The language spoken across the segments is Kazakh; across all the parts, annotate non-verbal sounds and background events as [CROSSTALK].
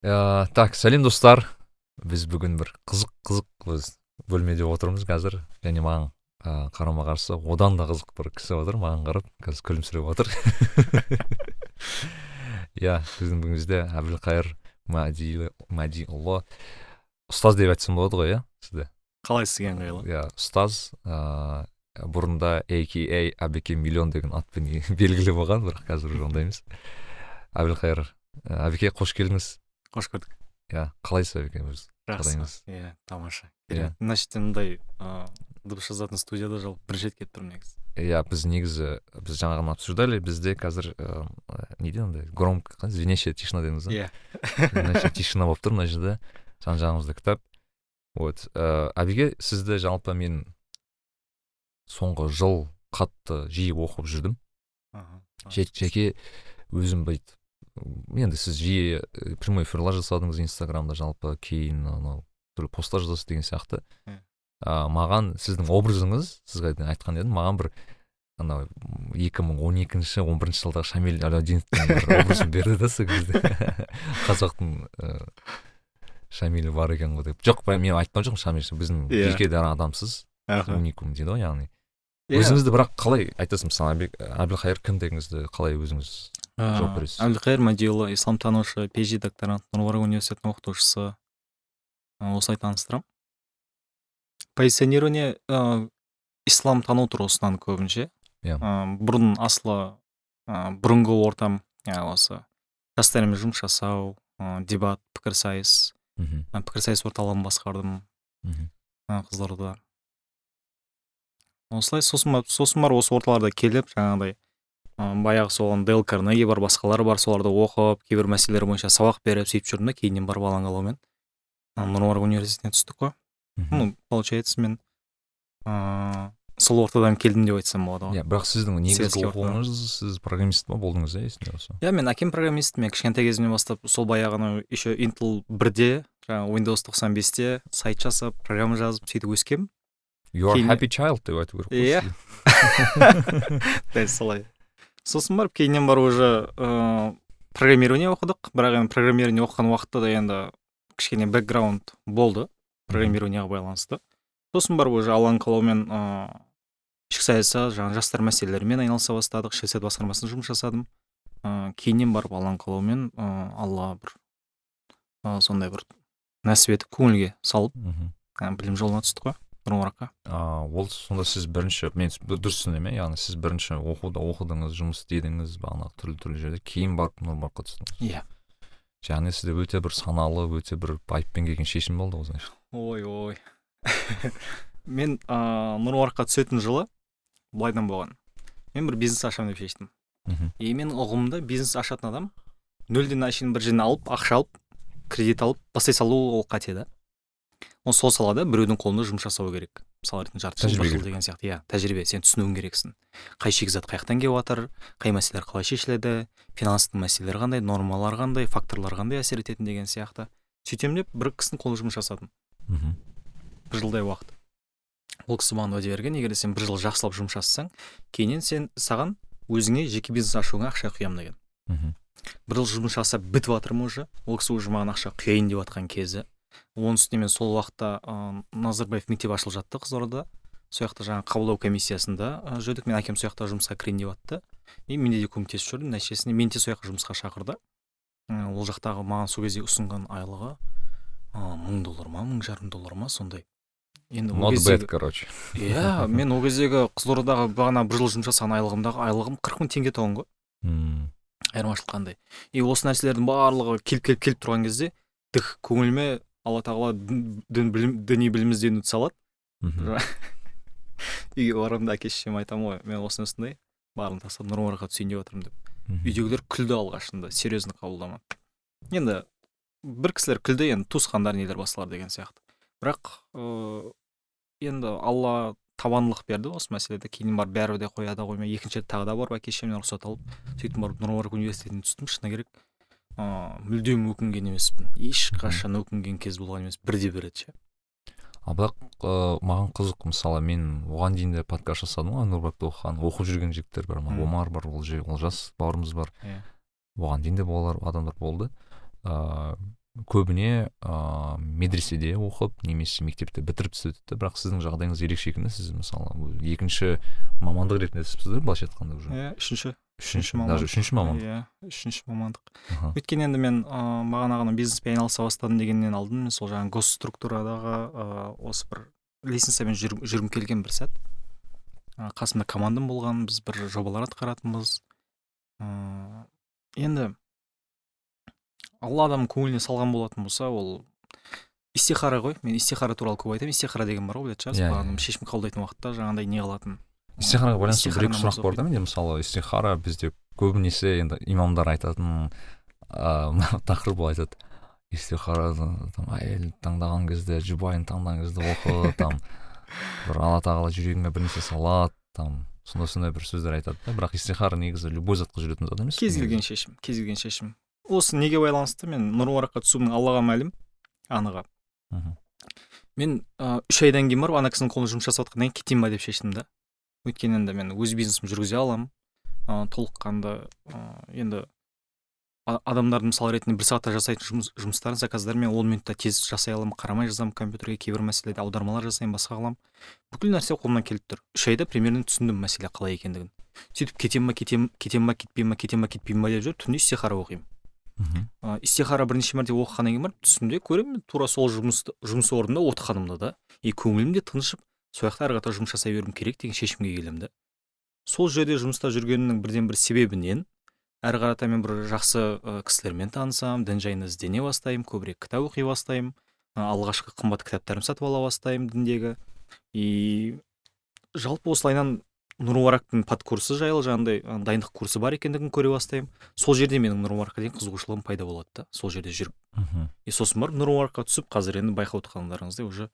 Ә, так сәлем достар. Біз бүгін бір қызық қызық біз бөлмеде отырмыз қазір. Және маған ә, қарама қарсы одан да қызық бір кісі отыр маған қарап қазір күлімсіреп отыр. [LAUGHS] Иә біздің бүгінімізде әбілқайыр мәдиұлы ұстаз деп айтсам болады ғой иә сізді? Қалайсыз ыңғайлы иә ұстаз ыыы бұрында ака әбеке миллион деген атпен [LAUGHS] белгілі болған бірақ қазір уже ондай емес әбілқайыр әбеке қош келдіңіз. Қош көрдік. Иә қалайсыз әбеке өз жақсы. Иә тамаша. Иә. Мына жерде мындай ыыы дыбыс жазатын студияда жалпы бірінші рет келіп тұрмын негізі. Иә біз негізі біз жаңа ғана обсуждали бізде қазір ыыы не дейді андай громко звенящая тишина дедіңіз иә. [LAUGHS] Звенящая тишина болып тұр мына жерде жан жағымызда кітап. Вот ыыы әбеке сізді жалпы мен соңғы жыл қатты жиі оқып жүрдім. Жеке өзім бүйтіп енді сіз жиі прямой эфирлар жасадыңыз инстаграмда жалпы кейін анау түрлі посттар жазасыз деген сияқты. Ә, маған сіздің образыңыз сізге айтқан едім маған бір анау екі мың он екінші он бірінші жылдағы шамиль аладдиновтың бір [LAUGHS] образын берді да сол кезде. [LAUGHS] Қазақтың ыыы шамилі бар екен ғой деп. Жоқ мен айтқан жоқпын шамиль біздің иә. жеке дара адамсыз. Уникум дейді ғой яғни. Иә. Өзіңізді бірақ қалай айтасыз мысалы әбілқайыр кім дегеніңізді қалай өзіңіз жауап бересіз әбілқайыр мәдиұлы исламтанушы пежи докторант нұр университетінің оқытушысы. Осылай таныстырамын. Позиционирование ыыы исламтану тұрғысынан көбінше. Иә. Бұрын асылы ыыы бұрынғы ортам ә, осы жастармен жұмыс жасау ы дебат пікірсайыс. Мхм. Пікірсайыс орталығын басқардым. Мхм. Ы қызылордада. Осылай сосын барып сосын барып осы орталарда келіп жаңағыдай баяғы сол дейл карнеги бар басқалар бар соларды оқып кейбір мәселелер бойынша сабақ беріп сөйтіп жүрдім да кейіннен барып алаң алаумен нұр университетіне түстік қой. Ну получается мен ыыы сол ортадан келдім деп айтсам болады ғой. Иә бірақ сіздің негізгі оқуыңыз сіз программист па болдыңыз иә есімде болса? Иә мен әкем программист мен кішкентай кезімнен бастап сол баяғы анау еще интл бірде жаңағы windows 95-те сайт жасап программа жазып сөйтіп өскенмін. You are happy child деп айту керек қой Иә. [LAUGHS] дәл солай. Сосын барып кейіннен барып уже ыыы программирование оқыдық. Бірақ енді программирование оқыған уақытта да енді кішкене бэкграунд болды. Программированиеға байланысты. Сосын барып уже алланың қалауымен ыыы ішкі саясат жаңағы жастар мәселелерімен айналыса бастадық. Ішкі саясат басқармасында жұмыс жасадым. Ыыы кейіннен барып алланың қалауымен ыыы алла бір сондай бір нәсіп етіп көңілге салып мхм. ы білім жолына түстік қой. Нұрмараққа а ол сонда сіз бірінші мен дұрыс түсіндім иә яғни сіз бірінші оқуда оқыдыңыз жұмыс істедіңіз бағанағы түрлі түрлі жерде кейін барып нұрмараққа түстіңіз. Иә. Яғни сізде өте бір саналы өте бір байыппен келген шешім болды ғой значит ой ой. [LAUGHS] Мен ыыы нұрмараққа түсетін жылы былайдан болған. Мен бір бизнес ашамын деп шештім. Мхм. И менің ұғымымда бизнес ашатын адам нөлден әшейін бір жерден алып ақша алып кредит алып бастай салу ол қате да. Ол сол салада біреудің қолында жұмыс жасау керек. Мысалы ретінде жарты жыл жыл деген сияқты иә. Тәжірибе сен түсінуің керексің. Қай шикізат қай жақтан келіп жатыр қай мәселелер қалай шешіледі финанстың мәселелері қандай нормалар қандай факторлар қандай әсер ететін деген сияқты. Сөйтемін деп бір кісінің қолында жұмыс жасадым. Мхм. Бір жылдай уақыт. Ол кісі маған уәде берген егер сен бір жыл жақсылап жұмыс жасасаң кейіннен сен саған өзіңе жеке бизнес ашуыңа ақша құямын деген. Мхм. Бір жыл жұмыс жасап бітіп жатырмын уже. Ол кісі уже маған ақша құяйын деп жатқан кезі. Оның үстіне мен сол уақытта ыыы назарбаев мектебі ашылып жатты қызылордада сол жақта жаңағы қабылдау комиссиясында жүрдік мен әкем сол жақта жұмысқа кірейін деп жатты и менде де көмектесіп жүрдім. Нәтижесінде мені де сол жаққа жұмысқа шақырды. Ол жақтағы маған сол кезде ұсынған айлығы ы, мың доллар ма мың жарым доллар ма сондай. Енді ол кездегі- короче. [LAUGHS] Иә мен ол кездегі қызылордадағы бағана бір жыл жұмыс жасаған айлығымдағы айлығым қырық мың теңге тұғын ғой ммм айырмашылық қандай. И осы нәрселердің барлығы келіп келіп келіп тұрған кезде дых көңіліме алла тағала дін дін білім діни білім іздеуді салады. Мхм үйге барамын да әке шешеме айтамын ғой мен осындай осындай барын тастап нұрмараққа түсейін деп жатырмын деп. Үйдегілер күлді алғашында серьезно қабылдамады. Енді бір кісілер күлді енді туысқандар нелер басқалар деген сияқты. Бірақ ыыы енді алла табандылық берді осы мәселеде. Кейін барып бәрібір де қояды қоймай екінші рет тағы да барып әке шешемнен рұқсат алып сөйтіп барып нұрмарак университетіне түстім шыны керек. Ыыы мүлдем өкінген емеспін. Ешқашан өкінген кез болған емес. Бірде бір рет ше. Ал бірақ ыыы маған қызық мысалы мен оған дейін де подкаст жасадым ғой нұрбекті оқыған оқып жүрген жігіттер бар Мм. омар бар ол олжас бауырымыз бар. Иә. Оған дейін де болар адамдар болды. Ыыы көбіне ыыы медреседе оқып немесе мектепті бітіріп түседі бірақ сіздің жағдайыңыз ерекше екен да сіз мысалы екінші мамандық ретінде түсіпсіздер былайша айтқанда уже. Иә үшінші. Үшінші даже үшінші мамандық. Иә үшінші мамандық. Аха. өйткені енді мен ыыы бағана ғана бизнеспен айналыса бастадым дегеннен алдын мен сол жаңағы госструктурадағы ыыы осы бір лестницамен жүр- жүргім келген бір сәт. Қасымда командам болған біз бір жобалар атқаратынбыз. Ыыы енді алла адамның көңіліне салған болатын болса ол истихара ғой. Мен истихара туралы көп айтамын. Истихара деген бар ғой білетін шығарсыз Иә, бағана иә. шешім қабылдайтын уақытта жаңағыдай не қылатын. Истихараға байланысты бір екі сұрақ бар да менде. Мысалы истихара бізде көбінесе енді имамдар айтатын ыыы [LAUGHS] тақырып ол айтады. Истихара там әйел таңдаған кезде жұбайын таңдаған кезде оқы там бір алла тағала жүрегіңе бір нәрсе салады там сондай сондай бір сөздер айтады да. Бірақ истихара негізі любой затқа жүретін зат емес кез келген шешім кез келген шешім. Осы неге байланысты? Мен нұр мұбаракқа түсуім аллаға мәлім аныға Мгм. мен ә, үш айдан кейін барып ана кісінің қолында жұмыс жасап жатқаннан кейін кетейін ба деп шештім да. Өйткені енді мен өз бизнесімді жүргізе аламын. Ә, толыққанды ә, енді адамдардың мысал ретінде бір сағатта жасайтын жұмыс, жұмыстарын заказдарын мен он минутта тез жасай аламын қарамай жазамын компьютерге кейбір мәселеде аудармалар жасаймын басқа қыламын бүкіл нәрсе қолымнан келіп тұр. Үш айда примерно түсіндім мәселе қалай екендігін. Сөйтіп кетемін ба кетемін кетемін ба кетпеймін ба кетемін ба кетпеймін ба деп жүріп түнде истихара оқимын. Мгм. ә, истихара бірнеше мәрте оқығаннан кейін барып түсімде көремін. Тура сол жұмысты жұмыс орнында отырғанымда да. И көңілім де тыншып сол жақта ары қарата жұмыс жасай беруім керек деген шешімге келемін да. Сол жерде жұмыста жүргенімнің бірден бір себебінен әрі қарата мен бір жақсы ә, кісілермен танысамын дін жайында іздене бастаймын көбірек кітап оқи бастаймын алғашқы қымбат кітаптарымды сатып ала бастаймын діндегі. И жалпы осылайынан нұр мүбарактың подкурсы жайлы жаңағыдай ы, дайындық курсы бар екендігін көре бастаймын. Сол жерде менің нұр мүбаракқа деген қызығушылығым пайда болады да сол жерде жүріп. Мгм. и сосын барып нұр мүбаракқа түсіп қазір енді байқап отырғандарыңыздай уже ы,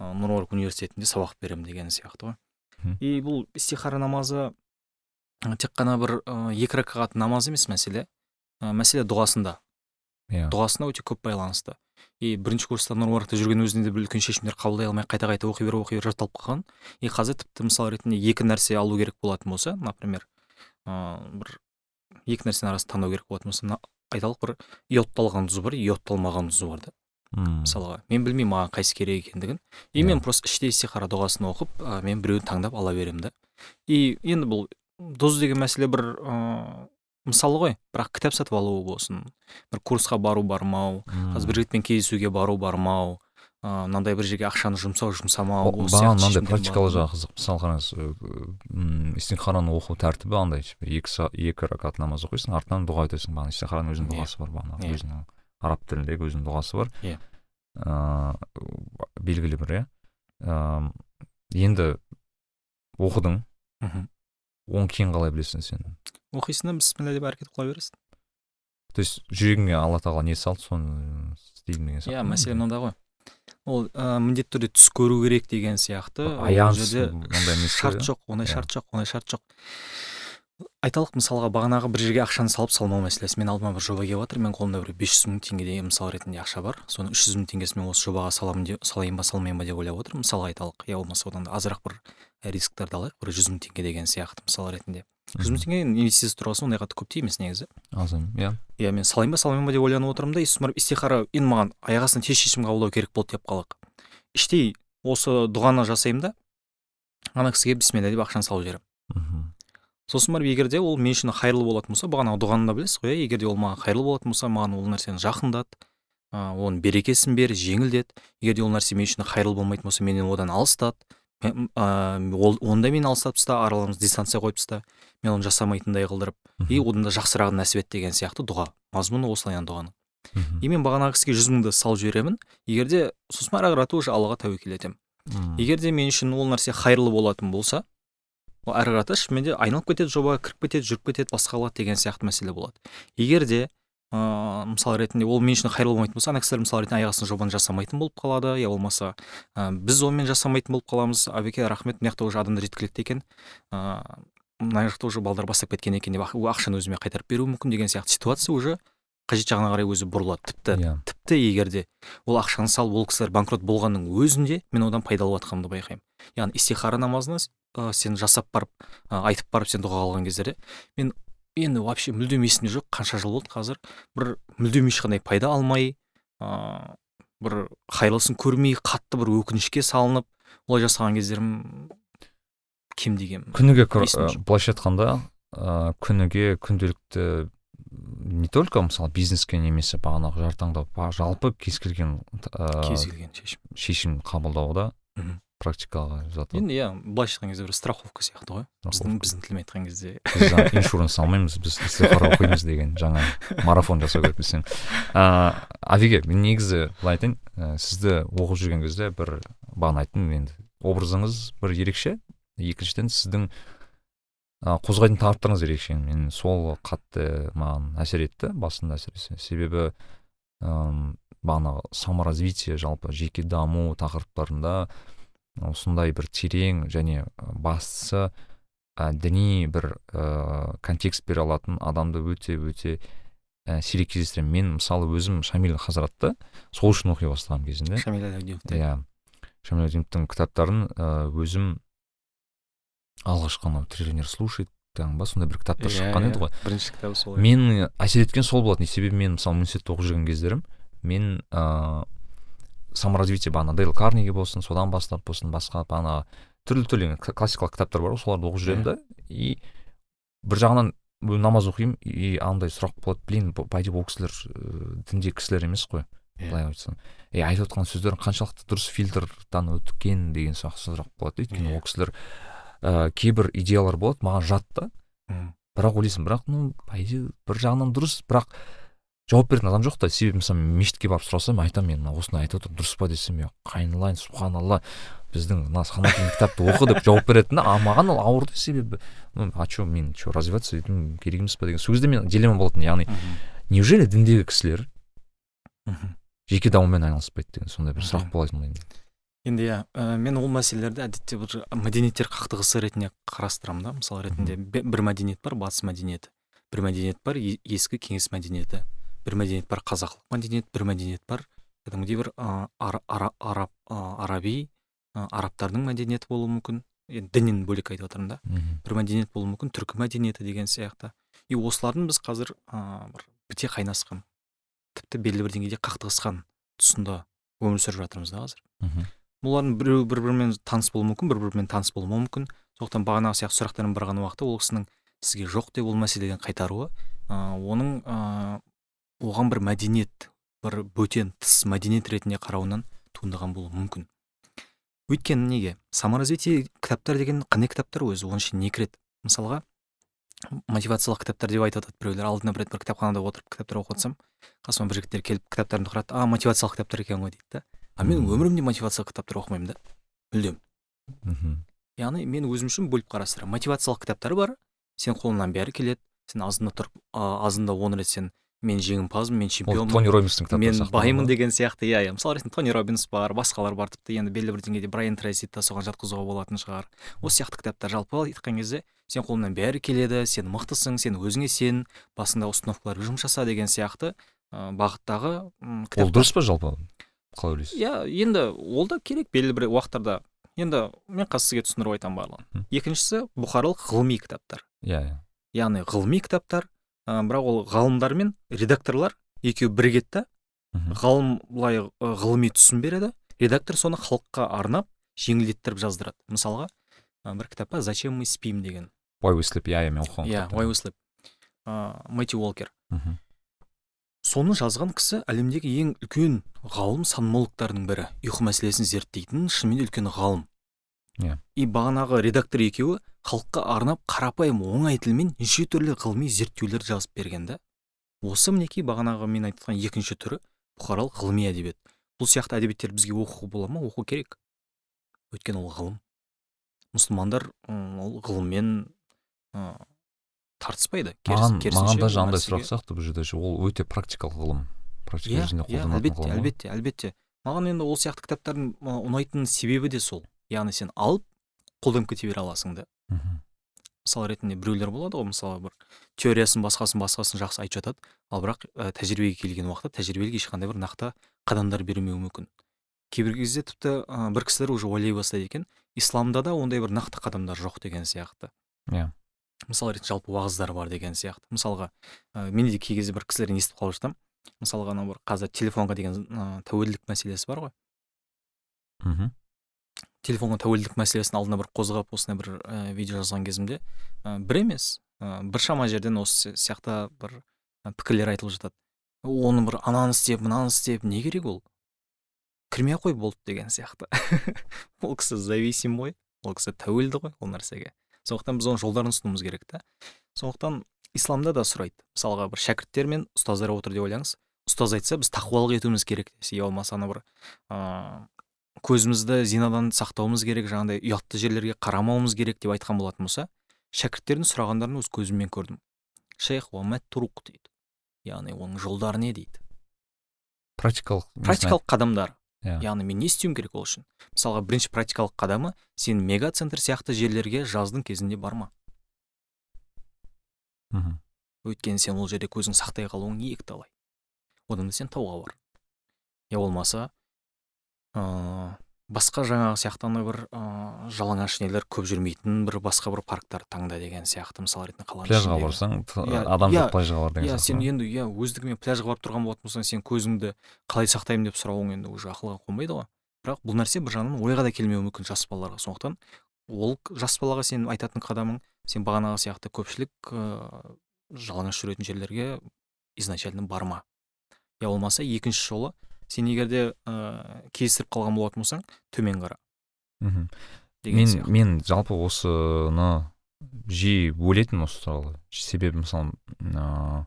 нұр мүбарак университетінде сабақ беремін деген сияқты ғой. И бұл истихара намазы ы, тек қана бір ы, екі ракағат намаз емес мәселе. Мәселе дұғасында. Иә. Дұғасына өте көп байланысты. И бірінші курста нұр мүбаракта жүрген өзінде де бір үлкен шешімдер қабылдай алмай қайта қайта оқи беріп оқи беріп жатталып қалған. И қазір тіпті мысал ретінде екі нәрсе алу керек болатын болса например ыыы бір екі нәрсенің арасын таңдау керек болатын болса айталық бір йодталған тұз бар йодталмаған тұз бар да. М. мысалға мен білмеймін маған қайсысы керек екендігін и Иә. мен просто іштей истихара дұғасын оқып ә, мен біреуін таңдап ала беремін да и енді бұл дос деген мәселе бір ыыы мысалы ғой бірақ кітап сатып алу болсын бір курсқа бару бармау қазір бір жігітпен кездесуге бару бармау ыыы мынандай бір жерге ақшаны жұмсау жұмсамау маған мынандай практикалы жағы қызық мысалы қараңыз м истихараны оқу тәртібі андай екі екі ракат намаз оқисың артынан дұға айтасың бағана истихараның өзінің Иә. дұғасы бар бағана Иә. өзінің араб тіліндегі өзінің дұғасы бар. Иә. ыыы белгілі бір иә. Ыыы енді оқыдың. Мхм. Оны кейін қалай білесің сен? Оқисың да бісміллә деп әрекет қыла бересің. То есть жүрегіңе алла тағала не салды соны істеймін деген сияқты иә мәселе мынада ғой. Ол ә, міндетті түрде түс көру керек деген сияқты. Аян шарт иә? жоқ ондай Иә. шарт жоқ ондай шарт жоқ. Айталық мысалға бағанағы бір жерге ақшаны салып салмау мәселесі. Мен алдыма бір жоба келіп жатыр менің қолымда бір бес жүз мың теңгедей мысал ретінде ақша бар. Соның үш жүз мың теңгесін мен осы жобаға саламын деп салайын ба салмайын ба деп ойлап отырмын. Мысалға айталық я болмаса одан да азырақ бір рисктарды алайық. Бір жүз мың теңге деген сияқты мысал ретінде. Жүз мың теңге инвестиция тұрғысынан ондай қатты көп те емес негізі. Аз иә. Иә мен салайын ба салмайын ба деп ойланып отырмын да сосын барып истихара енді маған аяқ астынан тез шешім қабылдау керек болды деп қалайық іштей осы дұғаны жасаймын да ана кісіге бісміллә деп ақшаны салып жіберемін мхм. Сосын барып егер де ол мен үшін қайырлы болатын болса бағанағы дұғаны да білесіз ғой иә? егер де ол маған қайырлы болатын болса маған ол нәрсені жақындат ыыы оның берекесін бер жеңілдет. егер де ол нәрсе мен үшін қайырлы болмайтын болса менен одан алыстат. Мен- ыыы ол оны да мені алыстатып таста араларымызды дистанция қойып таста мен оны жасамайтындай қылдырып. И одан да жақсырағын нәсіп ет деген сияқты дұға. Мазмұны осылай дұғаның. И мен бағанағы кісіге жүз мыңды салып жіберемін. егер де сосын ары қарата уже аллаға тәуекел етемін. Егер де мен үшін ол нәрсе қайырлы болатын болса ол ары қарата шынымен де айналып кетеді жоба кіріп кетеді жүріп кетеді басқа қылады деген сияқты мәселе болады. Егер де ыыы мысал ретінде ол мен үшін қайырлы болмайтын болса ана кісілер мысал ретінде аяқ астынан жобаны жасамайтын болып қалады. Я болмаса ә, біз онымен жасамайтын болып қаламыз. Абеке рахмет мына жақта уже адамдар жеткілікті екен. Ыыы мына жақта уже балдар бастап кеткен екен деп ақ- ақшаны өзіме қайтарып беруі мүмкін деген сияқты ситуация уже қажет жағына қарай өзі бұрылады. Тіпті иә. тіпті егер де ол ақшаны салып ол кісілер банкрот болғанның өзінде мен одан пайда алып жатқанымды байқаймын. Яғни истихара намазына ә, сен жасап барып ә, айтып барып сен дұға қылған кездерде мен енді вообще мүлдем есімде жоқ қанша жыл болды қазір бір мүлдем ешқандай пайда алмай ыыы бір қайырлысын көрмей қатты бір өкінішке салынып олай жасаған кездерім кем күніге есімде жоқ. былайша айтқанда ыыы күніге күнделікті не только мысалы бизнеске немесе бағанағы жар таңдау жалпы кез келген ыыы кез келген шешім шешім қабылдауда. Практикаға жатады. Енді иә былайша айтқан кезде бір страховка сияқты ғой. Біздің біздің тілмен айтқан кезде. Біз иншуранс алмаймыз біз истихара оқимыз деген жаңа марафон жасау керек десең. Ыыы авиге мен негізі былай айтайын ә, сізді оқып жүрген кезде бір бағана айттым енді образыңыз бір ерекше. Екіншіден сіздің ә, қозғайтын тақырыптарыңыз ерекше. Мен сол қатты маған әсер етті басында әсіресе. Себебі ыыы бағанағы саморазвитие жалпы жеке даму тақырыптарында осындай бір терең және бастысы ә, діни бір ә, контекст бере алатын адамды өте өте ә, сирек кездестіремін. Мен мысалы өзім шамиль хазратты сол үшін оқи бастаған кезінде. Шамиль иә. Шамиль кітаптарын өзім алғашқы анау триллионер слушает ба сондай бір кітаптар шыққан еді ғой. Бірінші кітабы сол иә. мен әсер еткен сол болатын. Себебі мен мысалы университетте оқып жүрген кездерім мен ыыы саморазвитие бағана дейл карнеги болсын содан бастап болсын басқа бағана түрлі түрлі классикалық кітаптар бар ғой соларды оқып жүремін да. И бір жағынан намаз оқимын и андай сұрақ болады. Блин по идее ол кісілер ыыы, дінде кісілер емес қой Иә. былай айтсам и айтып отқан сөздерің қаншалықты дұрыс фильтрдан өткен деген сияқты сұрақ болады өйткені Иә. ол кісілер ыыы кейбір идеялар болады маған жат та. Бірақ ойлайсың бірақ ну по идее бір жағынан дұрыс бірақ жауап беретін адам жоқ та. Себебі мысалы мешітке барып сұрасам айтамын мен мына осыны айтып отыр дұрыс па? десем я қайнылайын субханалла біздің мына санатын кітапты оқы деп жауап беретін да. А маған ол ауыр да себебі. Ну а че мен че развиваться етуім керек емес па деген. Сол кезде мен дилемма болатын яғни неужели діндегі кісілер жеке дамумен айналыспайды деген сондай бір сұрақ болатын енді иә ә, мен ол мәселелерді әдетте бір мәдениеттер қақтығысы ретінде қарастырамын да. Мысалы ретінде бір мәдениет бар батыс мәдениеті. Бір мәдениет бар е- ескі кеңес мәдениеті. Бір мәдениет бар қазақылық мәдениет бір мәдениет бар. Кәдімгідей бір ә, ара, ара, араб араби арабтардың мәдениеті болуы мүмкін. Енді діннен бөлек айтып отырмын да. Бір мәдениет болуы мүмкін түркі мәдениеті деген сияқты. И осылардың біз қазір ә, бір біте қайнасқан тіпті белгілі бір деңгейде қақтығысқан тұсында өмір сүріп жатырмыз да қазір. Мхм. Олардың біреуі бір бірімен таныс болуы мүмкін бір бірімен таныс болмауы мүмкін. Сондықтан бағанағы сияқты сұрақтардың барған уақытта ол кісінің сізге жоқ деп ол мәселеден қайтаруы ә, оның ә, оған бір мәдениет бір бөтен тыс мәдениет ретінде қарауынан туындаған болуы мүмкін. Өйткені неге? Саморазвитие кітаптар деген қандай кітаптар өзі? Оның ішіне не кіреді мысалға мотивациялық кітаптар деп айтып жатады біреулер. Алдына бір рет бір кітапханада отырып кітаптар оқып жатсам қасыма бір жігіттер келіп кітаптарымды қарады а мотивациялық кітаптар екен ғой дейді да. А мен өмірімде мотивациялық кітаптар оқымаймын да мүлдем. Мхм яғни мен өзім үшін бөліп қарастырамын. Мотивациялық кітаптар бар. Сен қолыңнан бәрі келеді. Сен азында тұрып азында он рет сен мен жеңімпазбын мен ол чемпионмын тони кітаптары мен баймын деген сияқты иә иә. Мысалы ретінде тони робинс бар басқалар бар тіпті енді белгілі бір деңгейде брайан трейсиді да соған жатқызуға болатын шығар. Осы сияқты кітаптар. Жалпы айтқан кезде сен қолыңнан бәрі келеді сен мықтысың сен өзіңе сен басында установкалар жұмыс жаса деген сияқты ә, бағыттағы м, ол дұрыс па жалпы? Қалай ойлайсыз? Иә енді ол да керек белгілі бір уақыттарда. Енді мен қазір сізге түсіндіріп айтамын барлығын. Екіншісі бұқаралық ғылыми кітаптар. Иә иә. Яғни ғылыми кітаптар ә, бірақ ол ғалымдар мен редакторлар екеуі бірігеді да ғалым былай ғылыми түсін береді. Редактор соны халыққа арнап жеңілдеттіріп жаздырады. Мысалға ә, бір кітап бар зачем мы спим? деген. Why we sleep? Иә иә мен оқыған иә why we sleep? Мэтью уолкер. Соны жазған кісі әлемдегі ең үлкен ғалым санмологтардың бірі. Ұйқы мәселесін зерттейтін шынымен үлкен ғалым. Иә. и бағанағы редактор екеуі халыққа арнап қарапайым оңай тілмен неше түрлі ғылыми зерттеулер жазып берген да. Осы мінекей бағанағы мен айтқан екінші түрі бұқаралық ғылыми әдебиет. Бұл сияқты әдебиеттер бізге оқуға бола ма? Оқу керек. Өйткені ол ғылым. Мұсылмандар ол ғылыммен ы, тартыспайды. Маған керісінше маған андай нәрсеге- сұрақ сияқты бұл жерде ол өте практикалық ғылым. Практика иә иә әлбетте ғылым. ғой. әлбетте әлбетте. Маған енді ол сияқты кітаптардың ұнайтын себебі де сол. Яғни сен алып қолданып кете бере аласың да. Мхм. мысал ретінде біреулер болады ғой мысалы бір теориясын басқасын басқасын жақсы айтып жатады. Ал бірақ ә, тәжірибеге келген уақытта тәжірибелік ешқандай бір нақты қадамдар бермеуі мүмкін. Кейбір кезде тіпті ә, бір кісілер уже ойлай бастайды екен исламда да ондай бір нақты қадамдар жоқ деген сияқты. Иә. Мысал ретінде жалпы уағыздар бар деген сияқты. Мысалға ә, мен де кей кезде бір кісілерден естіп қалып жатамын мысалға анау бір қазір телефонға деген тәуелділік мәселесі бар ғой. Мхм. Телефонға тәуелділік мәселесін алдына бір қозғап осындай бір ә, видео жазған кезімде ә, бір емес ә, біршама жерден осы сияқты бір пікірлер айтылып жатады. Оны бір ананы істеп мынаны істеп не керек ол? Кірмей қой болды деген сияқты. [LAUGHS] Ол кісі зависим ғой ол кісі тәуелді ғой ол нәрсеге. Сондықтан біз оның жолдарын ұсынуымыз керек та. Сондықтан исламда да сұрайды. Мысалға бір шәкірттер мен ұстаздар отыр деп ойлаңыз. Ұстаз айтса біз тақуалық етуіміз керек десе я болмаса ана бір ыыы көзімізді зинадан сақтауымыз керек жаңағыдай ұятты жерлерге қарамауымыз керек деп айтқан болатын болса шәкірттердің сұрағандарын өз көзіммен көрдім. Шейх турук дейді. Яғни оның жолдары не дейді? Практикалық практикалық қадамдар. Иә. Яғни мен не істеуім керек ол үшін? Мысалға бірінші практикалық қадамы сен мегацентр сияқты жерлерге жаздың кезінде барма мхм. Өйткені сен ол жерде көзің сақтай қалуың екіталай. Одан да сен тауға бар. Я болмаса ыыы басқа жаңағы сияқты андай бір ыыы жалаңаш нелер көп жүрмейтін бір басқа бір парктар таңда деген сияқты мысал ретінде қаланың пляжға барсаң Иә, адам иә, жоқ пляжға бар деген иә сияқты сен ма? енді иә өздігімен пляжға барып тұрған болатын болсаң сен көзіңді қалай сақтаймын деп сұрауың енді уже ақылға қонбайды ғой. Бірақ бұл нәрсе бір жағынан ойға да келмеуі мүмкін жас балаларға. Сондықтан ол жас балаға сен айтатын қадамың сен бағанағы сияқты көпшілік ыыы жалаңаш жүретін жерлерге изначально барма. Я болмаса екінші жолы сен егер де ыыы кездестіріп қалған болатын болсаң төмен қара. Мхм. Деген мен сияқты. мен жалпы осыны жиі ойлайтынмын осы туралы. Себебі мысалы ыыы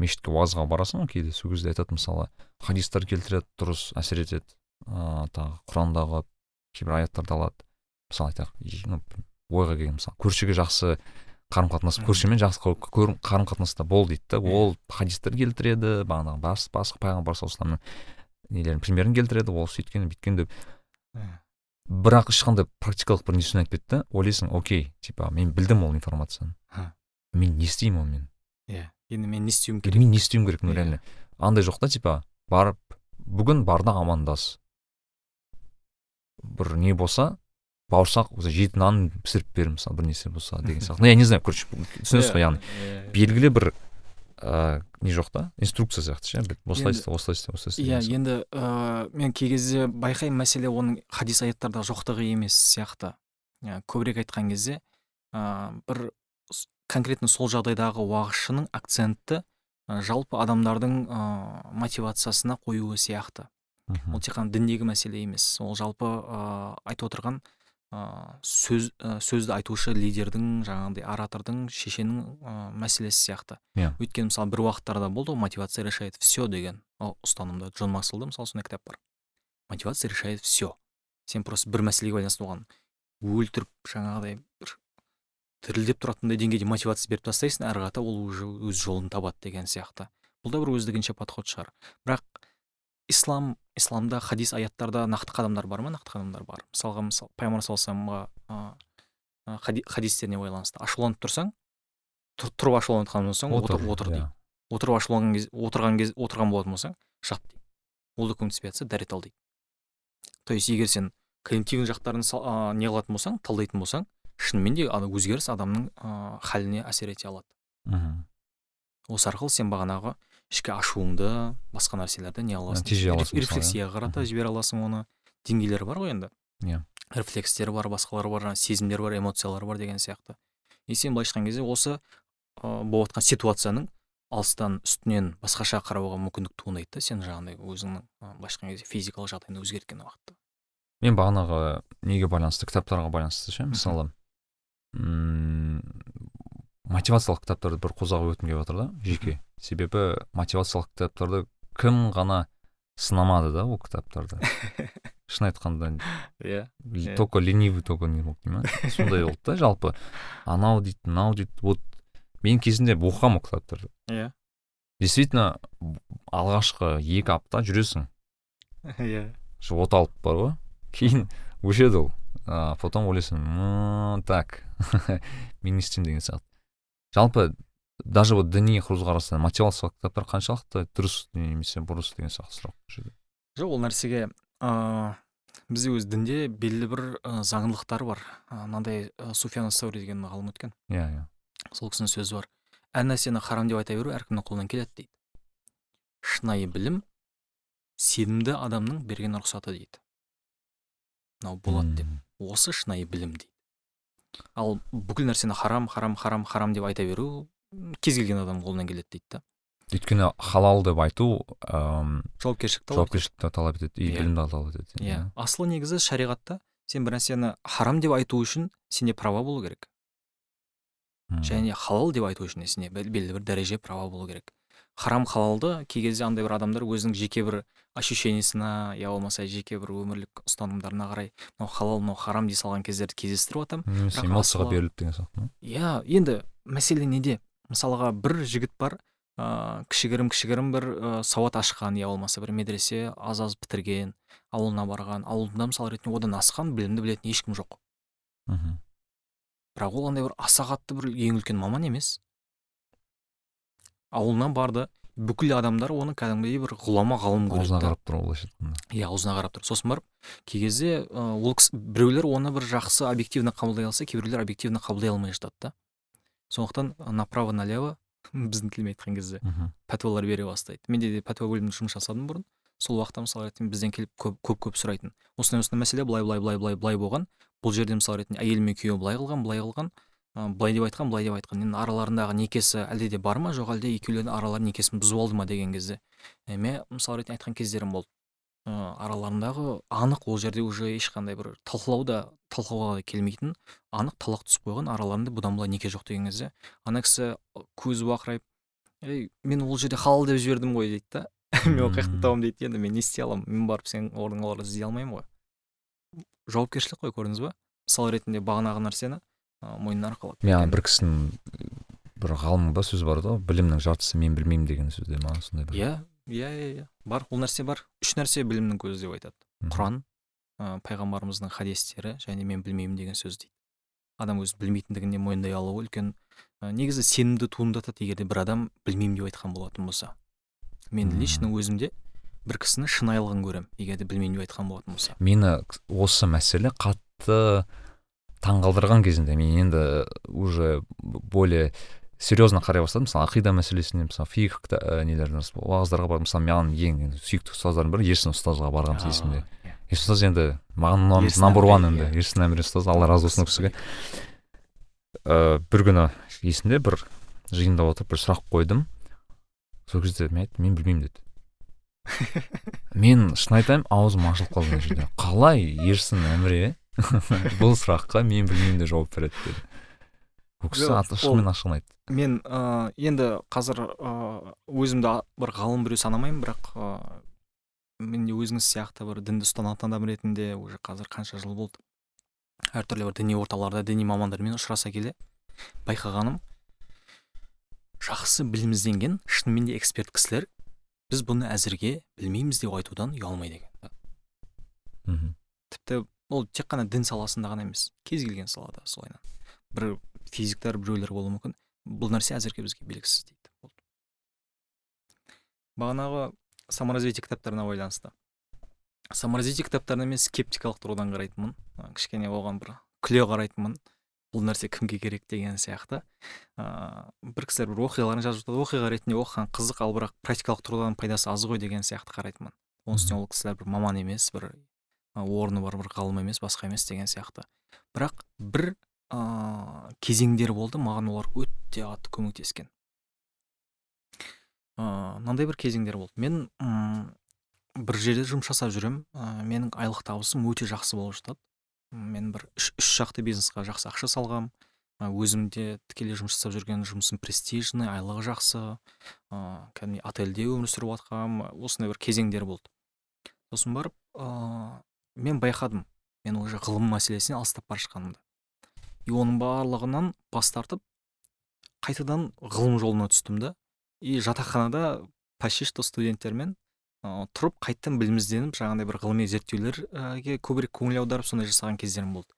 мешітке уазға барасың ғой кейде сол кезде айтады мысалы хадистер келтіреді дұрыс әсер етеді. Ыыы тағы құрандағы кейбір аяттарды алады. Мысалы айтайық ойға келген мысалы көршіге жақсы қарым қатынас көршімен жақсы қарым қатынаста бол дейді да ол хадистер келтіреді бағанағы бас басқа пайғамбар саллаллаху нелерін примерін келтіреді ол сөйткен бүйткен деп. Иә. бірақ ешқандай практикалық бір несін айтпайды да ойлайсың окей типа мен білдім ол информацияны. Мен не істеймін онымен иә енді мен не істеуім керек? мен не істеуім керек ну Иә. реально. Андай жоқ та типа барып бүгін бар да амандас. Бір не болса бауырсақ осы жеті нан пісіріп бер мысалы бір нәрсе болса деген [LAUGHS] сияқты. Ну я не знаю короче түсінесіз ғой яғни. Иә. белгілі бір ыыы не жоқ та инструкция сияқты ше? Осылай істе осылай істе осылай істе иә енді ыыы мен кей кезде байқаймын мәселе оның хадис аяттарда жоқтығы емес сияқты. Иә, көбірек айтқан кезде ыыы бір конкретно сол жағдайдағы уағызшының акцентті жалпы адамдардың ыыы мотивациясына қоюы сияқты. Ол тек қана діндегі мәселе емес ол жалпы ыыы айтып отырған ыыы сөз ы, сөзді айтушы лидердің жаңағыдай оратордың шешенің ы, мәселесі сияқты. Иә. өйткені мысалы бір уақыттарда болды ғой мотивация решает все деген. Ұстанымда джон максвеллда мысалы сондай кітап бар. Мотивация решает все сен просто бір мәселеге байланысты оған өлтіріп жаңағыдай бір дірілдеп тұратындай деңгейде мотивация беріп тастайсың әрі қарата ол уже өз жолын табады деген сияқты. Бұл да бір өздігінше подход шығар. Бірақ ислам исламда хадис аяттарда нақты қадамдар бар ма? нақты қадамдар бар. мысалға мысал пайғамбар саллаллаху алейhi хадистеріне байланысты. Ашуланып тұрсаң тұр, тұрып ашуланып жатқан болсаң отыр, отыр иә. дейді. Отырып ашуланған кез отырған кез отырған болатын болсаң жат дейді. Ол да көмектеспей дәрет ал дейді. То есть егер сен когнитивный жақтарын а, не қылатын болсаң талдайтын болсаң шынымен де ана өзгеріс адамның ә, халіне әсер ете алады. Мхм. осы арқылы сен бағанағы ішкі ашуыңды басқа нәрселерді не аласың? Тежей аласың мысалы, иә. рефлексияға қарата жібере аласың оны. Деңгейлері бар ғой енді. Иә. рефлекстері бар басқалары бар жаңағы сезімдер бар эмоциялар бар деген сияқты. И сен былайша айтқан кезде осы ыыы болып жатқан ситуацияның алыстан үстінен басқаша қарауға мүмкіндік туындайды да сен жаңағыдай өзіңнің былайша айтқан кезде физикалық жағдайыңды өзгерткен уақытта. Мен бағанағы неге байланысты кітаптарға байланысты ше мысалы мм мотивациялық кітаптарды бір қозғап өткім келіп жатыр да жеке. Себебі мотивациялық кітаптарды кім ғана сынамады да ол кітаптарды? [LAUGHS] шын айтқанда иә Л- только ленивый только не сондай болды да жалпы. Анау дейді мынау дейді. Вот мен кезінде оқығанмын ол кітаптарды. Иә. Действительно алғашқы екі апта жүресің. Иә. Живот алып бар ғой. Кейін өшеді ол. А потом ойлайсың «М, так [LAUGHS] мен не істеймін деген сияқты жалпы даже вот діни көзқарастан мотивациялық кітаптар қаншалықты дұрыс немесе бұрыс деген сияқты сұрақ бұл жерде. жоқ ол нәрсеге ыыы бізде өз дінде белгілі бір ы, заңдылықтар бар. Мынандай ы, суфиян саури деген ғалым өткен. Иә иә. Сол кісінің сөзі бар. Әр нәрсені харам деп айта беру әркімнің қолынан келеді дейді. Шынайы білім сенімді адамның берген рұқсаты дейді. Мынау болады деп. Осы шынайы білім дейді. Ал бүкіл нәрсені харам харам харам харам деп айта беру кез келген адамның қолынан келеді дейді да. Өйткені халал деп айту ыыы жауапкершілік жауапкершілікті талап етеді и Иә. білімді талап етеді иә. асылы негізі шариғатта сен бір нәрсені харам деп айту үшін сенде права болу керек. Және халал деп айту үшін сенде бел- белгілі бір дәреже права болу керек. Харам халалды кей кезде андай бір адамдар өзінің жеке бір ощущениесіне я болмаса жеке бір өмірлік ұстанымдарына қарай мынау халал мынау харам дей салған кездерді кездестіріп жатамын немесе асылы- беріліп деген сияқты иә енді мәселе неде? Мысалға бір жігіт бар ыыы кішігірім кішігірім бір ә, сауат ашқан я болмаса бір медресе аз аз бітірген ауылына барған. Ауылында мысалы ретінде одан асқан білімді білетін ешкім жоқ. Мхм. Бірақ ол андай бір аса қатты бір ең үлкен маман емес. Ауылына барды. Бүкіл адамдар оны кәдімгідей бір ғұлама ғалым көреді аузына қарап тұр былайша айтқанда. Иә аузына қарап тұр. Сосын барып кей кезде ол кісі біреулер оны бір жақсы объективно қабылдай алса кейбіреулер объективно қабылдай алмай жатады да. Сондықтан направо налево [LAUGHS] біздің тілмен айтқан кезде пәтуалар бере бастайды. Менде де пәтуа бөлімінде жұмыс жасадым бұрын. Сол уақытта мысалы ретінде бізден келіп көп көп көп сұрайтын. Осындай осындай мәселе былай былай былай былай былай болған. Бұл жерде мысалы ретінде әйелі мен күйеуі былай қылған былай қылған. Былай деп айтқан былай деп айтқан. Енді араларындағы некесі әлде де бар ма? Жоқ әлде екеулерінің аралары некесін бұзып алды ма деген кезде. Ә, мен мысалы ретінде айтқан кездерім болды. Ы, араларындағы анық ол жерде уже ешқандай бір талқылау да талқылауға да келмейтін анық талақ түсіп қойған араларында бұдан былай неке жоқ деген кезде ана кісі көзі бақырайып ей мен ол жерде халал деп жібердім ғой дейді да. [LAUGHS] Мен ол қаяқтан табамын дейді. Енді мен не істей аламын? Мен барып сенің орныңа оларды іздей алмаймын ғой жауапкершілік қой көрдіңіз ба мысал ретінде бағанағы нәрсені. Мойнына арқалап мен ана бір кісінің бір ғалымда сөз бар да білімнің жартысы мен білмеймін деген сөзде маған сондай бір. Иә иә иә иә. Бар ол нәрсе бар. Үш нәрсе білімнің көзі деп айтады. Құран ы, пайғамбарымыздың хадистері және мен білмеймін деген сөз дейді. Адам өзі білмейтіндігіне мойындай алуы үлкен ы, негізі сенімді туындатады егер де бір адам білмеймін деп айтқан болатын болса. Мен лично өзімде бір кісінің шынайылығын көремін егер де білмеймін деп айтқан болатын болса. Мені осы мәселе қатты таңғалдырған кезінде мен енді уже более серьезно қарай бастадым. Мысалы ақида мәселесіне мысалы фих ә, нелеріне уағыздарға барып мысалы маған ең сүйікті ұстаздардың бірі ерсін ұстазға барғанбыз есімде. иә. ерсін ұстаз енді маған номер уан енді. иә. ерсін әміре ұстаз алла разы болсын ол кісіге. Ыыы бір күні есімде бір жиында отырып бір сұрақ қойдым. Сол кезде мен айттым мен білмеймін деді. [LAUGHS] Мен шын айтайын аузым ашылып қалды мына жерде. Қалай ерсін әміре [LAUGHS] бұл сұраққа мен білмеймін деп жауап береді деді. Ол кісі шынымен ашығын айтты. мен ы, енді қазір ы, өзімді бір ғалым біреу санамаймын бірақ ы, мен де өзіңіз сияқты бір дінді ұстанатын адам ретінде уже қазір қанша жыл болды. Әртүрлі бір діни орталарда діни мамандармен ұшыраса келе байқағаным жақсы білім ізденген шынымен де эксперт кісілер біз бұны әзірге білмейміз деп айтудан ұялмайды екен. Мхм. Тіпті ол тек қана дін саласында ғана емес кез келген салада солайынан бір физиктар біреулер болуы мүмкін. Бұл нәрсе әзірге бізге белгісіз дейді. Болды бағанағы саморазвитие кітаптарына байланысты. Саморазвитие кітаптарына мен скептикалық тұрғыдан қарайтынмын. Кішкене оған бір күле қарайтынмын. Бұл нәрсе кімге керек деген сияқты. Ыыы бір кісілер бір оқиғаларын жазып жатады. Оқиға ретінде оқыған қызық ал бірақ практикалық тұрғыдан пайдасы аз ғой деген сияқты қарайтынмын. Оның үстіне ол кісілер бір маман емес бір орны бар бір ғалым емес басқа емес деген сияқты. Бірақ бір ыыы кезеңдер болды маған олар өте қатты көмектескен. Ыыы мынандай бір кезеңдер болды. Мен м, бір жерде жұмыс жасап жүремін ә, менің айлық табысым өте жақсы болып жатады. Мен бір үш, үш жақты бизнесқа жақсы ақша салғам. Ә, өзім де тікелей жұмыс жасап жүрген жұмысым престижный айлығы жақсы. Ыыы кәдімгідей отельде өмір сүріп жатқам осындай бір кезеңдер болды. Сосын барып ыыы мен байқадым. Мен уже ғылым мәселесінен алыстап бара жатқанымды. И оның барлығынан бас тартып қайтадан ғылым жолына түстім да и жатақханада почти что студенттермен ыыы тұрып қайтадан білім ізденіп жаңағыдай бір ғылыми зерттеулерге көбірек көңіл аударып сондай жасаған кездерім болды.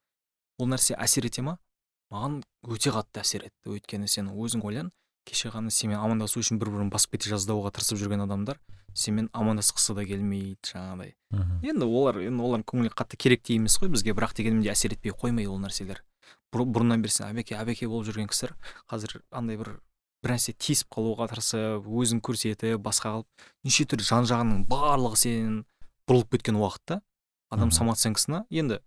Ол нәрсе әсер ете ма? Маған өте қатты әсер етті. Өйткені сен өзің ойлан кеше ғана сенімен амандасу үшін бір бірін басып кете жаздауға тырысып жүрген адамдар сенімен амандасқысы да келмейді жаңағыдай. Мхм. Енді олар енді олардың көңілі қатты керек те емес қой бізге бірақ дегенмен де әсер етпей қоймайды ол нәрселер. Бұрын- бұрыннан бері сен әбеке әбеке болып жүрген кісілер қазір андай бір бір нәрсе тиісіп қалуға тырысып өзін көрсетіп басқа қылып неше түрлі жан жағының барлығы сен бұрылып кеткен уақытта адам самооценкасына енді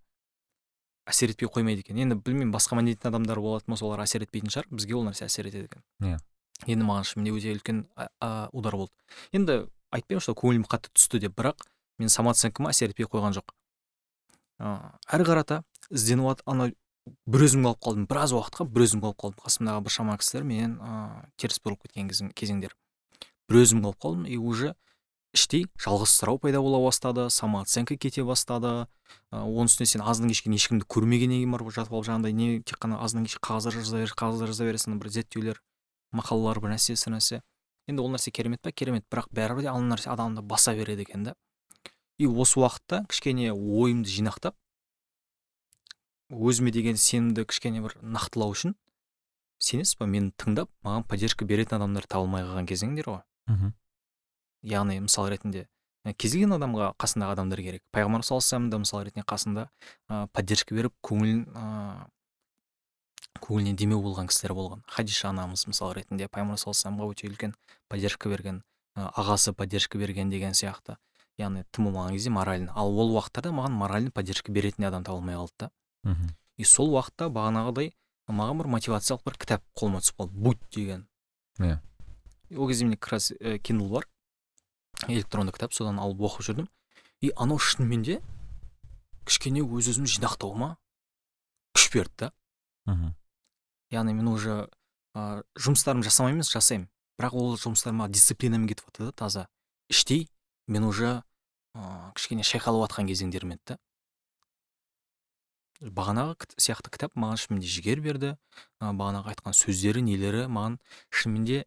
әсер етпей қоймайды екен. Енді білмеймін басқа мәдениеттің адамдары болатын болса олар әсер етпейтін шығар. Бізге ол нәрсе әсер етеді екен. Иә. енді маған шынымен өте үлкен удар болды. Енді айтпаймын что көңілім қатты түсті деп бірақ мен самооценкама әсер етпей қойған жоқ. Ә, әрі қарата ізденіп ана бір өзім қалып қалдым. Біраз уақытқа бір өзім қалып қалдым. Қасымдағы біршама кісілер менен ә, теріс бұрылып кеткен кезеңдер. Бір өзім қалып қалдым и уже іштей жалғызсырау пайда бола бастады самооценка кете бастады. Оның үстіне сен аздан кешке ешкімді көрмегеннен кейін барып жатып алып жаңағыдай не тек қана аздан кешке қағаздар жаза бересің қағаздар жаза бересің бір зерттеулер мақалалар бір нәрсе сір нәрсе. Енді ол нәрсе керемет па керемет. Бірақ бәрібір де ана нәрсе адамды баса береді екен да и осы уақытта кішкене ойымды жинақтап өзіме деген сенімді кішкене бір нақтылау үшін сенесіз ба мені тыңдап маған поддержка беретін адамдар таба алмай қалған кезеңдер ғой. Мхм. Яғни мысал ретінде кез келген адамға қасындағы адамдар керек. Пайғамбар саллаллаху да мысал ретінде қасында ә, поддержка беріп көңілін ә, көңіліне демеу болған кісілер болған. Хадиша анамыз мысал ретінде пайғамбар саллаллаху өте үлкен поддержка берген ә, ағасы поддержка берген деген сияқты. Яғни тым болмаған кезде морально. Ал ол уақыттарда маған моральный поддержка беретін адам табылмай қалды да. Мхм. И сол уақытта бағанағыдай маған бір мотивациялық бір кітап қолыма түсіп қалды. Будь деген. Иә. И ол кезде менде как раз ә, kindle бар. Электронды кітап содан алып оқып жүрдім. И анау шынымен де кішкене өз өзімді жинақтауыма күш берді да. Мхм. Яғни мен уже ә, жұмыстарымды жасамаймын емес жасаймын. Бірақ ол жұмыстар маған дисциплинамен кетіп жатыр да таза. Іштей мен уже ә, кішкене шайқалып жатқан кезеңдерім еді да. Бағанағы сияқты кітап маған шынымен де жігер берді. Ә, бағанағы айтқан сөздері нелері маған шынымен де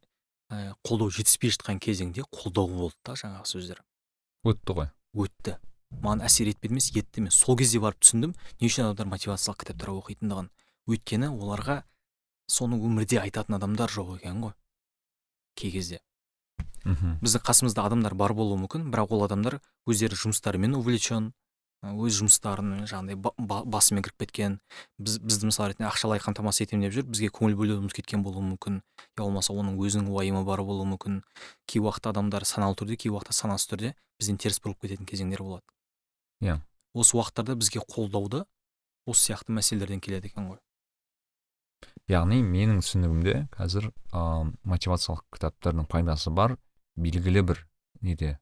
ә, қолдау жетіспей жатқан кезеңде қолдау болды да жаңағы сөздер. Өтті ғой. Өтті. Маған әсер етпеді емес етті емес сол кезде барып түсіндім не үшін адамдар мотивациялық кітаптар оқитындығын. Өйткені оларға соны өмірде айтатын адамдар жоқ екен ғой. Кей кезде. Мхм. Біздің қасымызда адамдар бар болуы мүмкін бірақ ол адамдар өздері жұмыстарымен увлечен өз жұмыстарының жаңағыдай ба- ба- басымен кіріп кеткен біз бізді мысал ретінде ақшалай қамтамасыз етемін деп жүр бізге көңіл бөлуіміз кеткен болуы мүмкін. Я болмаса оның өзінің уайымы бар болуы мүмкін. Кей уақытта адамдар саналы түрде кей уақытта санасыз түрде бізден теріс бұрылып кететін кезеңдер болады. Иә. осы уақыттарда бізге қолдауды осы сияқты мәселелерден келеді екен ғой. Яғни менің түсінігімде қазір ә, мотивациялық кітаптардың пайдасы бар белгілі бір неде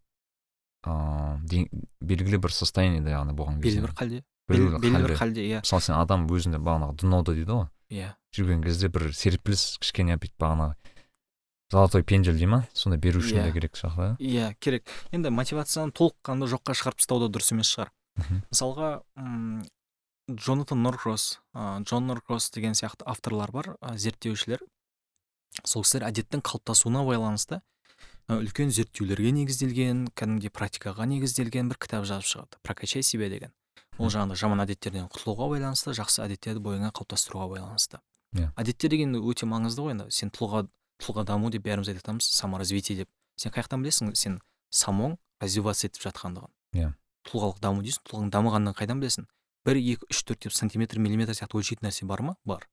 ыыы белгілі бір состояниеде яғни болған кезде. Белгілі бір халде? Белгілі бел- белгілі бір халде. иә. Мысалы сен адам өзінде бағанағы днода дейді ғой. Иә. Жүрген кезде бір серпіліс кішкене бүйтіп бағанағы золотой пендель дей ма? Сондай беру үшін Иә. де керек сияқты да. Иә керек. Енді мотивацияны толыққанды жоққа шығарып тастау да дұрыс емес шығар. Мысалға м, джонатан норкросс джон норкросс деген сияқты авторлар бар зерттеушілер. Сол кісілер әдеттің қалыптасуына байланысты үлкен зерттеулерге негізделген кәдімгідей практикаға негізделген бір кітап жазып шығады. Прокачай себя деген. Ол жаңағыдай жаман әдеттерден құтылуға байланысты жақсы әдеттерді бойыңа қалыптастыруға байланысты. Иә. әдеттер деген өте маңызды ғой енді. Сен тұлға тұлға даму деп бәріміз айтамыз саморазвитие деп. Сен қай жақтан білесің? Сен самоң развиваться етіп жатқандығын. Иә. тұлғалық даму дейсің тұлғаң дамығанын қайдан білесің? Бір екі үш төрт деп сантиметр миллиметр сияқты өлшейтін нәрсе бар ма? Бар.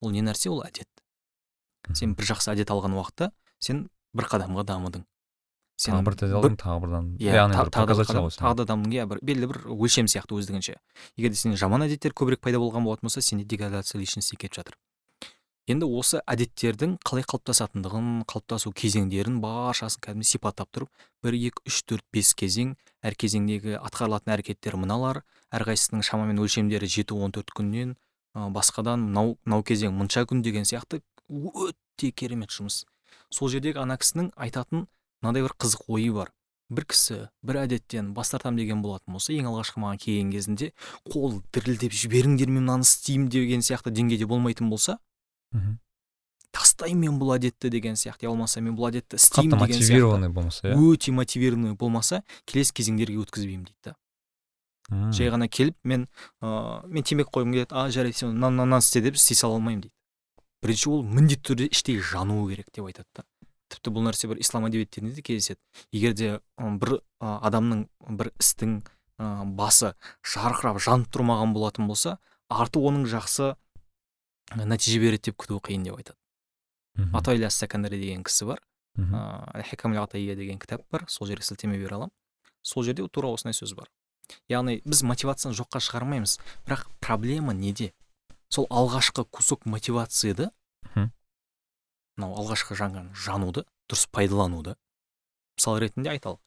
Ол не нәрсе? Ол әдет. Сен бір жақсы әдет алған уақытта сен бір қадамға дамыдың. Сен тағы бір алдың тағы бірдан. иә яғни бір тағы да бір показатель қадам, ғой сен. тағы да дамдың иә бір белгілі бір өлшем сияқты өздігінше. Егер де сен жаман әдеттер көбірек пайда болған болатын болса сенде деградация личности кетіп жатыр. Енді осы әдеттердің қалай қалыптасатындығын қалыптасу кезеңдерін баршасын кәдімгі сипаттап тұрып бір екі үш төрт бес кезең әр кезеңдегі атқарылатын әрекеттер мыналар әрқайсысының шамамен өлшемдері жеті он төрт күннен ә, басқадан мынау мынау кезең мұнша күн деген сияқты өте керемет жұмыс. Сол жердегі ана кісінің айтатын мынандай бір қызық ойы бар. Бір кісі бір әдеттен бас тартамын деген болатын болса ең алғашқы маған келген кезінде қол дірілдеп жіберіңдер мен мынаны істеймін деген сияқты деңгейде болмайтын болса Мгм. тастаймын мен бұл әдетті деген сияқты я болмаса мен бұл әдетті істеймін деген сияқты мотивированный болмаса иә? Өте мотивированный болмаса келесі кезеңдерге өткізбеймін дейді да. Жай ғана келіп мен ыыы мен темекі қойғым келеді а жарайды сен мынаны мынаны істе деп істей сала алмаймын дейді. Бірінші ол міндетті түрде іштей жануы керек деп айтады да. Тіпті бұл нәрсе бір ислам әдебиеттерінде де кездеседі. Егер де бір адамның бір істің басы жарқырап жанып тұрмаған болатын болса арты оның жақсы нәтиже береді деп күту қиын деп айтады. Атайля сакандари деген кісі бар. Атайя деген кітап бар. Сол жерге сілтеме бере аламын. Сол жерде тура осындай сөз бар. Яғни біз мотивацияны жоққа шығармаймыз бірақ проблема неде? Сол алғашқы кусок мотивацияды мынау алғашқы жанған жануды дұрыс пайдалануды мысал ретінде айталық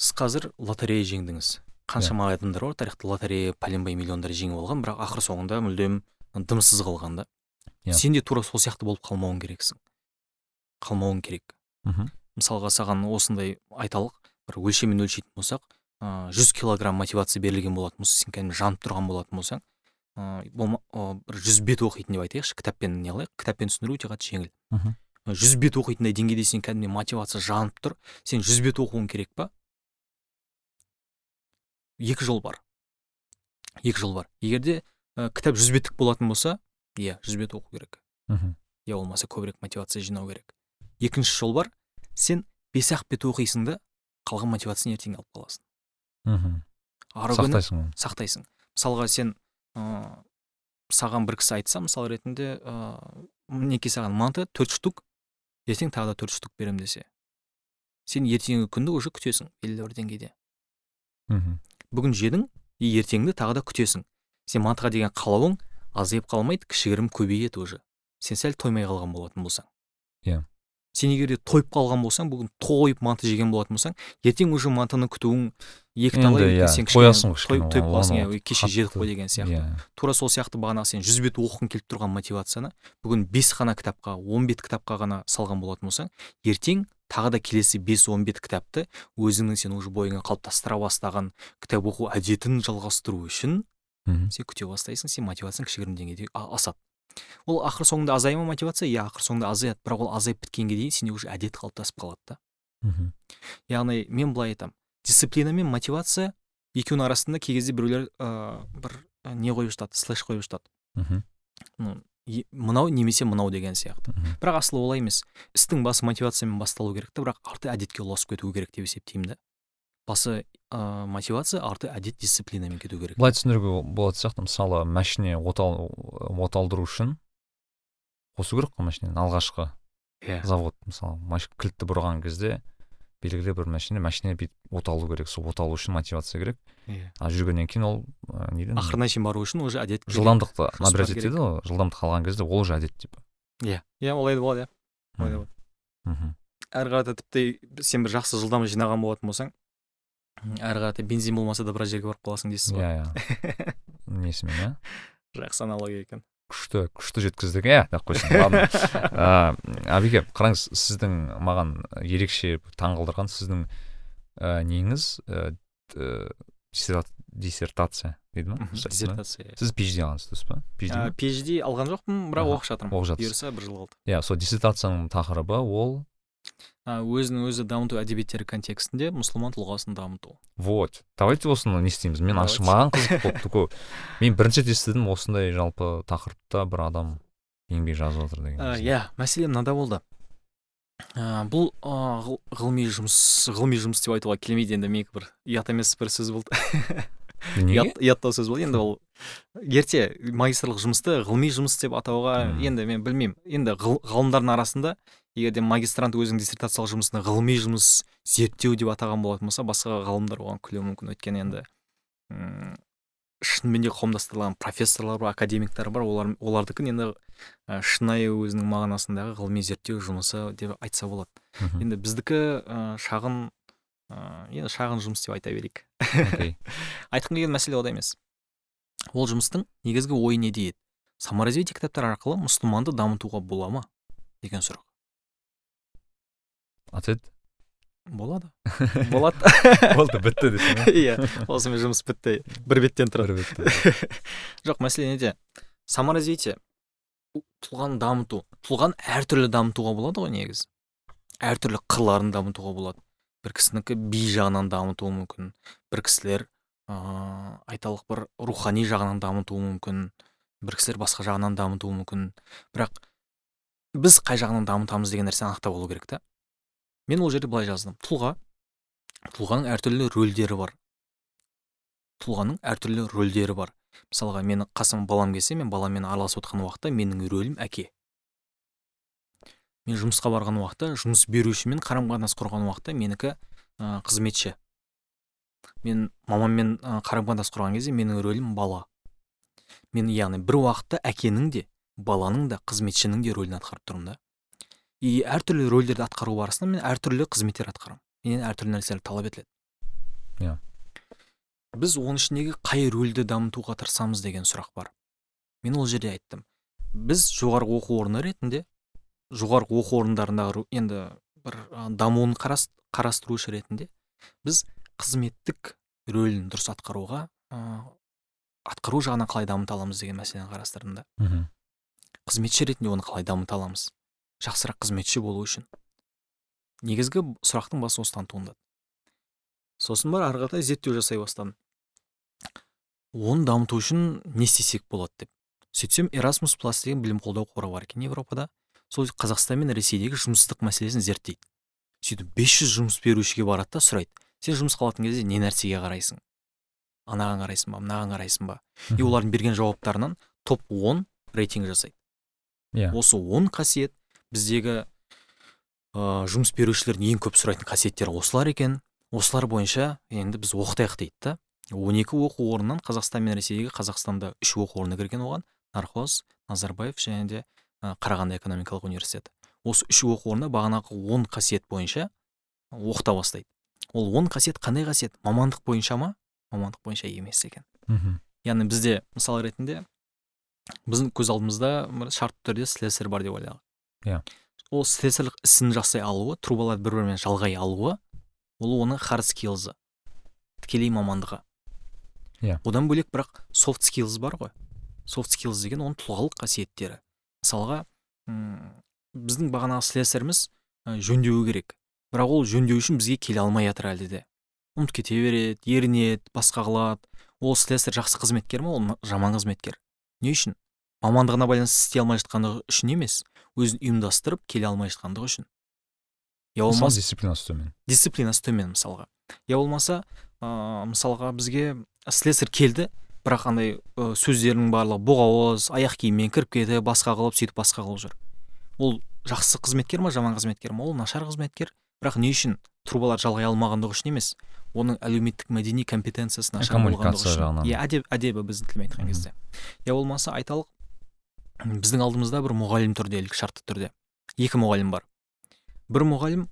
сіз қазір лотерея жеңдіңіз. Қаншама адамдар бар тарихта лотерея пәленбай миллиондар жеңіп алған бірақ ақыр соңында мүлдем дымсыз қалған да. Иә. сен де тура сол сияқты болып қалмауың керексің. Қалмауың керек. Мхм, мысалға саған осындай айталық бір өлшеммен өлшейтін болсақ ыыы жүз килограмм мотивация берілген болатын болса сен кәдімгі жанып тұрған болатын болсаң ыыы бір жүз бет оқитын деп айтайықшы кітаппен не қылайық? Кітаппен түсіндіру өте қатты жеңіл. Мхм. Жүз бет оқитындай деңгейде сен кәдімгідей мотивация жанып тұр сен жүз бет оқуың керек па? Екі жол бар. Екі жол бар. Егер де ә, кітап жүз беттік болатын болса иә жүз бет оқу керек. Мхм, я болмаса көбірек мотивация жинау керек. Екінші жол бар. Сен бес ақ бет оқисың да қалған мотивацияны ертең алып қаласың. Мхм. ары сақтайсың сақтайсың. Мысалға сен ыыы саған бір кісі айтса мысал ретінде ыыы мінекей саған манты төрт штук ертең тағы да төрт штук беремін десе. Сен ертеңгі күнді уже күтесің белгілі бір деңгейде. Мхм, бүгін жедің и ертеңді тағы да күтесің. Сен мантыға деген қалауың азайып қалмайды кішігірім көбейеді уже. Сен сәл тоймай қалған болатын болсаң. Иә. Сен егер де тойып қалған болсаң бүгін тойып манты жеген болатын болсаң ертең уже мантыны күтуің екі талай иә, сен кішкене, тойып қаласың иә «Ой, кеше жедік қой деген сияқты. иә. Тура сол сияқты бағанағы сен жүз бет оқығың келіп тұрған мотивацияны бүгін бес қана кітапқа он бет кітапқа ғана салған болатын болсаң ертең тағы да келесі бес он бет кітапты өзіңнің сен уже бойыңа қалыптастыра бастаған кітап оқу әдетін жалғастыру үшін сен күте бастайсың сен мотивацияң кішігірім деңгейде асады ол ақыр соңында азая ма мотивация? Иә ақыр соңында азаяды. Бірақ ол азайып біткенге дейін сенде уже әдет қалыптасып қалады да. Мхм, яғни мен былай айтамын. Дисциплина мен мотивация екеуінің арасында кей кезде біреулер ыыы бір і не қойып жатады слэш қойып жатады. Мхм, мынау немесе мынау деген сияқты. Бірақ асылы олай емес. істің басы мотивациямен басталу керек та бірақ арты әдетке ұласып кетуі керек деп есептеймін да. Басы ыыы мотивация арты әдет дисциплинамен кету керек. Былай түсіндіруге болатын сияқты мысалы машине отал оталдыру үшін қосу керек қой машинені алғашқы иә. завод мысалы кілтті бұрған кезде белгілі бір машина машина бүйтіп оталу керек сол оталу үшін мотивация керек. Иә. А жүргеннен кейін ол ә, неден? Ақырына шейін бару үшін уже әдет жылдамдықты керек. етеді ғой жылдамдық алған кезде ол уже әдет типа иә иә олай да болады иә. Олай да болады. Мхм әрі қарата тіпті сен бір жақсы жылдам жинаған болатын болсаң әрі қарата бензин болмаса да біраз жерге барып қаласың дейсіз ғой. Иә иә. [LAUGHS] Несімен иә жақсы аналогия екен. Күшті күшті жеткіздік иә? Деп қойсын ладно. [LAUGHS] Әбеке қараңыз сіздің маған ерекше таңғалдырған сіздің ә, неңіз ә, диссертация дейді ма? Диссертация иә. сіз PhD алғансыз дұрыс па? PhD алған жоқпын бірақ оқып жатырмын. оқып жатырсыз. бұйырса бір жыл қалды. Иә сол диссертацияның тақырыбы ол өзін өзі дамыту әдебиеттері контекстінде мұсылман тұлғасын дамыту. Вот. Давайте осыны не істейміз. Мен ашық Давайте. маған қызық тұр көп мен бірінші рет естідім осындай жалпы тақырыпта бір адам еңбек жазып жатыр деген иә мәселе мынада болды. Ә, бұл ә, ғыл- ғылыми жұмыс ғылыми жұмыс деп айтуға келмейді енді менікі бір ұят емес бір сөз болды. Ұят ұяттау сөз болды. Енді [LAUGHS] ол ерте магистрлық жұмысты ғылыми жұмыс деп атауға енді мен білмеймін. Енді ғыл- ғалымдардың арасында егер де магистрант өзінің диссертациялық жұмысына ғылыми жұмыс зерттеу деп атаған болатын болса басқа ғалымдар оған күлуі мүмкін. Өйткені енді м, шынымен де қауымдастырылған профессорлар бар академиктер бар. Олар олардікін енді ә, шынайы өзінің мағынасындағы ғылыми зерттеу жұмысы деп айтса болады. Енді біздікі ә, шағын ә, енді шағын жұмыс деп айта берейік. Окей. [LAUGHS] айтқым келген мәселе ода емес. Ол жұмыстың негізгі ойы неде еді саморазвитие кітаптары арқылы мұсылманды дамытуға бола ма? деген сұрақ. Ответ болады. [LAUGHS] Болады. Болды бітті десең иә? осымен жұмыс бітті. Бір беттен тұрады. бір [LAUGHS] жоқ мәселе неде? Саморазвитие тұлғаны дамыту тұлғаны әртүрлі дамытуға болады ғой негізі. Әртүрлі қырларын дамытуға болады. Бір кісінікі би жағынан дамытуы мүмкін. Бір кісілер ыыы айталық бір рухани жағынан дамытуы мүмкін бір кісілер басқа жағынан дамытуы мүмкін. Бірақ біз қай жағынан дамытамыз деген нәрсені анықтап алу керек та. Мен ол жерде былай жаздым. Тұлға тұлғаның әртүрлі рөлдері бар. Тұлғаның әртүрлі рөлдері бар. Мысалға менің қасыма балам келсе мен баламмен араласып отқан уақытта менің рөлім әке. Мен жұмысқа барған уақытта жұмыс берушімен қарым қатынас құрған уақытта менікі ә, қызметші. Мен мамаммен қарым қатынас құрған кезде менің рөлім бала. Мен яғни бір уақытта әкенің де баланың да қызметшінің де рөлін атқарып тұрмын да. И әртүрлі рөлдерді атқару барысында мен әртүрлі қызметтер атқарамын. Менен әртүрлі нәрселер талап етіледі. Иә. Біз оның ішіндегі қай рөлді дамытуға тырысамыз деген сұрақ бар. Мен ол жерде айттым. Біз жоғарғы оқу орны ретінде жоғарғы оқу орындарындағы енді бір дамуын қарастырушы ретінде біз қызметтік рөлін дұрыс атқаруға ә, атқару жағынан қалай дамыта аламыз деген мәселені қарастырдым да. Қызметші ретінде оны қалай дамыта аламыз? Жақсырақ қызметші болу үшін. Негізгі сұрақтың басы осыдан туындады. Сосын бар ары қаратай зерттеу жасай бастадым. Оны дамыту үшін не істесек болады деп. Сөйтсем erasmus плюс деген білім қолдау қоры бар екен европада. Сол қазақстан мен ресейдегі жұмыссыздық мәселесін зерттейді. Сөйтіп 500 жұмыс берушіге барады да сұрайды. Сен жұмысқа алатын кезде не нәрсеге қарайсың? Анаған қарайсың ба мынаған қарайсың ба? И олардың берген жауаптарынан топ 10 рейтинг жасайды. Иә. Yeah. осы 10 қасиет біздегі ә, жұмыс берушілердің ең көп сұрайтын қасиеттері осылар екен. Осылар бойынша енді біз оқытайық дейді да. он екі оқу орнынан қазақстан мен ресейдегі қазақстанда үш оқу орны кірген оған нархоз назарбаев және де қарағанды экономикалық университеті. Осы үш оқу орны бағанағы он қасиет бойынша оқыта бастайды. Ол он қасиет қандай қасиет? Мамандық бойынша ма? Мамандық бойынша емес екен. Мхм. Яғни бізде мысал ретінде біздің көз алдымызда бір шартты түрде слесарь бар деп ойлайық. Иә. Ол слесарлық ісін жасай алуы трубаларды бір бірімен жалғай алуы ол оның хард скиллзы тікелей мамандығы. Иә. Одан бөлек бірақ софт скиллз бар ғой. Софт скиллз деген оның тұлғалық қасиеттері. Мысалға біздің бағанағы слесаріміз жөндеуі керек. Бірақ ол жөндеу үшін бізге келе алмай жатыр әлде де. Ұмытып кете береді ерінеді басқа қылады. Ол слесарь жақсы қызметкер ма? Ол жаман қызметкер. Не үшін? Мамандығына байланысты істей алмай жатқандығы үшін емес өзін ұйымдастырып келе алмай жатқандығы үшін. Я болмаса дисциплинасы төмен. дисциплинасы төмен мысалға. Я болмаса ә, мысалға бізге слесарь келді бірақ андай ә, сөздерінің барлығы боғауыз аяқ киіммен кіріп кетіп басқа қылып сөйтіп басқа қылып жүр. Ол жақсы қызметкер ма жаман қызметкер ма? Ол нашар қызметкер. Бірақ не үшін трубалар жалғай алмағандығы үшін емес оның әлеуметтік мәдени компетенциясы нашар коммуникация жағынан. Иә әдеп әдебі біздің тілмен айтқан кезде. Я болмаса айталық біздің алдымызда бір мұғалім тұр делік шартты түрде. Екі мұғалім бар. Бір мұғалім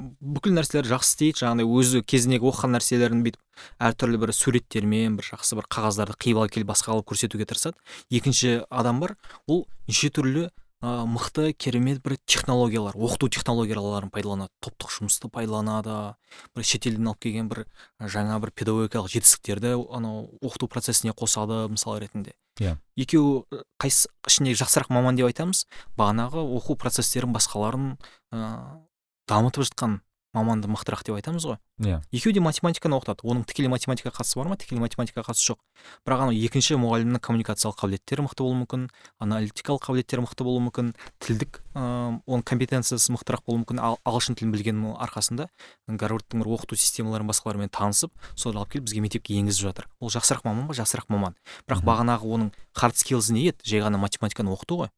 бүкіл нәрселерді жақсы істейді жаңағыдай өзі кезіндегі оқыған нәрселерін бүйтіп әртүрлі бір суреттермен бір жақсы бір қағаздарды қиып алып келіп басқа қылып көрсетуге тырысады. Екінші адам бар ол неше түрлі ә, мықты керемет бір технологиялар оқыту технологияларын пайдаланады. Топтық жұмысты пайдаланады бір шетелден алып келген бір жаңа бір педагогикалық жетістіктерді анау оқыту процесіне қосады мысал ретінде. Иә. Екеуі қайсы ішінде жақсырақ маман деп айтамыз бағанағы оқу процестерін басқаларын ә, дамытып жатқан маманды мықтырақ деп айтамыз ғой. Иә. Екеуі де математиканы оқытады. Оның тікелей математикаға қатысы бар ма? Тікелей математикаға қатысы жоқ. Бірақ анау екінші мұғалімнің коммуникациялық қабілеттері мықты болуы мүмкін аналитикалық қабілеттері мықты болуы мүмкін тілдік ыыы оның компетенциясы мықтырақ болуы мүмкін ал, ағылшын тілін білгеннің арқасында гарвардтың бір оқыту системаларын басқалармен танысып соны алып келіп бізге мектепке енгізіп жатыр. Ол жақсырақ маман ба? Жақсырақ маман. Бірақ бағанағы оның хард скиллзы не еді? Жай ғана математиканы оқыту ғой.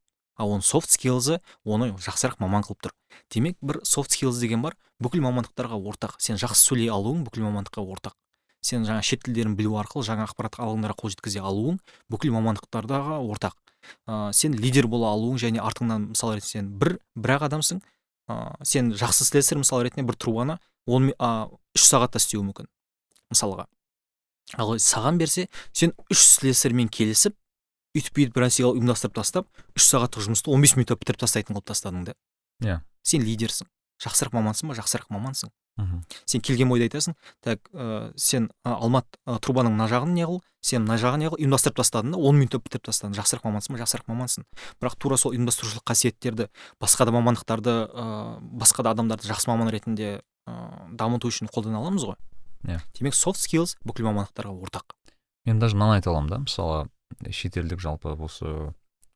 Ал оның софт скиллзы оны жақсырақ маман қылып тұр. Демек бір софт скиллз деген бар бүкіл мамандықтарға ортақ. Сен жақсы сөйлей алуың бүкіл мамандыққа ортақ. Сен жаңа шет тілдерін білу арқылы жаңа ақпарат алаңдарға қол жеткізе алуың бүкіл мамандықтардағы ортақ. Ә, сен лидер бола алуың және артыңнан мысал ретінде сен бір бір ақ адамсың. Ә, сен жақсы слесарь мысал ретінде бір трубаны он үш сағатта істеуі мүмкін мысалға. Ал саған берсе сен үш слесарьмен келісіп үйтіп бүйтіп бір нәрсе ұйымдастырып тастап үш сағаттық жұмысты он бес минутта бітіріп тастайтын қылып тастадың да. Иә. Сен лидерсің жақсырақ мамансың ба? Жақсырақ мамансың. Мхм. Сен келген бойда айтасың так ә, сен ә, алмат ә, трубаның мына жағын не қыл сен мына жағын не қыл ұйымдастырып тастадың да он минутта бітіріп тастадың. Жақсырақ мамансың ба? Жақсырақ мамансың бірақ тура сол ұйымдастырушылық қасиеттерді басқа да мамандықтарды ә, басқа да адамдарды жақсы маман ретінде ә, дамыту үшін қолдана аламыз ғой. Иә. Демек софт скиллз бүкіл мамандықтарға ортақ. Мен даже мынаны айта аламын да мысалы шетелдік жалпы осы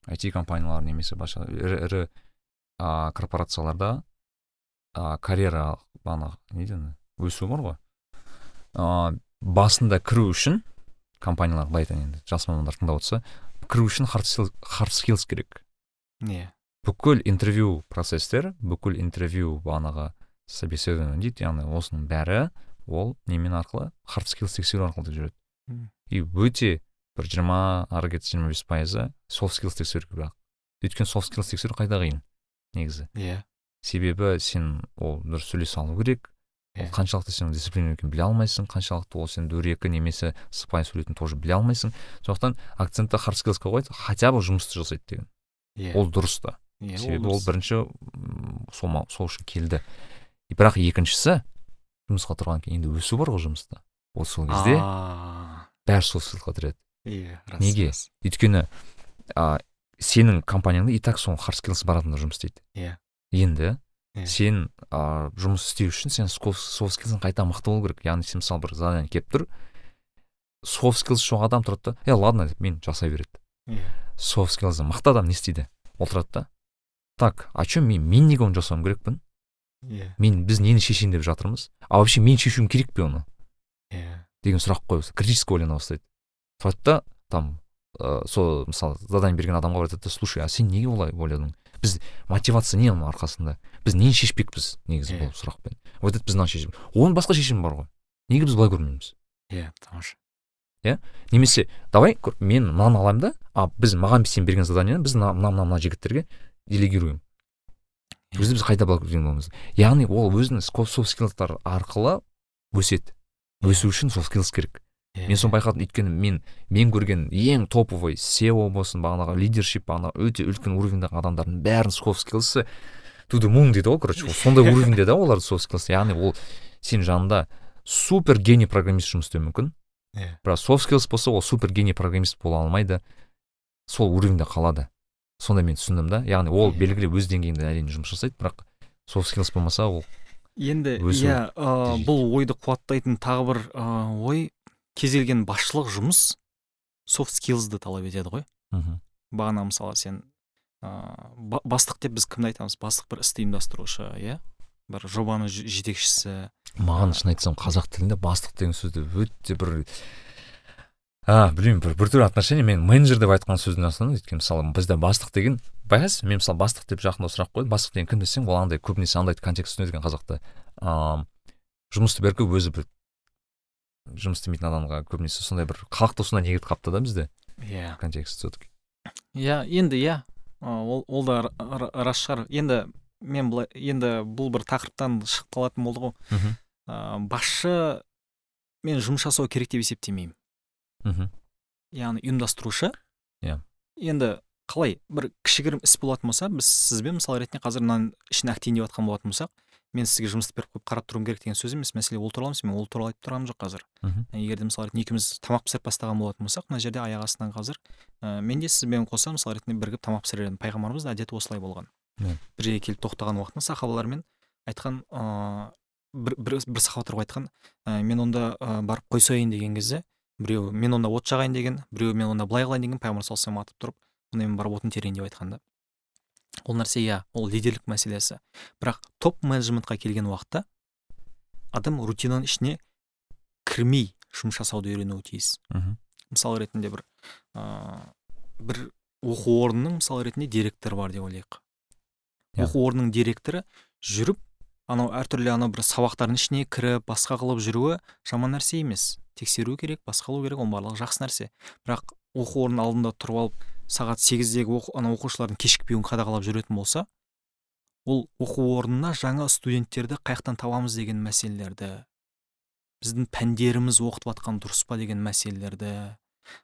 IT компаниялар немесе басқа ірі ірі ә, корпорацияларда ә, карьера бағанағы не дейді өсу бар ғой. Ә, басында кіру үшін компаниялар былай айтайын енді жас мамандар тыңдап отырса кіру үшін хард скиллз керек. Иә бүкіл интервью процесстер бүкіл интервью бағанағы собеседование дейді яғни осының бәрі ол немен арқылы хард скиллс тексеру арқылы жүреді. И өте бір жиырма ары кетсе жиырма бес пайызы софт скиллс тексеру бірақ. Өйткені софт скиллс тексеру қайда қиын негізі? Иә. Себебі сен ол дұрыс сөйлесе алу керек ол Иә. қаншалықты сен дисциплина екенін біле алмайсың қаншалықты ол сен дөрекі немесе сыпайы сөйлейтінін тоже біле алмайсың. Сондықтан акцентті хард скиллсқа қойды хотя бы жұмысты жасайды деген. Иә. Ол дұрыс та. Иә, себебі ол бірінші сол сол үшін келді. И бірақ екіншісі жұмысқа тұрғаннан кейін енді өсу бар ғой жұмыста. Ол сол кезде бәрі сол скиллға кіреді иә рас, Неге? рас. өйткені а, сенің компанияңда и так сол хард скиллс бар адамдар жұмыс істейді. Иә. енді Иә. сен а, жұмыс істеу үшін сен софт скиллсың қайта мықты болу керек. Яғни сен мысалы бір задание келіп тұр софт скиллс жоқ адам тұрады да е ладно деп мен жасай береді. Иә. Софт скиллсы мықты адам не істейді? Отырады да так а че мен мен неге оны жасауым керекпін? Иә. Мен біз нені шешейін? деп жатырмыз. А вообще мен шешуім керек пе оны? Иә. деген сұрақ қоя критически ойлана бастайды. Тұрады да там ә, сол мысалы задание берген адамға айтады да слушай а сен неге олай ойладың біз мотивация не оның арқасында? Біз нені шешпекпіз негізі Иә. бұл сұрақпен. Ол айтады біз мынаны шешеміз оның басқа шешімі бар ғой. Неге біз былай көрмейміз? Иә тамаша немесе давай көр- мен мынаны аламын да а біз маған сен берген заданиені біз мына мына мына жігіттерге делегируем. Иә. өзі біз қайта былай көрген боламыз яғни ол өзінің софт скиллстар арқылы өседі. Өсу үшін софт скиллс керек. Иә, мен соны байқадым. Өйткені мен мен көрген ең топовый SEO болсын бағанағы лидершип бағанағы өте үлкен уровеньдегі адамдардың бәрінің софт скиллсы to the moon дейді ғой короче сондай уровеньде да олардың софт скиллс яғни ол сен жанында супер гений программист жұмыс істеуі мүмкін. Иә бірақ софт скиллс болса ол супер гений программист бола алмайды. Сол уровеньде қалады. Сонда мен түсіндім да. Яғни ол белгілі өз деңгейінде әрине жұмыс жасайды бірақ софт скиллс болмаса ол енді иә бұл ойды қуаттайтын тағы бір ой. Кез келген басшылық жұмыс софт скиллсды талап етеді ғой. Мхм. Бағана мысалы сен ә, бастық деп біз кімді айтамыз? Бастық бір істі ұйымдастырушы иә? бір жобаны жетекшісі. Маған шын айтсам қазақ тілінде бастық деген сөзді өте бір а білмеймін бір біртүрлі отношение. Мен менеджер деп айтқан сөздің астынан өйткені мысалы бізде бастық деген байқайсыз мен мысалы бастық деп жақында сұрақ қойдым. Бастық деген кім десең ол андай көбінесе андай контекст түсінеді екен қазақта. Ыыы жұмысты бәрібір өзі бір жұмыс істемейтін адамға көбінесе сондай бір халықты сондай негізіп қалыпты да бізде. Иә. Контекст все таки иә енді иә. Ә, ол, ол да рас шығар. Енді мен былай енді бұл бір тақырыптан шығып қалатын болды ғой. Мхм. Ә, басшы мен жұмыс жасау керек деп есептемеймін. Мхм. Яғни ұйымдастырушы. Иә. енді қалай бір кішігірім іс болатын болса біз сізбен мысалы ретінде қазір мынаның ішін әктейін деп жатқан болатын болсақ мен сізге жұмысты беріп қойып қарап тұруым керек деген сөз емес. мәселе ол туралы емес мен ол туралы айтып тұрғаным жоқ қазір. Мхм егер де мысалы ретінде екеуміз тамақ пісіріп бастаған болатын болсақ мына жерде аяқ астынан қазір ә, мен де сізбен қоса мысалы ретінде бірігіп тамақ пісірер едім пайғамбарымыз да әдеті осылай болған. Бір жерге келіп тоқтаған уақытында сахабалармен айтқан ыыы бір, бір, бір сахабалар айтқан ә, мен онда ә, барып қойсайын деген кезде біреу мен онда от жағайын деген біреу мен онда былай қылайын деген пайғамбар саллаллаху алейhi атып тұрып онда мен барып отын терейін деп айтқан да. Ол нәрсе иә ол лидерлік мәселесі. Бірақ топ менеджментқа келген уақытта адам рутинаның ішіне кірмей жұмыс жасауды үйренуі тиіс. Мхм мысал ретінде бір ыыы бір оқу орнының мысал ретінде директоры бар деп ойлайық. Оқу орнының директоры жүріп анау әртүрлі анау бір сабақтардың ішіне кіріп басқа қылып жүруі жаман нәрсе емес. Тексеру керек басқа қылу керек оның барлығы жақсы нәрсе. Бірақ оқу орнының алдында тұрып алып сағат сегіздегі оқу, ана оқушылардың кешікпеуін қадағалап жүретін болса ол оқу орнына жаңа студенттерді қай жақтан табамыз деген мәселелерді біздің пәндеріміз оқытып жатқан дұрыс па деген мәселелерді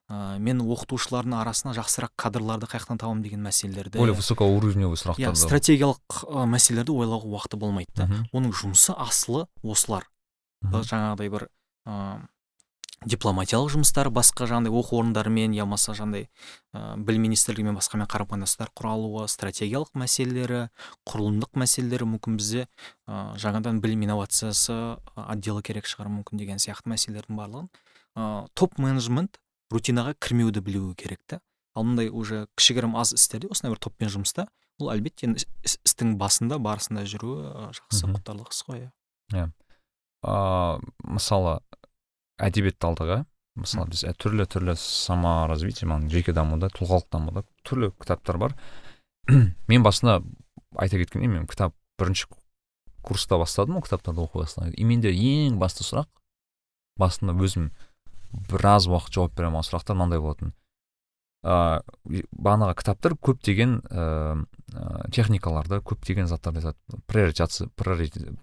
ә, мен оқытушылардың арасына жақсырақ кадрларды қай жақтан табамын деген мәселелерді более высокоуровневый иә сұрақтарды стратегиялық ә, мәселелерді ойлауға уақыты болмайды да. Оның жұмысы асылы осылар. Жаңағыдай бір ә, дипломатиялық жұмыстар басқа жаңағыдай оқу орындарымен я болмаса жаңағыдай ә, білім министрлігімен басқамен қарым қатынастар құралуы стратегиялық мәселелері құрылымдық мәселелері мүмкін бізде ә, жаңадан білім инновациясы отделы керек шығар мүмкін деген сияқты мәселелердің барлығын ә, топ менеджмент рутинаға кірмеуді білуі керек та ал мындай уже кішігірім аз істерде осындай бір топпен жұмыста ол әлбетте енді іс- істің басында барысында жүруі жақсы құптарлық іс қой иә. Ыыы мысалы әдебиет алдыға мысалы біз түрлі түрлі саморазвитие маған жеке дамуда тұлғалық дамуда түрлі кітаптар бар. [CLEARS THROAT] Мен басында айта кеткендей мен кітап бірінші курста бастадым ғой кітаптарды оқи бастаған и менде ең басты сұрақ басында өзім біраз уақыт жауап бере алмаған сұрақтар мынандай болатын. Ыыы бағанағы кітаптар көптеген ыыы ә, техникаларды көптеген заттарды айтады.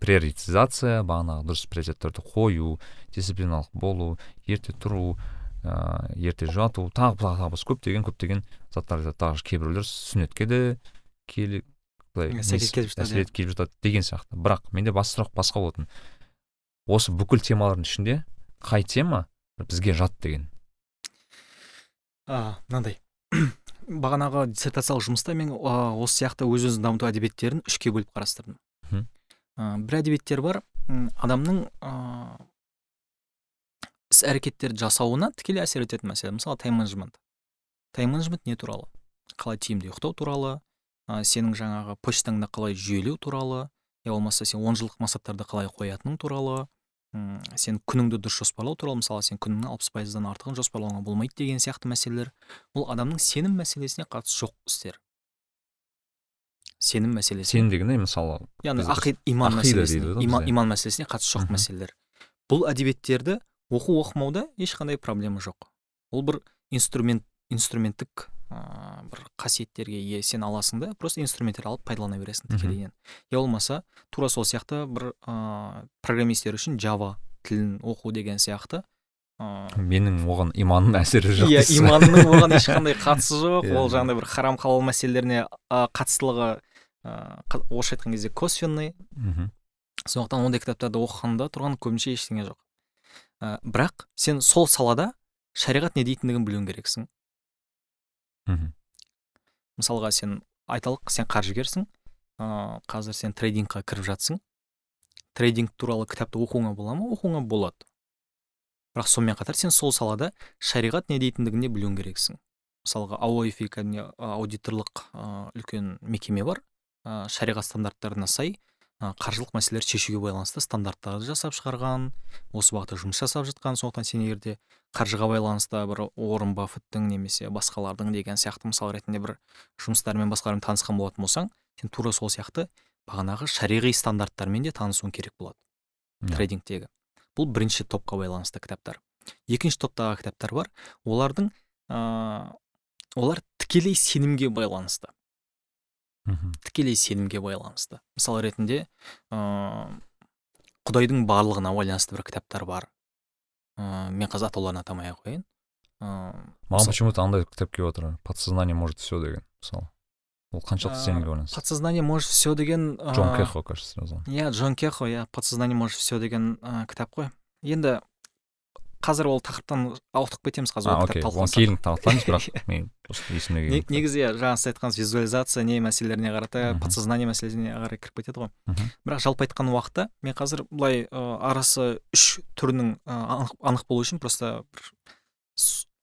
Приоритизация бағанағы дұрыс приоритеттерді қою дисциплиналық болу ерте тұру ыыы ерте жату тағы тағы тағы көптеген көптеген заттар айтады тағы кейбіреулер сүннетке де келе былай иә. келіп жатады деген сияқты. Бірақ менде басты сұрақ басқа болатын. Осы бүкіл темалардың ішінде қай тема бізге жат деген? Мынандай. [COUGHS] бағанағы диссертациялық жұмыста мен осы сияқты өз өзін дамыту әдебиеттерін үшке бөліп қарастырдым. Бір әдебиеттер бар адамның ыыы іс әрекеттерді жасауына тікелей әсер ететін мәселе. Мысалы тайм менеджмент тайм менеджмент не туралы? Қалай тиімді ұйықтау туралы ә, сенің жаңағы почтаңды қалай жүйелеу туралы я болмаса сен он жылдық мақсаттарды қалай қоятының туралы м сен күніңді дұрыс жоспарлау туралы мысалы сен күніңнің алпыс пайыздан артығын жоспарлауға болмайды деген сияқты мәселелер бұл адамның сенім мәселесіне қатысы жоқ істер. Сенім мәселесі сенім дегенде мысалы? Яғни ақид иман мәселесіне иман, иман мәселесіне қатысы жоқ мәселелер. Бұл әдебиеттерді оқу оқымауда ешқандай проблема жоқ. Ол бір инструмент инструменттік ыыы бір қасиеттерге ие сен аласың да просто инструменттер алып пайдалана бересің тікелейінен я болмаса тура сол сияқты бір ыыы программисттер үшін жава тілін оқу деген сияқты ыыы менің оған иманның әсері жоқ иә иманның оған ешқандай [LAUGHS] қатысы жоқ. Ол жаңағыдай бір харам халал мәселелеріне қатыстылығы ыыы орысша айтқан кезде косвенный. Мхм сондықтан ондай кітаптарды оқығанда тұрған көбінше ештеңе жоқ. Ә, бірақ сен сол салада шариғат не дейтіндігін білуің керексің. Мхм мысалға сен айталық сен қаржыгерсің ыыы қазір сен трейдингқа кіріп жатсың. Трейдинг туралы кітапты оқуыңа бола ма? Оқуыңа болады. Бірақ сонымен қатар сен сол салада шариғат не дейтіндігін де білуің керексің. Мысалға ауифи аудиторлық үлкен мекеме бар. Шариғат стандарттарына сай қаржылық мәселелерді шешуге байланысты стандарттарды жасап шығарған осы бағытта жұмыс жасап жатқан. Сондықтан сен егер де қаржыға байланысты бір орын баффеттің немесе басқалардың деген сияқты мысал ретінде бір жұмыстармен басқалармен танысқан болатын болсаң сен тура сол сияқты бағанағы шариғи стандарттармен де танысуың керек болады. Yeah. трейдингтегі. Бұл бірінші топқа байланысты кітаптар. Екінші топтағы кітаптар бар. Олардың ыыы олар тікелей сенімге байланысты. Тікелей сенімге байланысты. Мысал ретінде ыыы құдайдың барлығына байланысты бір кітаптар бар. Ыыы мен қазір атауларын атамай ақ қояйын. Ыыы маған почему то андай кітап келіп отыр. Подсознание может все деген мысалы. Ол қаншалықты сенімге байланысты? Подсознание может все деген джон кехо кажется иә джон кехо иә подсознание может все деген кітап қой. Енді қазір ол тақырыптан ауытқып кетеміз қазір ол кітап кейін талқылаймыз бірақ [LAUGHS] мен есіме негізі иә жаңа сіз айтқан визуализация не мәселелеріне қарата подсознание мәселесіне қарай кіріп кетеді ғой. Бірақ жалпы айтқан уақытта мен қазір былай арасы үш түрінің анық, болу үшін просто бір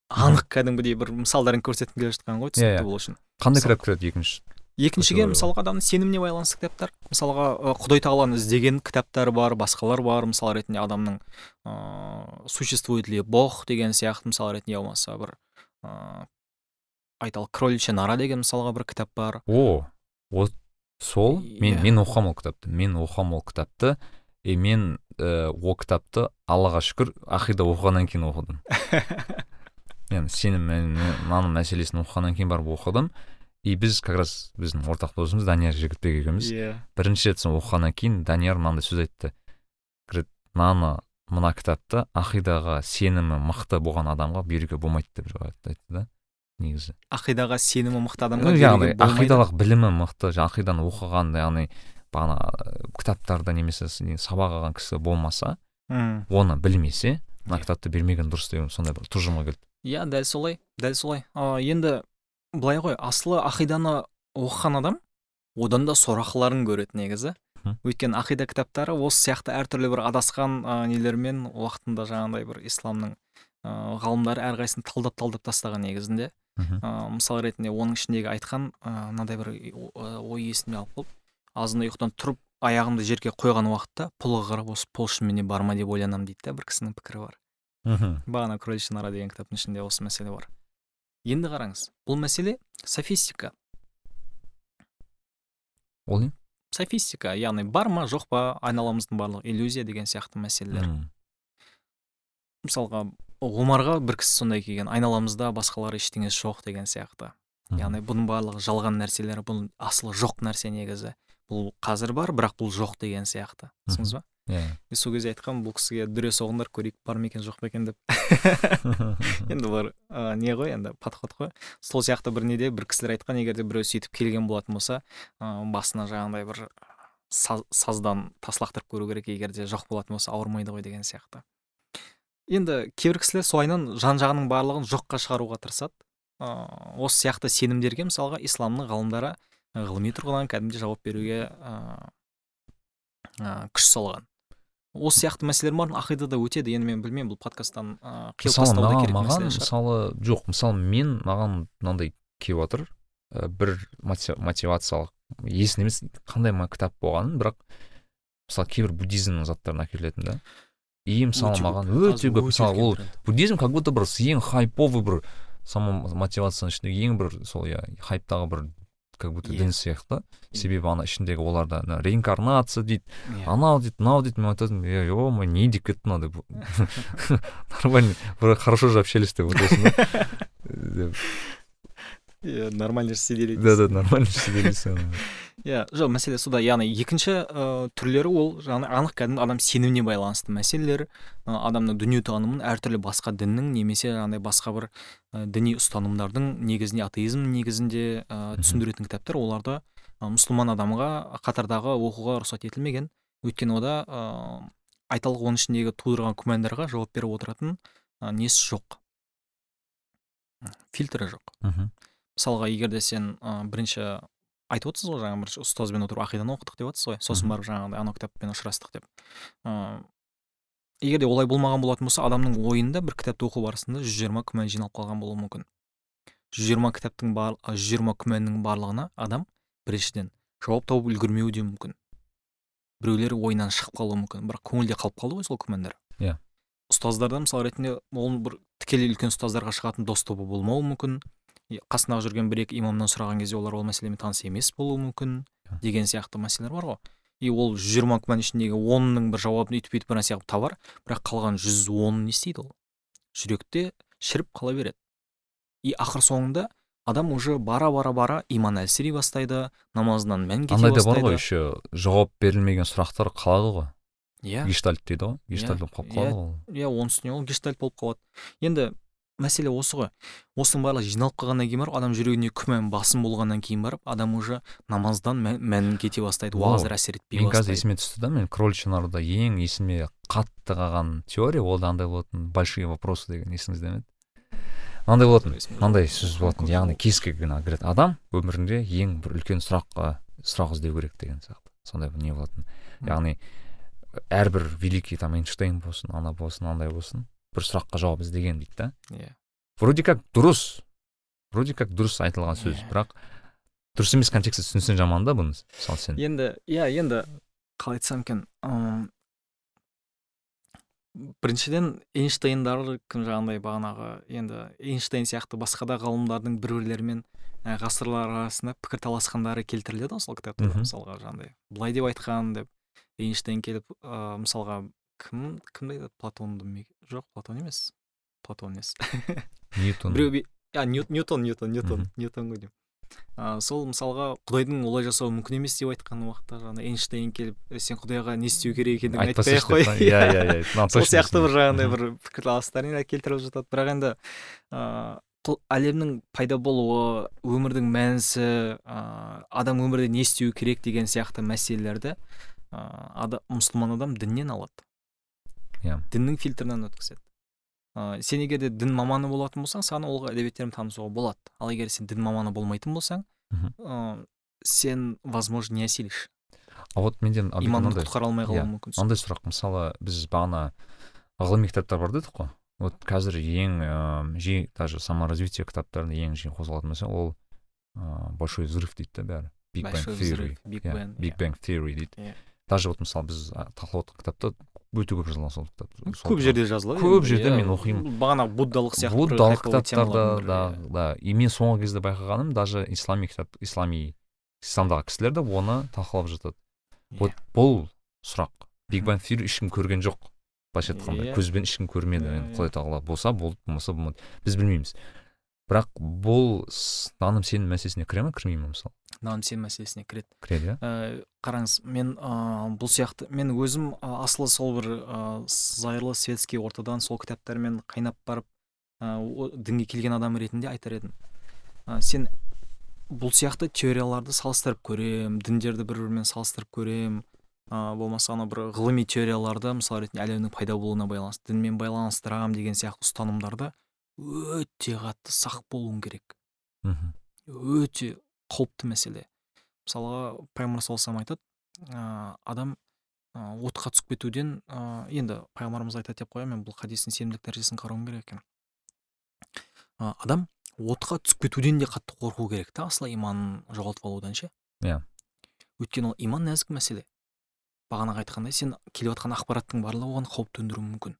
анық кәдімгідей бір мысалдарын көрсеткім келе жатқан ғой түсінікті болу үшін. Қандай кітап кіреді екінші? Екіншіге мысалға адамның сеніміне байланысты кітаптар. Мысалға құдай тағаланы іздеген кітаптар бар басқалар бар мысал ретінде адамның ыыы существует ли бог деген сияқты мысал ретінде болмаса бір ыыы айталық кроличья нора деген мысалға бір кітап бар. О вот сол. Мен мен оқығанмын ол кітапты. Мен оқығанмын ол кітапты. И мен ә, ол кітапты аллаға шүкір ақида оқығаннан кейін оқыдым. [LAUGHS] Яғни сенім наным мәселесін оқығаннан кейін барып оқыдым. И біз как раз біздің ортақ досымыз данияр жігітбек екеуміз. Иә. Yeah. бірінші рет оқығаннан кейін данияр мынандай сөз айтты. Говорит мынаны мына кітапты ақидаға сенімі мықты болған адамға беруге болмайды деп айтты да негізі. Ақидаға сенімі мықты адамға яғни ақидалық білімі мықты ақиданы оқыған яғни бағана кітаптарды немесе сабақ алған кісі болмаса оны білмесе мына кітапты бермеген дұрыс деген сондай бір тұжырымға келді. Иә дәл солай дәл солай. Енді былай ғой асылы ақиданы оқыған адам одан да сорақыларын көреді негізі. Өйткені ақида кітаптары осы сияқты әртүрлі бір адасқан ә, нелермен уақытында жаңағыдай бір исламның ә, ғалымдары әрқайсысын талдап талдап тастаған негізінде. Ә, мысал ретінде оның ішіндегі айтқан мынандай бір ой есіме алып қалып азында ұйқыдан тұрып аяғымды жерге қойған уақытта пұлға қарап осы пұл шынымен бар ма? деп ойланамын дейді да бір кісінің пікірі бар. Мхм. Бағана кроличья нора деген кітаптың ішінде осы мәселе бар. Енді қараңыз бұл мәселе софистика. Ол не? Софистика яғни бар ма жоқ па айналамыздың барлығы иллюзия деген сияқты мәселелер. Мм. мысалға омарға бір кісі сондай келген айналамызда басқалар ештеңесі жоқ деген сияқты. Мгм. яғни бұның барлығы жалған нәрселер бұл асылы жоқ нәрсе негізі. Бұл қазір бар бірақ бұл жоқ деген сияқты. Түсіндіңіз ба? Иә. Мен сол кезде айтқанмын бұл кісіге дүре соғыңдар көрейік бар ма екен жоқ па екен? деп. [LAUGHS] Енді бұлар ә, не ғой енді подход қой. Сол сияқты бір неде бір кісілер айтқан егер де біреу сөйтіп келген болатын болса ә, басына жаңағыдай бір саз, саздан тас лақтырып көру керек егер де жоқ болатын болса ауырмайды ғой деген сияқты. Енді кейбір кісілер солайынан жан жағының барлығын жоққа шығаруға тырысады. Ә, осы сияқты сенімдерге мысалға исламның ғалымдары ғылыми тұрғыдан кәдімгідей жауап беруге ә, ә, күш салған. Осы сияқты мәселелер бар ақидада өтеді. Енді мен білмеймін бұл подкасттан ыыы тастау да керек маған мысалы жоқ. Мысалы мен маған мынандай келіп жатыр ә, бір моти- мотивациялық есімде емес қандай ма кітап болғанын бірақ мысалы кейбір буддизмнің заттарын әкелетін да. И мысалы маған өте көп. мысалы ол буддизм как будто бір ең хайповый бір мотивацияның ішіндегі ең бір сол иә хайптағы бір как будто Иә. дін сияқты себебі ана ішіндегі оларда ана реинкарнация дейді Иә. анау дейді мынау дейді мен айтатынмын е е мое не деп кетті мынау деп нормально хорошо же общались деп отырсың да [LAUGHS] иә нормально же сидели да да нормально сиделись ана. иә жоқ мәселе сода яғни екінші ыыы түрлері ол жаңағы анық кәдімгі адам сеніміне байланысты мәселелер. Ы, адамның дүниетанымын әртүрлі басқа діннің немесе жаңағыдай басқа бір діни ұстанымдардың негізінде атеизм негізінде түсіндіретін кітаптар оларды ы, мұсылман адамға қатардағы оқуға рұқсат етілмеген. Өйткені ода ыыы айталық оның ішіндегі тудырған күмәндарға жауап беріп отыратын несі жоқ? Фильтрі жоқ. Мхм. Мысалға егер де сен ә, бірінші айтып отырсыз ғой жаңағы бірінші ұстазбен отырып ақиданы оқыдық деп жатсыз ғой сосын барып жаңағыдай анау кітаппен ұшырастық деп. Ыыы егер де олай болмаған болатын болса адамның ойында бір кітапты оқу барысында жүз жиырма күмән жиналып қалған болуы мүмкін. Жүз жиырма кітаптың бар жүз жиырма күмәннің барлығына адам біріншіден жауап тауып үлгермеуі де мүмкін. Біреулері ойынан шығып қалуы мүмкін бірақ көңілде қалып қалды ғой сол күмәндар. Иә. ұстаздардан мысал ретінде ол бір тікелей үлкен ұстаздарға шығатын дос тобы болмауы мүмкін. Қасындағы жүрген бір екі имамнан сұраған кезде олар ол мәселемен таныс емес болуы мүмкін Иә. деген сияқты мәселелер бар ғой. И ол жүз жиырма күмән ішіндегі онның бір жауабын өйтіп бүйтіп бір нәрсе қылып табар бірақ қалған жүз онын не істейді ол. Жүректе шіріп қала береді. И ақыр соңында адам уже бара бара бара иманы әлсірей бастайды намазынан мән кете андай да бар бастайды. ғой еще жауап берілмеген сұрақтар қалады ғой. Иә. Гештальт дейді ғой гештальт болып қалып қалады ғой ол. иә оның үстіне ол гештальт болып қалады. Енді мәселе осы ғой. Осының барлығы жиналып қалғаннан кейін барып адам жүрегіне күмән басым болғаннан кейін барып адам уже намаздан мән, мән кете бастайды уағыздар әсер етпей мен қазір есіме түсті да мен кроличинарда ең есіме қатты қалған теория ол да андай болатын большие вопросы деген есіңізде ме? Мынандай болатын мынандай сөз болатын яғни кез келген говорят адам өмірінде ең бір үлкен сұраққа сұрақ іздеу керек деген сияқты. Сондай бір не болатын. Яғни әрбір великий там эйнштейн болсын ана болсын андай болсын. Бір сұраққа жауап іздеген дейді да. Иә. Вроде как дұрыс. Вроде как дұрыс айтылған сөз Иә. бірақ дұрыс емес контекстте түсінсең жаман да бұны мысалы сен енді иә енді қалай айтсам екен ым, біріншіден эйнштейндар кім жаңағындай бағанағы енді эйнштейн сияқты басқа да ғалымдардың бір бірлерімен ә, ғасырлар арасында пікірталасқандары келтіріледі ғой сол кітаптарда Мгм. мысалға жаңағыдай былай деп айтқан деп эйнштейн келіп ә, мысалға кім кімді айтады платонды ме жоқ платон емес платон емес ньютон біреу а Нью- ньютон ньютон ньютон ньютон ғой деймін сол мысалға құдайдың олай жасауы мүмкін емес деп айтқан уақытта жаңағы эйнштейн келіп «Е, сен құдайға не істеу керек екендігін айтпай ақ қой иә иә иә [LAUGHS] сол сияқты бір жаңағындай бір пікірталастар не келтіріліп жатады. Бірақ енді ыыы әлемнің пайда болуы өмірдің мәнісі ыыы адам өмірде не істеу керек деген сияқты мәселелерді ыыы мұсылман адам діннен алады. Иә. діннің фильтрінен өткізеді. Ыыы сен егер де дін маманы болатын болсаң саған ол әдебиеттермен танысуға болады. Ал егер сен дін маманы болмайтын болсаң ыыы сен возможно не осилишь. А вот менден Абик, иманыңды құтқара алмай қалуы иә, мүмкін мынандай сұрақ. Мысалы біз бағана ғылыми кітаптар бар дедік қой. Вот қазір ең ыыы жиі даже саморазвитие кітаптарында ең жиі қозғалатын нәрсе ол ыыы большой взрыв дейді да бәрі. Иә, Bang, big иә. bang theory дейді. Иә. даже вот мысалы біз талқылап отырған кітапта өте көп жазылған сол кітап көп жерде жазылады көп жерде иә. мен оқимын. бағанағы буддалық сияқты буддалық кітаптарда да иә. да и мен соңғы кезде байқағаным даже ислами кітап ислами исламдағы кісілер де оны талқылап жатады Иә. вот бұл сұрақ биг банг теория ешкім көрген жоқ былайша айтқанда Иә. көзбен ешкім көрмеді Иә, енді иә. құдай тағала болса болды болмаса болмады біз білмейміз бірақ бұл наным сенім мәселесіне кіре ма кірмей ма мысалы наным сенім мәселесіне кіреді. Кіреді иә? Ә, қараңыз мен ә, бұл сияқты мен өзім ә, асылы сол бір ә, зайырлы светский ортадан сол кітаптармен қайнап барып ә, дінге келген адам ретінде айтар едім. Ә, сен бұл сияқты теорияларды салыстырып көрем діндерді бір бірімен салыстырып көрем ә, болмаса анау бір ғылыми теорияларды мысал ретінде әлемнің пайда болуына байланысты дінмен байланыстырамын деген сияқты ұстанымдарды өте қатты сақ болуың керек. Мхм. Өте қауіпті мәселе. Мысалға пайғамбар саллаллаху айтады ә, адам ә, отқа түсіп кетуден ә, енді пайғамбарымыз айтады деп қоямын мен бұл хадистің сенімділік дәрежесін қарауым керек екен ә, адам отқа түсіп кетуден де қатты қорқу керек та асылы иманын жоғалтып алудан ше? Иә. өйткені ол иман нәзік мәселе. Бағанағы айтқандай сен келіп жатқан ақпараттың барлығы оған қауіп төндіруі мүмкін.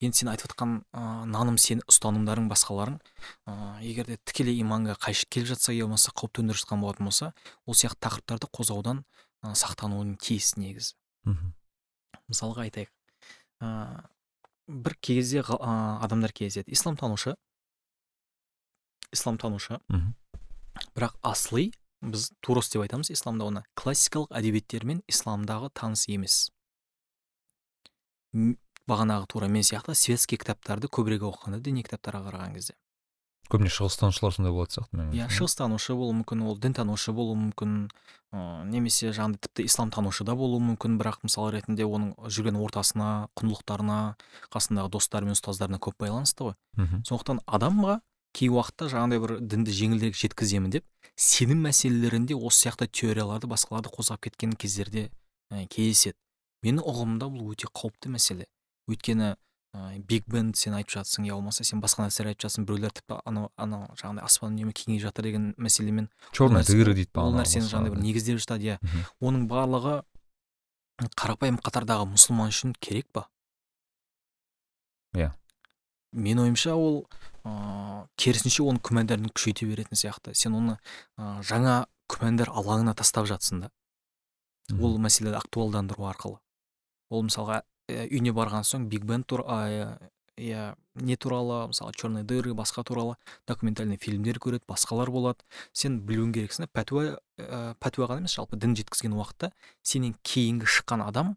Енді сен айтып жатқан ә, наным сен ұстанымдарың басқаларың ә, егер де тікелей иманға қайшы келіп жатса я болмаса қауіп төндіріп жатқан болатын болса ол сияқты тақырыптарды қозғаудан ә, сақтануың тиіс негізі. Мхм. Мысалға айтайық. Ә, бір кезде ә, адамдар кездеседі. Исламтанушы исламтанушы бірақ асли біз турос деп айтамыз исламда оны классикалық әдебиеттермен исламдағы таныс емес. Бағанағы тура мен сияқты светский кітаптарды көбірек оқыған діни кітаптарға қараған кезде. Көбіне шығыстанушылар сондай болатын сияқты менің иә ойымша. шығыстанушы болуы мүмкін ол дінтанушы болуы мүмкін ыыы немесе жаңағыдай тіпті исламтанушы да болуы мүмкін бірақ мысал ретінде оның жүрген ортасына құндылықтарына қасындағы достары мен ұстаздарына көп байланысты ғой. Мхм. Сондықтан адамға кей уақытта жаңағыдай бір дінді жеңілірек жеткіземін деп сенім мәселелерінде осы сияқты теорияларды басқаларды қозғап кеткен кездерде ә, кездеседі. Менің ұғымымда бұл өте қауіпті мәселе. Өйткені ә, биг бенд сен айтып жатсың я болмаса сен басқа нәрселер айтып жатсың біреулер тіпті анау анау жаңағыдай аспан үнемі кеңейіп жатыр деген мәселемен черная дыра дейді ол нәрсені жаңағыдай бір негіздеп жатады иә. Оның барлығы қарапайым қатардағы мұсылман үшін керек па? Иә. менің ойымша ол ыыы керісінше оның күмәндарын күшейте беретін сияқты. Сен оны ы жаңа күмәндар алаңына тастап жатсың да. Ол мәселені актуалдандыру арқылы. Ол мысалға ә, үйіне барған соң биг бен иә не туралы мысалы черные дыры басқа туралы документальный фильмдер көреді басқалар болады. Сен білуің керексің да пәтуа ә, пәтуа ғана емес жалпы дін жеткізген уақытта сенен кейінгі шыққан адам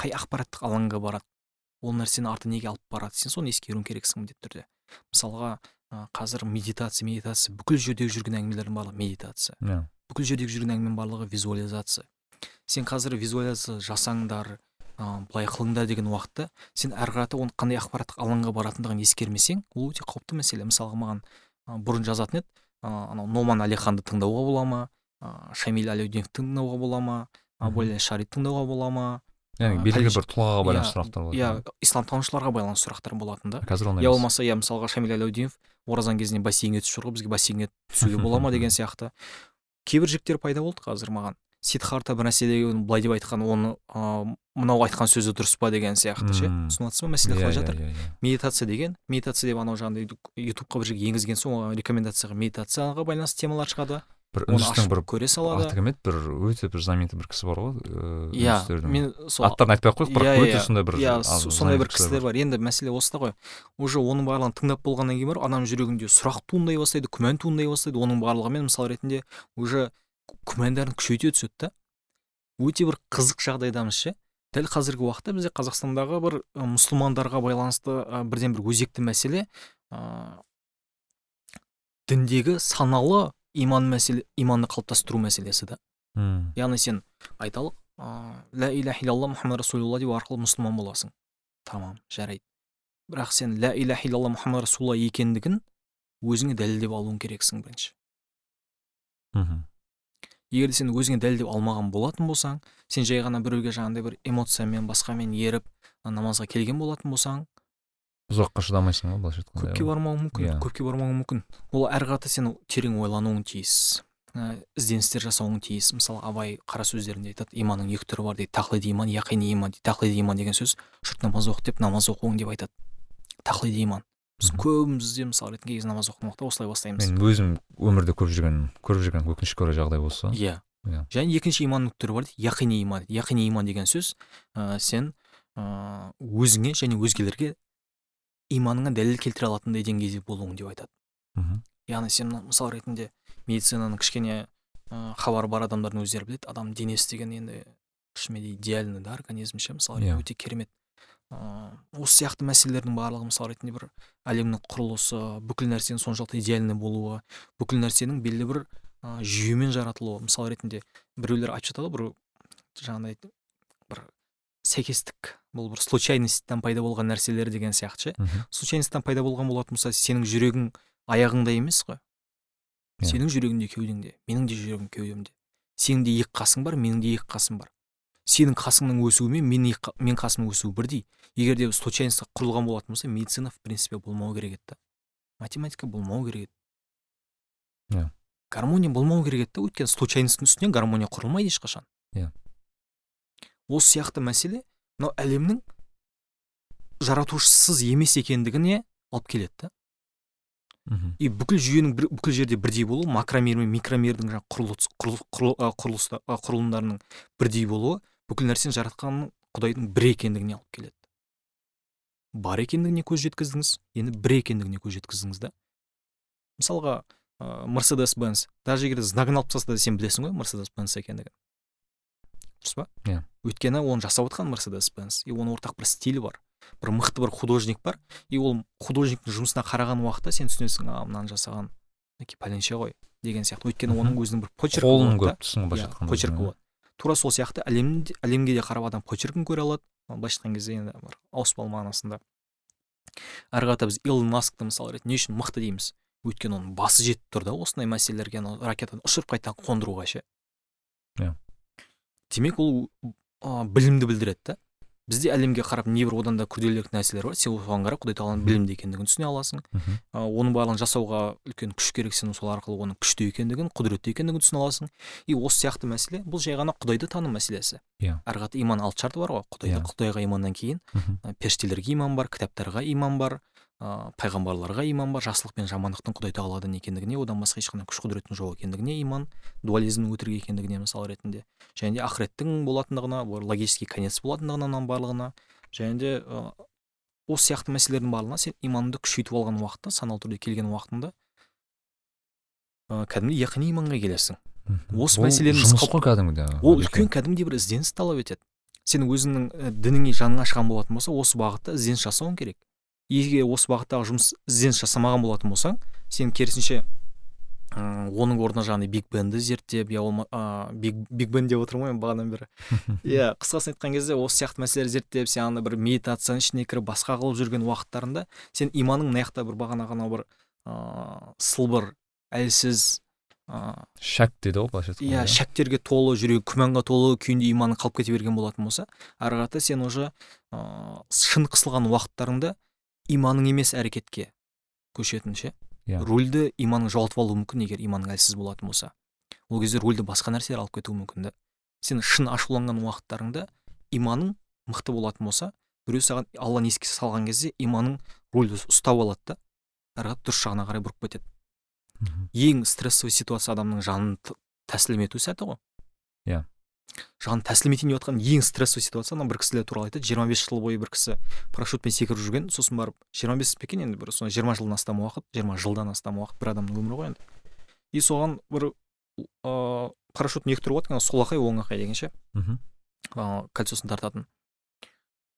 қай ақпараттық алаңға барады? Ол нәрсені арты неге алып барады? Сен соны ескеруің керексің міндетті түрде. Мысалға ә, қазір медитация медитация бүкіл жердегі жүрген әңгімелердің барлығы медитация. Иә. Бүкіл жердегі жүрген әңгіменің барлығы визуализация. Сен қазір визуализация жасаңдар ә, былай қылыңдар деген уақытта сен әрі қарата оның қандай ақпараттық алаңға баратындығын ескермесең ол өте қауіпті мәселе. Мысалға маған ә, бұрын жазатын еді ә, анау номан әлиханды тыңдауға бола ма ә, шамиль әлеудиновті тыңдауға бола ма абуля шарит тыңдауға бола ма яғни белгілі бір тұлғаға байланысты Иә, сұрақтар болады иә исламтанушыларға байланысты сұрақтар болатын да. Қазір ондай емес. болмаса иә мысалға шамиль әлеудинов оразаның кезінде бассейнге түсіп жүр ғой бізге бассейнге түсуге бола ма? деген [LAUGHS] сияқты. Кейбір жігіттер пайда болды қазір маған. Сидхарта бір нәрседе былай деп айтқан оны ыыы мынау айтқан сөзі дұрыс па деген сияқты ше? Түсініп жатсыз ба? мәселе Иә, қалай иә, жатыр? иә, медитация деген? Медитация деп анау жаңағыдай ютубқа бір жерге енгізген соң оған рекомендацияға медитацияға байланысты темалар шығады. Бір үндістің бір көре салады. аты кім еді бір өте бір знаменитый бір кісі бар ғой ыыы, иә мен сол аттарын айтпай ақ қояйық бірақ өте сондай бір иә сондай бір кісілер бар. енді мәселе осыда ғой. Уже оның барлығын тыңдап болғаннан кейін барып адамның жүрегінде сұрақ туындай бастайды күмән туындай бастайды. Оның барлығымен мысал ретінде уже күмәндарын күшейте түседі да. Өте бір қызық жағдайдамыз ше? Дәл қазіргі уақытта бізде қазақстандағы бір мұсылмандарға байланысты бірден бір өзекті мәселе ыыы діндегі саналы иман мәселе иманды қалыптастыру мәселесі да яғни сен айталық ыыы ля иляха илlallah мұхаммад расулалла деу арқылы мұсылман боласың. Тамам жарайды. Бірақ сен ля иляха илlallah мұхаммад расулалла екендігін өзіңе дәлелдеп алуың керексің бірінші. Мхм. Егер де сен өзіңе дәлелдеп алмаған болатын болсаң сен жай ғана біреуге жаңағыдай бір эмоциямен басқамен еріп намазға келген болатын болсаң ұзаққа шыдамайсың ғой былайша айтқанда көпке бармауың мүмкін Иә. көпке бармауың мүмкін. Ол әрі қарата сен терең ойлануың тиіс ә, ізденістер жасауың тиіс. Мысалы абай қара сөздерінде айтады иманның екі түрі бар дейді. Тақлиди иман яқини иман дейді. Тақлиди иман деген сөз жұрт намаз оқы деп намаз оқуың деп айтады. Тақлиди иман біз көбіміз де мысалы ретінде кей намаз оқыған уақытта осылай бастаймыз. Мен өзім өмірде көріп жүрген көріп жүрген өкінішке орай жағдай осы иә. Иә. және екінші иманның түрі бар дейді яқини иман. Яқини иман деген сөз ә, сен ә, өзіңе және өзгелерге иманыңа дәлел келтіре алатындай деңгейде болуың деп айтады. Мхм. Яғни сен мысал ретінде медицинаның кішкене ә, хабары бар адамдардың өздері біледі. Адам денесі деген енді шынымен де идеальный да организм ше мысалы Иә. өте керемет. Осы сияқты мәселелердің барлығы мысалы ретінде бір әлемнің құрылысы бүкіл нәрсенің соншалықты идеальный болуы бүкіл нәрсенің белгілі бір ә, жүйемен жаратылуы мысал ретінде біреулер айтып жатады ғой бір жаңағыдай бір сәйкестік бұл бір случайностьтан пайда болған нәрселер деген сияқты ше. Случайностьтан пайда болған болатын болса сенің жүрегің аяғыңда емес қой. Иә. сенің жүрегің де кеудеңде менің де жүрегім кеудемде. Сенің де екі қасың бар менің де екі қасым бар. Сенің қасыңның өсуімен мен мен қасымның өсуі бірдей. Егер де случайностьқа құрылған болатын болса медицина в принципе болмау керек еді математика болмау керек еді. Иә. гармония болмау керек еді да өйткені случайностьтың үстіне гармония құрылмайды ешқашан. Иә. осы сияқты мәселе мынау әлемнің жаратушысыз емес екендігіне алып келеді да. Мхм. И бүкіл жүйенің бір, бүкіл жерде бірдей болуы макромер мен микромердің жаңағы құрылыс құрыл- құрыл- а, құрылыста а, құрылымдарының бірдей болуы бүкіл нәрсені жаратқан құдайдың бір екендігіне алып келеді. Бар екендігіне көз жеткіздіңіз енді бір екендігіне көз жеткіздіңіз да. Мысалға мерседес бенс даже егер знагын алып тастаса да сен білесің ғой мерседес бенс екендігін. Дұрыс па? Иә. өйткені оны жасап отқан мерседес бенс и оның ортақ бір стилі бар бір мықты бір художник бар и ол художниктің жұмысына қараған уақытта сен түсінесің а мынаны жасаған мінекей пәленше ғой деген сияқты. Өйткені оның өзінің бір почеркі қолын көріп тұрсың ғой былайша айтқанда почеркі болады. Тура сол сияқты әлемде әлемге де қарап адам почеркін көре алады. Ал былайша айтқан кезде енді бір ауыспалы мағынасында ары қарата біз илон маскты мысалы ретінде не үшін мықты дейміз? Өйткені оның басы жетіп тұр да осындай мәселелерге анау ракетаны ұшырып қайтадан қондыруға ше. Иә. демек ол ә, білімді білдіреді да. Бізде әлемге қарап небір одан да күрделірек нәрселер бар. Сен соған қарап құдай тағаланың білімді екендігін түсіне аласың. Мхм. Ә, оның барлығын жасауға үлкен күш керек сен сол арқылы оның күшті екендігін құдіретті екендігін түсіне аласың. И осы сияқты мәселе бұл жай ғана құдайды тану мәселесі. Иә. ары қарата иман алты шарты бар ғой. Құдайды Иә. құдайға иманнан кейін періштелерге иман бар кітаптарға иман бар. Ә, пайғамбарларға иман бар жақсылық пен жамандықтың құдай тағаладан екендігіне одан басқа ешқандай күш құдіреттің жоқ екендігіне иман дуализмнің өтірік екендігіне мысал ретінде. Және де ақыреттің болатындығына бір логический конец болатындығына мынаның барлығына. Және де ә, осы сияқты мәселелердің барлығына сен иманыңды күшейтіп алған уақытта саналы түрде келген уақытында ә, кәдімгі яқини иманға келесің. Осы мәселені жұмыс қой кәдімгідей ол үлкен кәдімгідей бір ізденіс талап етеді. Сен өзіңнің дініңе жаның ашқан болатын болса осы бағытта ізденіс жасауың керек. Егер осы бағыттағы жұмыс ізденіс жасамаған болатын болсаң сен керісінше м, оның орнына жаңағыдай биг бенді зерттеп я болма ә, биг биг бен деп отырмын ғой бағанадан бері. [LAUGHS] Иә қысқасын айтқан кезде осы сияқты мәселелерді зерттеп сен ана бір медитацияның ішіне кіріп басқа қылып жүрген уақыттарында сен иманың мына жақта бір бағанағы анау бір ыыы сылбыр әлсіз ыыы шәк дейді ғой былайша иә айтқанда шәктерге толы жүрегі күмәнға толы күйінде иманың қалып кете берген болатын болса ары қарата сен уже ыыы шын қысылған уақыттарыңда иманың емес әрекетке көшетін ше Иә. рульді иманың жоғалтып алуы мүмкін егер иманың әлсіз болатын болса ол кезде рульді басқа нәрселер алып кетуі мүмкін да сен шын ашуланған уақыттарыңда иманың мықты болатын болса біреу саған алланы еске салған кезде иманың рульді ұстап алады да ары дұрыс жағына қарай бұрып кетеді Мхм. ең стрессовый ситуация адамның жанын тәсілім ету сәті ғой Иә. Жанын тәсілім етейін деп жатқан ең стрессовый ситуация ана бір кісілер туралы айтады. жиырма бес жыл бойы бір кісі парашютпен секіріп жүрген. сосын барып жиырма бес пе екен енді бір соны жиырма жылдан астам уақыт жиырма жылдан астам уақыт бір адамның өмірі ғой енді. И соған бір ыыы парашюттың екі түрі болады екен солақай оңақай деген ше. Мхм. Ыыы кольцосын тартатын.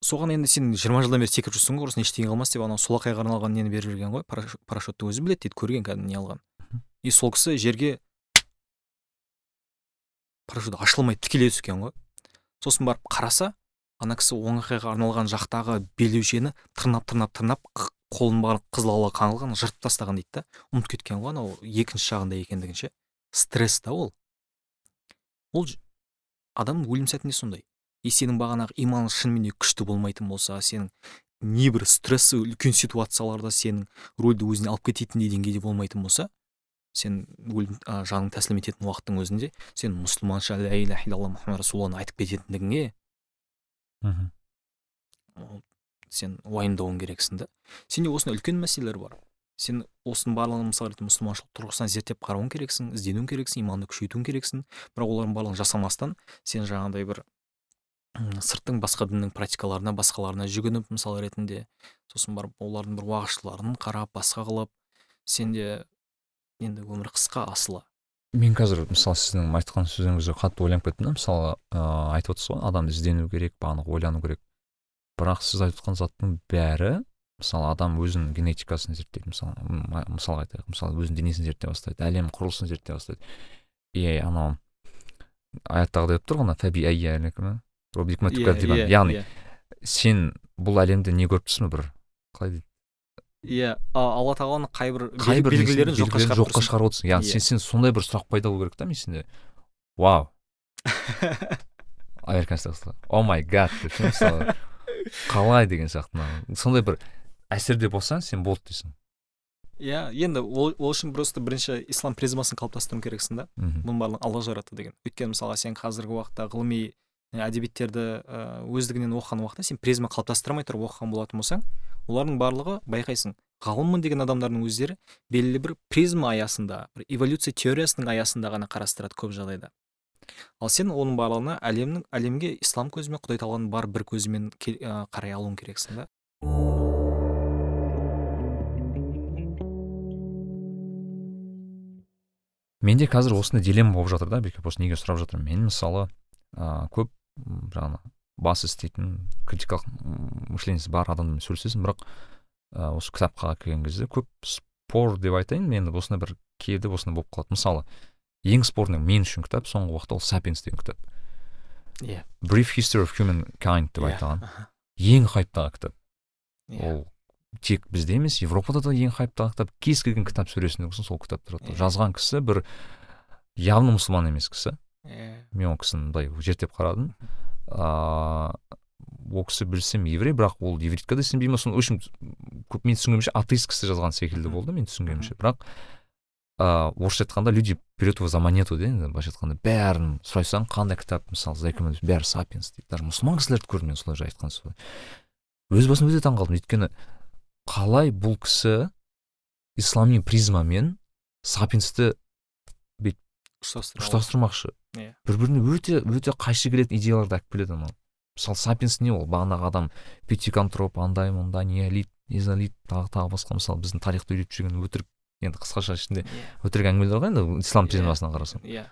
Соған енді сен жиырма жылдан бері секіріп жүрсің ғой құрысын ештеңе қылмас деп анау солақайға арналған нені беріп жүрген ғой? Параш- парашютты өзі біледі дейді көрген кәдімгі не алған и сол кісі жерге парашют ашылмай тікелей түскен ғой. Сосын барып қараса ана кісі оңақайға арналған жақтағы белдеушені тырнап тырнап тырнап қолын барлық қызыл ала қаңылған жыртып тастаған дейді да. Ұмытып кеткен ғой анау екінші жағында екендігін ше стресс та ол. Ол адамның өлім сәтінде сондай? И сенің бағанағы иманың шынымен де күшті болмайтын болса сенің небір стрессі үлкен ситуацияларда сенің рөлді өзіне алып кететіндей деңгейде болмайтын болса сен өлім а, жаның тәсілім ететін уақыттың өзінде сен мұсылманша ля иляха илlalла мұхаммад расулалланы айтып кететіндігіңе мхм. Сен уайымдауың керексің да. Сенде осындай үлкен мәселелер бар. Сен осының барлығын мысалы ретінде мұсылманшылық тұрғысынан зерттеп қарауың керексің ізденуің керексің иманды күшейтуің керексің. Бірақ олардың барлығын жасамастан сен жаңағыдай бір сырттың басқа діннің практикаларына басқаларына жүгініп мысалы ретінде сосын барып олардың бір уағызшыларын қарап басқа қылып сенде енді өмір қысқа асылы. Мен қазір мысалы сіздің айтқан сөзіңізге қатты ойланып кеттім да мысалы ыыы айтып отырсыз ғой адам іздену керек бағанағы ойлану керек. Бірақ сіз айтып жатқан заттың бәрі мысалы адам өзінің генетикасын зерттейді мысалы мысалға айтайық мысалы өзінің денесін зерттей бастайды әлем құрылысын зерттей бастайды. И анау аяттағыдай деп тұр ғой иә яғни сен бұл әлемде не көріп тұрсың бір? Қалай дейді иә алла тағаланың қайбір қайбір белгілерін жоққа шығарып шығарып отырсың. Яғни сен, сен сондай бір сұрақ пайда болу керек та мен сенде. Вау. [LAUGHS] Американецтер о май гад деп мысалы. Қалай деген сияқты сондай бір әсерде болсаң сен болды дейсің. Иә енді ол, ол үшін просто бірінші ислам призмасын қалыптастыру керексің да. Бұның барлығын алла жаратты деген. Өйткені мысалға сен қазіргі уақытта ғылыми әдебиеттерді өздігінен оқыған уақытта сен призма қалыптастыра тұрып оқыған болатын болсаң олардың барлығы байқайсың. Ғалыммын деген адамдардың өздері белгілі бір призма аясында бір эволюция теориясының аясында ғана қарастырады көп жағдайда. Ал сен оның барлығына әлемнің әлемге ислам көзімен құдай тағаланың бар бір көзімен қарай алуың керексің да. Менде қазір осындай дилемма болып жатыр да бекеп осы неге сұрап жатырмын? Мен мысалы ә, көп жаңағы бас істейтін критикалық мышлениесі бар адамдармен сөйлесесің бірақ ә, осы кітапқа келген кезде көп спор деп айтайын мен осындай бір кейде осындай болып қалады мысалы ең спорный мен үшін кітап соңғы уақытта ол сапиенс деген кітап иә yeah. brief history of human kind деп yeah. айтылған ең хайптағы кітап yeah. ол тек бізде емес европада да ең хайптағы кітап кез келген кітап сөресінде сол кітап тұрады yeah. жазған кісі бір явно мұсылман емес кісі иә мен ол кісіні былай зерттеп қарадым. Ыыы ол кісі білсем еврей бірақ ол ивритқа да сенбей ма соны в общем көп мен түсінгенімше атеист кісі жазған секілді болды мен түсінгенімше. Бірақ ыыы орысша айтқанда люди берет его за монету да енді былайша айтқанда бәрін сұрасаң қандай кітап? Мысалы зайкамен бәрі сапиенс дейді. Даже мұсылман кісілерді көрдім мен солай айтқан өз басым өте таңқалдым өйткені қалай бұл кісі ислами призмамен сапиенсті ұштастырмақшы иә. Бір біріне өте өте қайшы келетін идеяларды алып келеді анау мысалы сапиенс не ол? Бағанағы адам пятикантроп андай мындай неолит мезолит тағы тағы басқа. Мысалы біздің тарихты үйретіп жүрген өтірік енді қысқаша ішінде иә. өтірік әңгімелер ғой енді ислам иә. призмасынан қарасаң. Иә.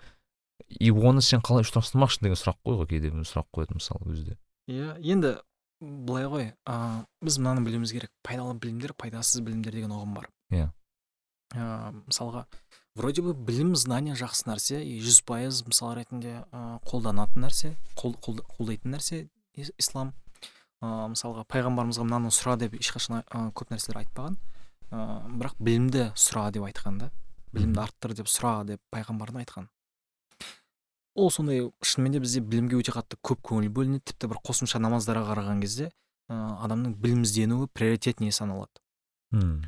И оны сен қалай ұштастырмақшысың деген сұрақ қой ғой кейде сұрақ қояды мысалы өзі иә енді былай ғой ыыы біз мынаны білуіміз керек. Пайдалы білімдер пайдасыз білімдер деген ұғым бар. Иә. Ыыы мысалға вроде бы білім знание жақсы нәрсе и жүз пайыз мысал ретінде қолданатын нәрсе қол, қолдайтын нәрсе ислам. Ә, мысалға пайғамбарымызға мынаны сұра деп ешқашан ә, көп нәрселер айтпаған. Ә, бірақ білімді сұра деп айтқан да. Білімді арттыр деп сұра деп пайғамбардың айтқан. Ол сондай шынымен де бізде білімге өте қатты көп көңіл бөлінеді. Тіпті бір қосымша намаздарға қараған кезде ә, адамның білім ізденуі приоритетнее саналады. Мм.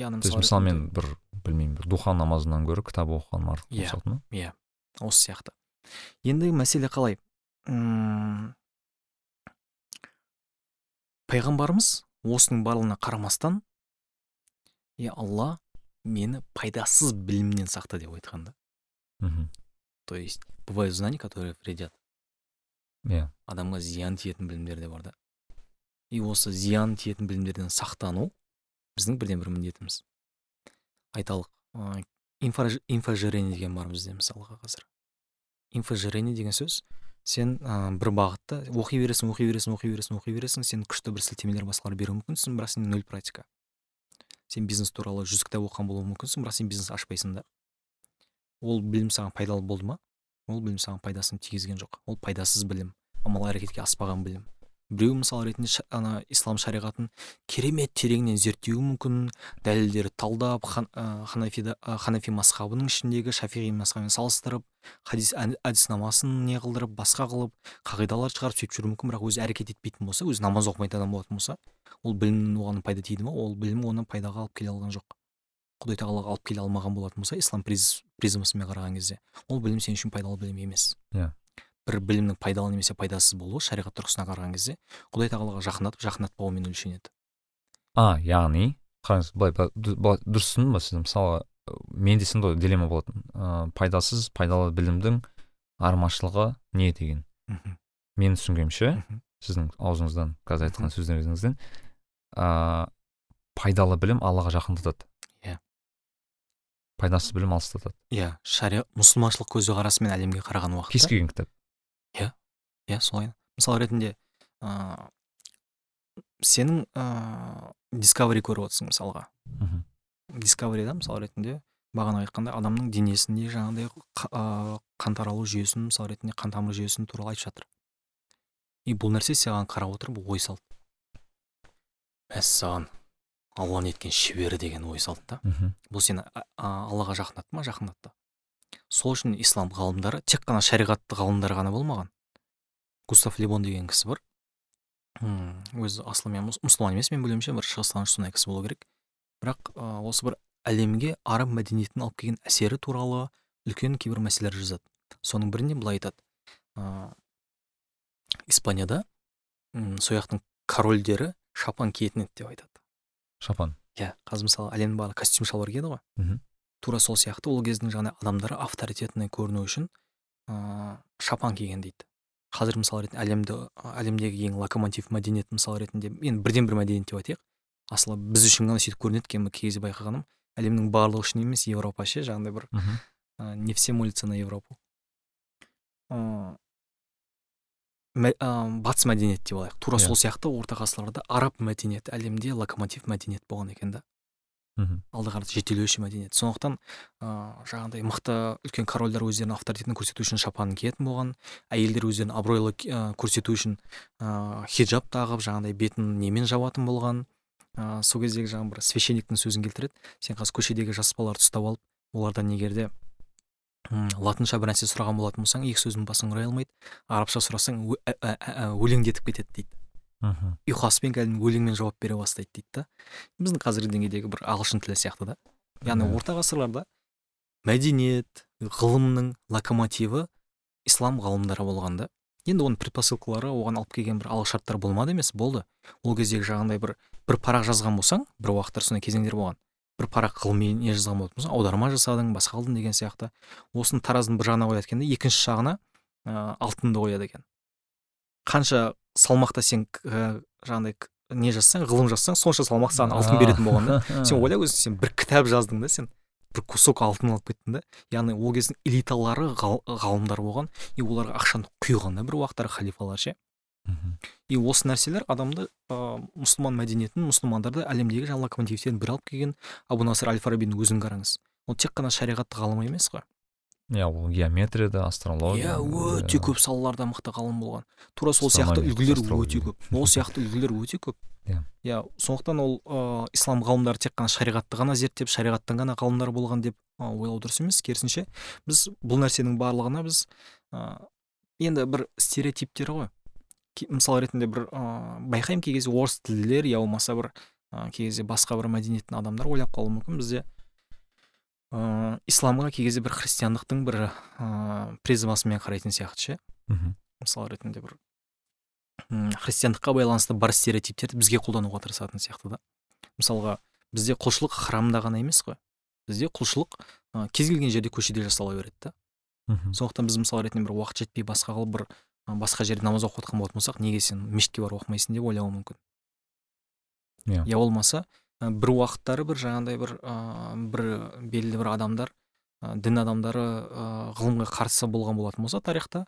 Яғни мысалы мен бір білмеймін бір духа намазынан гөрі кітап оқыған артық иә иә осы сияқты. Енді мәселе қалай? Үм... пайғамбарымыз осының барлығына қарамастан е алла мені пайдасыз білімнен сақта деп айтқан да. Мхм. То есть бывают знания которые вредят. Иә. Адамға зиян тиетін білімдер де бар да. И осы зиян тиетін білімдерден сақтану біздің бірден бір міндетіміз. Айталық ыыы инфожирение деген бар бізде мысалға қазір. Инфожирение деген сөз сен ә, бір бағытта оқи бересің оқи бересің оқи бересің оқи бересің сен күшті бір сілтемелер басқалар беруі мүмкінсің бірақ сен нөл практика. Сен бизнес туралы жүз кітап оқыған болуы мүмкінсің бірақ сен бизнес ашпайсың да. Ол білім саған пайдалы болды ма? Ол білім саған пайдасын тигізген жоқ. Ол пайдасыз білім амал әрекетке аспаған білім. Біреу мысал ретінде ана ислам шариғатын керемет тереңнен зерттеуі мүмкін. Дәлелдерді талдап хан, ханафида ә, ханафи масхабының ішіндегі шафиғи масхабымен салыстырып хадис әдіснамасын не қылдырып басқа қылып қағидалар шығарып сөйтіп жүруі мүмкін бірақ өзі әрекет етпейтін болса өзі намаз оқымайтын адам болатын болса ол білімнің оған пайда тиді ма ол білім оны пайдаға алып келе алған жоқ. Құдай тағалаға алып келе алмаған болатын болса ислам приз, призмасымен қараған кезде ол білім сен үшін пайдалы білім емес. Иә. Бір білімнің пайдалы немесе пайдасыз болуы шариғат тұрғысынан қараған кезде құдай тағалаға жақындатып жақындатпауымен өлшенеді а яғни қараңыз былай дұрыс түсіндім ба сіз мысалы менде сондай дилемма болатын. Ыыы пайдасыз пайдалы білімнің армашылығы не деген? Мхм. Менің түсінгенімше сіздің аузыңыздан қазір айтқан сөздеріңізден ыыы пайдалы білім аллаға жақындатады. Иә. Пайдасыз білім алыстатады. Иә шариғат мұсылманшылық көзқарасымен әлемге қараған уақытта кез келген кітап. Иә солай. Мысал ретінде ыыы сенің ыыы дискавери көріп отырсың мысалға. Мхм дискаверида мысал ретінде бағана айтқандай адамның денесінде жаңағыдай қан таралу жүйесін мысал ретінде қан тамыр жүйесін туралы айтып жатыр. И бұл нәрсе саған қарап отырып ой салды. Мәссаған алла неткен шебері деген ой салды да. Бұл сені аллаға жақындатты ма? Жақындатты. Сол үшін ислам ғалымдары тек қана шариғатты ғалымдар ғана болмаған. Густав лебон деген кісі бар. Өзі асылымен мұсылман емес менің білуімше бір шығыстанушы сондай кісі болу керек. Бірақ ә, осы бір әлемге араб мәдениетінің алып келген әсері туралы үлкен кейбір мәселелер жазады. Соның бірінде былай айтады. Ә, испанияда сол жақтың корольдері шапан киетін еді деп айтады. Шапан? Иә қазір мысалы әлемнің барлығы костюм шалбар киеді ғой. Мхм. Тура сол сияқты ол кездің жаңағыдай адамдары авторитетный көріну үшін ыыы шапан киген дейді. Қазір мысал ретінде әлемді әлемдегі ең локомотив мәдениет мысал ретінде енді бірден бір мәдениет деп айтайық. Асылы біз үшін ғана сөйтіп көрінеді екен кей кезде байқағаным әлемнің барлығы үшін емес европа ше жаңағыдай бір ә, не все молятся на европу. Ә, батыс мәдениет деп алайық. Тура yeah. Иә. сол сияқты орта ғасырларда араб мәдениеті әлемде локомотив мәдениет болған екен да. Мхм алға қарай жетелеуші мәдениет. Сондықтан ыыы жаңағыдай мықты үлкен корольдер өздерінің авторитетін көрсету үшін шапанын киетін болған әйелдер өздерін абыройлы көрсету үшін ыыы хиджаб тағып жаңағыдай бетін немен жабатын болған ыыы сол кездегі жаңағы бір священниктің сөзін келтіреді. Сен қазір көшедегі жас балаларды ұстап алып олардан егер де латынша бір нәрсе сұраған болатын болсаң екі сөздің басын құрай алмайды арабша сұрасаң өлеңдетіп кетеді дейді. Мхм. Ұйқаспен кәдімгі өлеңмен жауап бере бастайды дейді да. Біздің қазіргі деңгейдегі бір ағылшын тілі сияқты да. Яғни орта ғасырларда мәдениет ғылымның локомотиві ислам ғалымдары болған да. Енді оның предпосылкалары оған алып келген бір алғышарттар болмады емес болды. Ол кездегі жаңағындай бір бір парақ жазған болсаң бір уақыттар сондай кезеңдер болған. Бір парақ ғылыми не жазған болатын болсаң аударма жасадың басқа қылдың деген сияқты. Осыны таразының бір жағына қояды екен да екінші жағына ыыы алтынды қояды екен. Қанша салмақта сен ә, жаңағыдай не жазсаң ғылым жазсаң сонша салмақ саған алтын беретін болған да. [LAUGHS] Сен ойла өзің сен бір кітап жаздың да сен бір кусок алтын алып кеттің да. Яғни ол кездің элиталары ғал, ғалымдар болған и оларға ақшаны құйған да бір уақыттар халифалар ше. И осы нәрселер адамды ә, мұсылман мәдениетін мұсылмандарды әлемдегі жаңағы локомотивтердің бірі алып келген абу насыр әл фарабидің өзін қараңыз. Ол тек қана шариғатты ғалым емес қой. Иә ол геометрияда астрология. Иә өте көп салаларда мықты ғалым болған. Тура сол сияқты үлгілер өте көп. ол [LAUGHS] сияқты үлгілер өте көп. Иә. Иә сондықтан ол ыыы ислам ғалымдары тек қана шариғатты ғана зерттеп шариғаттан ғана ғалымдар болған деп ойлау дұрыс емес. Керісінше біз бұл нәрсенің барлығына біз ыыы енді бір стереотиптер ғой. Мысал ретінде бір ыыы байқаймын кей кезде орыс тілділер я болмаса бір ә, кей кезде басқа бір мәдениеттің адамдар ойлап қалуы мүмкін. Бізде ыыы исламға кей кезде бір христиандықтың бір ыыы призмасымен қарайтын сияқты ше мхм. Мысал ретінде бір христиандыққа байланысты бар стереотиптерді бізге қолдануға тырысатын сияқты да. Мысалға бізде құлшылық храмда ғана емес қой бізде құлшылық ә, кез келген жерде көшеде жасала береді да. Мхм. Сондықтан біз мысал ретінде бір уақыт жетпей басқа қылып бір басқа жерде намаз оқып жатқан болатын болсақ неге сен мешітке барып оқымайсың деп ойлауы мүмкін иә. Я болмаса бір уақыттары бір жаңағыдай бір ыыы бір белгілі бір адамдар ә, дін адамдары ә, ғылымға қарсы болған болатын болса тарихта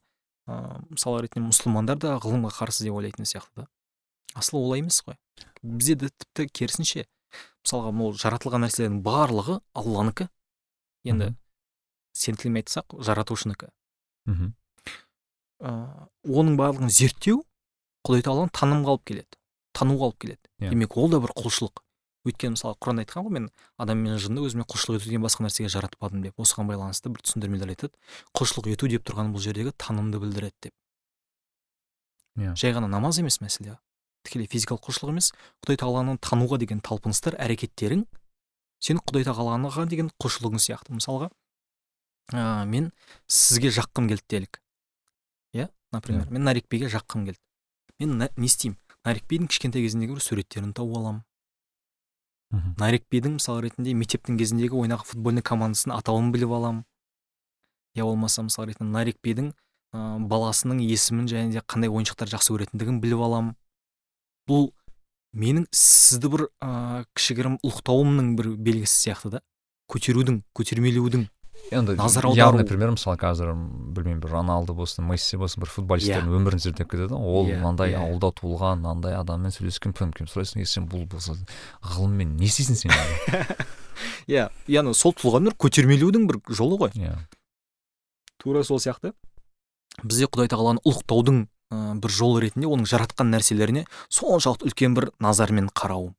ыыы мысалы ретінде мұсылмандар да ғылымға қарсы деп ойлайтын сияқты да. Асылы олай емес қой. Бізде де тіпті керісінше мысалға ол жаратылған нәрселердің барлығы алланікі. Енді сен тілмен айтсақ жаратушынікі. Мхм. Ыыы оның барлығын зерттеу құдай тағаланы танымға алып келеді тануға алып келеді. Yeah. Иә. демек ол да бір құлшылық. Өйткені мысалы құранда айтқан ғой мен адам мен жынды өзіме құлшылық етуден басқа нәрсеге жаратпадым деп. Осыған байланысты бір түсіндірмелер айтады. Құлшылық ету деп тұрған бұл жердегі танымды білдіреді деп. Иә. Yeah. жай ғана намаз емес мәселе. Тікелей физикалық құлшылық емес құдай тағаланы тануға деген талпыныстар әрекеттерің сен құдай тағалаға деген құлшылығың сияқты. Мысалға ә, мен сізге жаққым келді делік. Иә например мен нарикбиге жаққым келді. Мен не істеймін? Нарикбидің кішкентай кезіндегі бір суреттерін тауып аламын нарикбидің мысалы ретінде мектептің кезіндегі ойнаған футбольный командасының атауын біліп аламын. Я болмаса мысалы ретінде нарикбидің ә, баласының есімін және де қандай ойыншықтар жақсы көретіндігін біліп аламын. Бұл менің сізді бір ә, кішігірім ұлықтауымның бір белгісі сияқты да. Көтерудің көтермелеудің енді назар аудару. например мысалы қазір білмеймін бір роналду болсын месси болсын бір футболистердің yeah. өмірін зерттеп кетеді. Ғой ол мынандай yeah, ауылда туылған мынандай адаммен сөйлескен пым сұрайсың е сен бұл болса ғылыммен не істейсің сен? [LAUGHS] Иә яғни сол тұлғаны көтермелеудің бір жолы ғой. Иә. Тура сол сияқты. Бізде құдай тағаланы ұлықтаудың ә, бір жолы ретінде оның жаратқан нәрселеріне соншалықты үлкен бір назармен қарау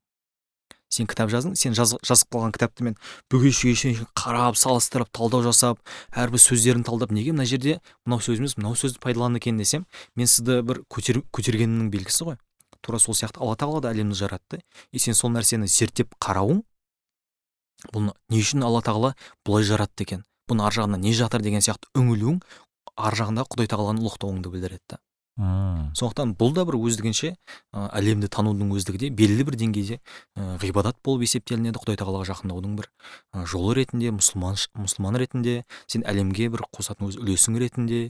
сен кітап жаздың сен жаз, жазып қалған кітапты мен бүге шүйге қарап салыстырып талдау жасап әрбір сөздерін талдап неге мына жерде мынау сөз емес мынау сөзді пайдаланды екен десем мен сізді бір көтер, көтергенімнің белгісі ғой. Тура сол сияқты алла тағала да әлемді жаратты. И сен сол нәрсені зерттеп қарауың бұны не үшін алла тағала бұлай жаратты екен? Бұның ар жағында не жатыр деген сияқты үңілуің ар жағында құдай тағаланы ұлықтауыңды білдіреді мм сондықтан бұл да бір өздігінше ә, әлемді танудың өздігі де белгілі бір деңгейде ә, ғибадат болып есептелінеді құдай тағалаға жақындаудың бір жолы ретінде мұсылман мұсылман ретінде сен әлемге бір қосатын өз үлесің ретінде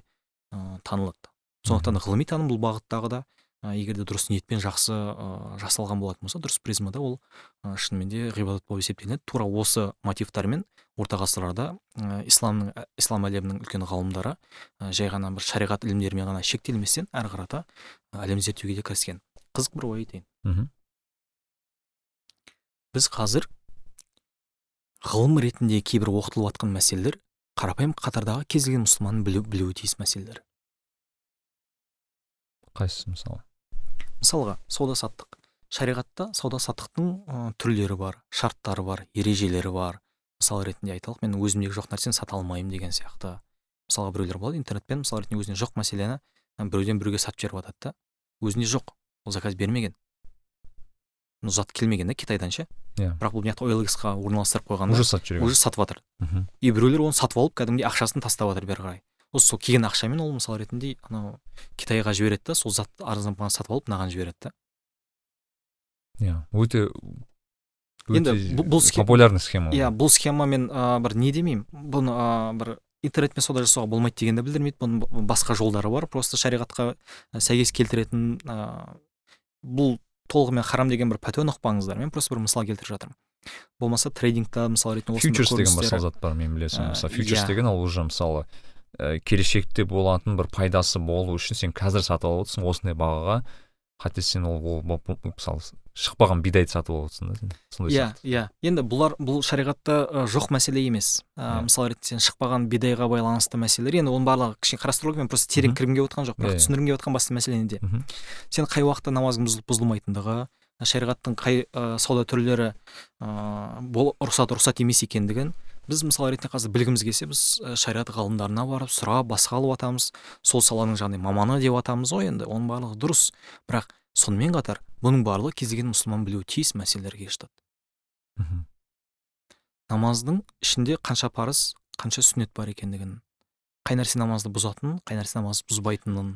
ә, танылады. Сондықтан ғылыми таным бұл бағыттағы да егер де дұрыс ниетпен жақсы ә, жасалған болатын болса дұрыс призмада ол ә, шынымен де ғибадат болып есептелінеді. Тура осы мотивтармен орта ғасырларда ә, исламның ислам әлемінің үлкен ғалымдары ә, жай ғана бір шариғат ілімдерімен ғана шектелместен әрі қарата әлем зерттеуге де кіріскен. Қызық бір ой айтайын. Біз қазір ғылым ретінде кейбір оқытылып жатқан мәселелер қарапайым қатардағы кез келген мұсылманның білу, білуі тиіс мәселелер. Қайсысы мысалы? Мысалға сауда саттық. Шариғатта сауда саттықтың ә, түрлері бар шарттары бар ережелері бар. Мысал ретінде айталық мен өзімдегі жоқ нәрсені сата алмаймын деген сияқты. Мысалға біреулер болады интернетпен мысал ретінде өзіне жоқ мәселені біреуден біреуге сатып жіберіп жатады да. Өзіне жоқ ол заказ бермеген. Зат келмеген да китайдан ше. Иә. Бірақ бұл мына жақта OLX-қа орналастырып қойған уже сатып жүрген уже сатып жатыр. И біреулер оны сатып алып кәдімгідей ақшасын тастап жатыр бері қарай. Осы сол келген ақшамен ол мысалы ретінде анау қытайға жібереді да сол затты арзан бағаға сатып алып мынаған жібереді да. Иә өте енді бұл популярный схема. иә бұл схемамен ә, бір не демеймін бұны ә, бір интернетпен сауда жасауға болмайды дегенді білдірмейді бұның басқа жолдары бар. Просто шариғатқа сәйкес келтіретін ә, бұл толығымен харам деген бір пәтуаны ұқпаңыздар мен просто бір мысал келтіріп жатырмын. Болмаса трейдингта мысалы ретінде фьючерс деген басқа зат бар мен білесің. Мысалы фьючерс иә. деген ол уже мысалы ә, келешекте болатын бір пайдасы болу үшін сен қазір сатып алып отырсың осындай бағаға хотя сен ол, мысалы шықпаған бидайды сатып алып отырсың да сен сондай иә иә енді бұлар бұл шариғатта жоқ мәселе емес ә. Иә. мысалы ретінде сен шықпаған бидайға байланысты мәселелер енді оның барлығы кішкене қарастырылу мен просто терең кіргім келіп отқан жоқ бірақ yeah. Иә. түсіндіргім келіп отқан басты мәселе неде сен қай уақытта намазың бұзылмайтындығы шариғаттың қай ә, сауда түрлері ыыы бұл рұқсат рұқсат емес екендігін біз мысалы ретінде қазір білгіміз келсе біз шариғат ғалымдарына барып сұрап басқа алып жатамыз сол саланың жаңағыдай маманы деп жатамыз ғой енді оның барлығы дұрыс. Бірақ сонымен қатар бұның барлығы кез келген мұсылман білуі тиіс мәселелерге жатады. Намаздың ішінде қанша парыз қанша сүннет бар екендігін қай нәрсе намазды бұзатынын қай нәрсе намазды бұзбайтынын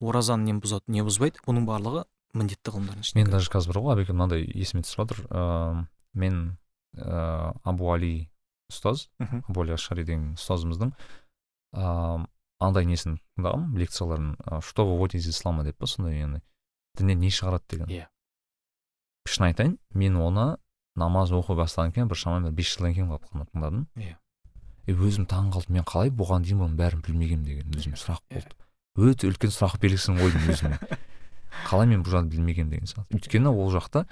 оразаны не бұзады не бұзбайды бұның барлығы міндетті ғылымдардың ішінде мен даже қазір бар ғой әбеке мынандай есіме түсіп жатыр. Ыыы мен ыыы абу али ұстаз более ашари деген ұстазымыздың ыыы андай несін тыңдағанмын? Лекцияларын что выводит из ислама? деп па сондай яғни діннен не шығарады? деген. Иә. Шын айтайын мен оны намаз оқи бастағаннан кейін бір шамамен бес жылдан кейін қана тыңдадым. Иә. И өзім таң қалдым. Мен қалай бұған дейін бұның бәрін білмегенмін деген өзіме сұрақ болды. Өте үлкен сұрақ белгісін қойдым өзіме. [LAUGHS] қалай мен бұл жағын білмегенмін деген сияқты. Өйткені ол жақта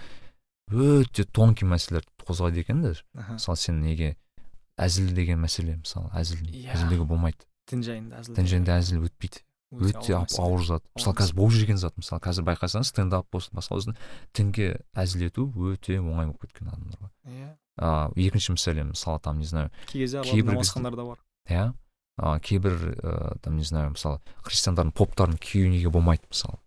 өте тонкий мәселелер қозғайды екен даже мысалы сен неге әзіл деген мәселе мысалы әзіл yeah. әзілдеуге болмайды. Дін жайында әзіл дін жайында әзіл өтпейді. Өте ауыр зат. Мысалы қазір болып жүрген зат мысалы қазір байқасаңыз стендап болсын басқа болсын дінге әзіл ету өте оңай болып кеткен адамдарға иә. Yeah. екінші мәселе мысалы там не знаю кей кезде намазхандар да бар. Иә. Кейбір ә, там не знаю мысалы христиандардың поптарын кию неге болмайды мысалы.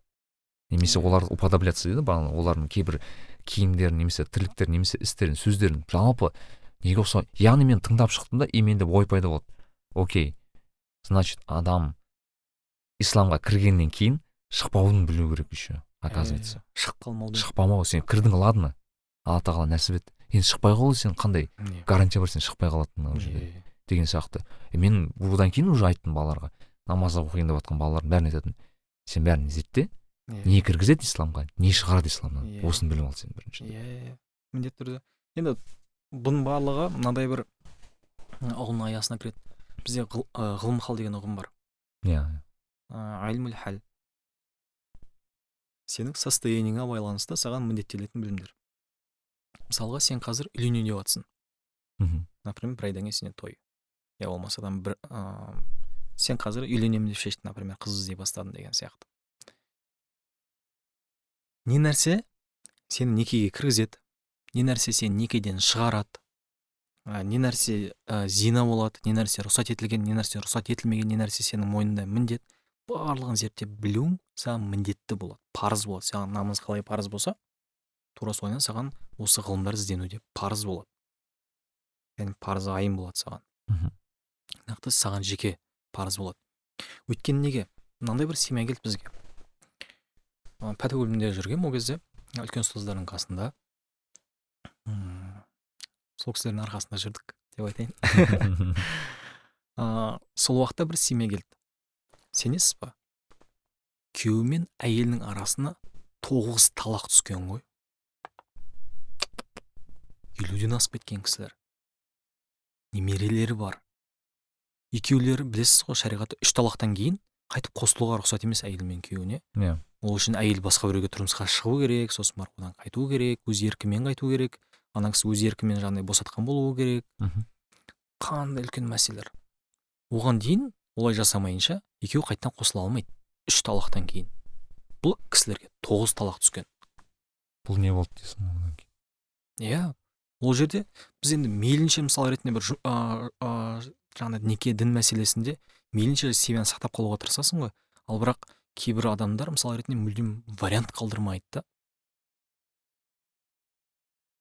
Немесе оларды уподобляться дейді олардың кейбір киімдерін немесе тірліктерін немесе істерін сөздерін. Жалпы неге ұқсау яғни мен тыңдап шықтым да и менде ой пайда болды. Окей значит адам исламға кіргеннен кейін шықпауын білу керек еще оказывается. Шығып қалмау шықпамау сен кірдің ладно. Алла тағала нәсіп етті енді шықпай қалу сен қандай гарантия бар сен шықпай қалатынына ол жерде деген сияқты. Мен одан кейін уже айттым балаларға. Намаз оқиын деп жатқан балалардың бәріне айтатынмын сен бәрін зертте не кіргізеді исламға не шығарады исламнан. Yeah. осыны біліп ал сен бірінші иә иә міндетті түрде. Енді бұның барлығы мынандай бір ұғымның аясына кіреді. Бізде ғылым хал деген ұғым бар. Иә айлмул хал сенің состояниеңа байланысты саған міндеттелетін білімдер. Мысалға сен қазір үйленейін деп жатрсың мхм. Например бір айдан кейін сенде той я болмаса там бір ә, сен қазір үйленемін деп шештің например қыз іздей бастадың деген сияқты. Не нәрсе сені некеге кіргізеді не нәрсе сені некеден шығарады ә, не нәрсе ә, зина болады не нәрсе рұқсат етілген не нәрсе рұқсат етілмеген не нәрсе сенің мойныңда міндет. Барлығын зерттеп білуің саған міндетті болады парыз болады. Саған намаз қалай парыз болса тура солайынан саған осы ғылымдар іздену де парыз болады. Яғни парыз айым болады саған. Нақты саған жеке парыз болады. Өйткені неге? Мынандай бір семья келді бізге. Пәтер бөлімінде жүргенмін ол кезде үлкен ұстаздардың қасында сол кісілердің арқасында жүрдік деп айтайын сол уақытта бір семья келді сенесіз ба күйеуі мен әйелінің арасына тоғыз талақ түскен ғой елуден асып кеткен кісілер немерелері бар екеулері білесіз ғой шариғатта үш талақтан кейін қайтып қосылуға рұқсат емес әйел мен күйеуіне. Иә. Yeah. ол үшін әйел басқа біреуге тұрмысқа шығу керек сосын барып одан қайту керек өз еркімен қайту керек. Ана кісі өз еркімен жаңағыдай босатқан болуы керек. Мхм. Қандай үлкен мәселелер. Оған дейін олай жасамайынша екеуі қайтадан қосыла алмайды. Үш талақтан кейін. Бұл кісілерге тоғыз талақ түскен. Бұл не болды дейсің одан кейін? Иә. Ол жерде біз енді мейлінше мысал ретінде бір жаңағыдай неке дін мәселесінде мейлінше семьяны сақтап қалуға тырысасың ғой. Ал бірақ кейбір адамдар мысал ретінде мүлдем вариант қалдырмайды да.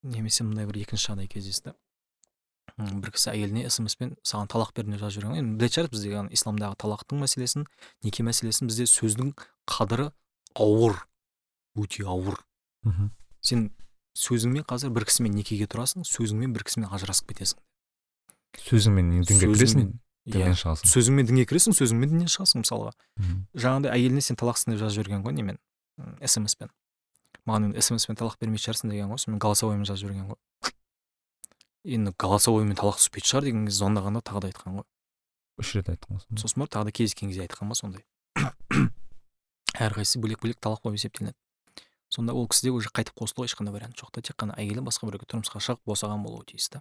Немесе мындай бір екінші жағдай кездесті. Бір кісі әйеліне смс пен саған талақ бердім деп жазып жіберген енді білетін шығарсыз бізде исламдағы талақтың мәселесін неке мәселесін бізде сөздің қадірі ауыр өте ауыр. Мхм. Сен сөзіңмен қазір бір кісімен некеге тұрасың сөзіңмен бір кісімен ажырасып кетесің. Сөзіңмен дінге кіресің? Діннен шығасың. Сөзіңмен дінге кіресің сөзіңмен діннен шығасың мысалға. Жаңағыдай әйеліне сен талақсың деп жазып жіберген ғой немен? Смс пен. Маған енді смс пен талақ бермейтін шығарсың деген ғой сонымен голосовоймен жазып жіберген ғой. Енді голосовоймен талақ түспейтін шығар деген кезде звондағанда тағы да айтқан ғой. Үш рет айтқан ғой сосын барып тағы да кездескен кезде айтқан ба сондай. [COUGHS] Әрқайсысы бөлек бөлек талақ болып есептелінеді. Сонда ол кісіде уже қайтып қосылуға ешқандай вариант жоқ та тек қана әйелі басқа біреуге тұрмысқа шығып босаған болуы тиіс та.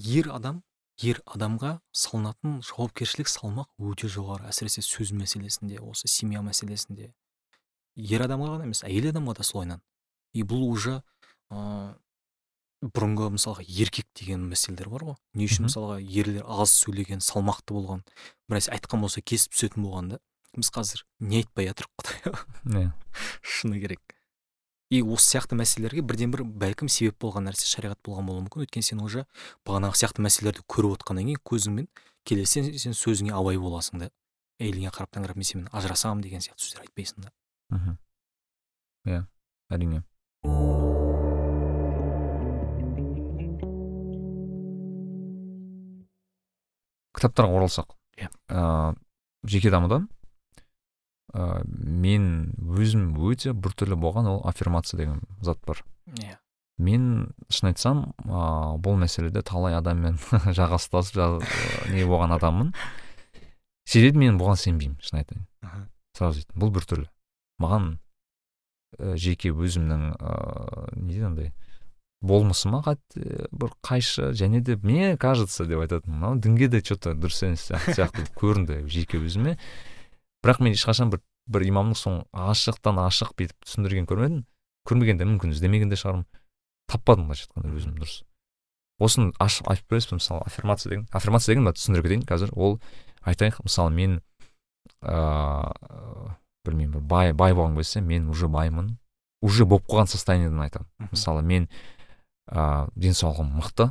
Ер адам ер адамға салынатын жауапкершілік салмақ өте жоғары әсіресе сөз мәселесінде осы семья мәселесінде. Ер адамға ғана емес әйел адамға да солайынан и бұл уже ыыы бұрынғы мысалға еркек деген мәселелер бар ғой. Не үшін мысалға ерлер аз сөйлеген салмақты болған бір нәрсе айтқан болса кесіп түсетін болған да. Біз қазір не айтпай жатырмық құдай иә. [LAUGHS] Шыны керек. И осы сияқты мәселелерге бірден бір бәлкім себеп болған нәрсе шариғат болған болуы мүмкін. Өйткені сен уже бағанағы сияқты мәселелерді көріп отқаннан кейін көзіңмен келесі сен, сен сөзіңе абай боласың да. Әйеліңе қарап таңырап мен сенімен ажырасамын деген сияқты сөздер айтпайсың да. Мхм. Иә әрине. Кітаптарға оралсақ. Иә. Ә, жеке дамудан ә, мен өзім өте біртүрлі болған ол аффирмация деген зат бар. Иә. Мен шын айтсам ә, бұл мәселеде талай адаммен [LAUGHS] жағастасып жа, не болған адаммын. Себебі мен бұған сенбеймін шын айтайын. Сразу айттым бұл біртүрлі. Маған ә, жеке өзімнің ыыы не дейді андай болмысыма қатты бір қайшы және де мне кажется деп айтатын мынау дінге де че то дұрыс емес сияқты көрінді жеке өзіме. Бірақ мен ешқашан бір бір имамның соны ашықтан ашық бүйтіп түсіндірген көрмедім. Көрмеген де мүмкін іздемеген де шығармын. Таппадым былайша айтқанда өзім дұрыс. Осыны ашып айтып бересіз мысалы аффирмация деген? Аффирмация деген түсіндіре кетейін қазір ол айтайық мысалы мен ыыы білмеймін бір бай бай болғым келсе мен уже баймын уже болып қойған состояниедан айтамын. Мысалы мен ыыы денсаулығым мықты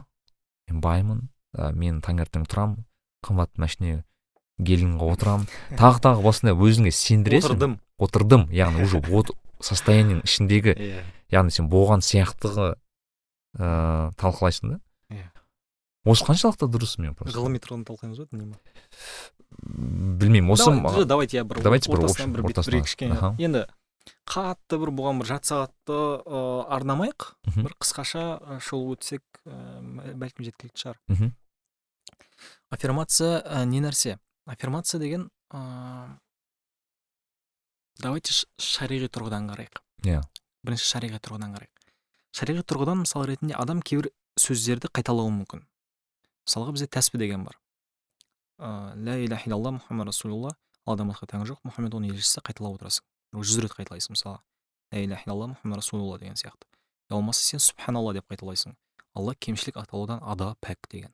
мен баймын ә, мен таңертең тұрамын қымбат машине гелинға отырамын. Тағы тағы осындай өзіңе сендіресің. Отырдым. Отырдым. Яғни уже от состояниенің ішіндегі иә. яғни сен болған сияқтығы ыыы талқылайсың да? Иә. осы қаншалықты дұрыс мен просто? Ғылыми тұрғыдан талқылаймыз ба діни ма? Білмеймін. Осы Давай- давайте я бір Давайте бір ортасынан бір кішкене. Енді қатты бір бұған бір жарты сағатты ыыы арнамайық. Мгм. бір қысқаша ы, шолып өтсек ыыы бәлкім жеткілікті шығар. Мхм. Аффирмация не нәрсе? Аффирмация деген ыыы давайте шариғи тұрғыдан қарайық. Иә. бірінші шариғи тұрғыдан қарайық. Шариғи тұрғыдан мысал ретінде адам кейбір сөздерді қайталауы мүмкін. Мысалға бізде тәспі деген бар. Ыыы ля иляха илlallah мұхаммад расулулла алладан басқа тәңір жоқ мұхаммед оның елшісі қайталап отырасың жүз рет қайталайсың мысалы ля иляха илlallah мұхаммад расулулла деген сияқты. Я болмаса сен субханалла деп қайталайсың. Алла кемшілік атаулыдан ада пәк деген.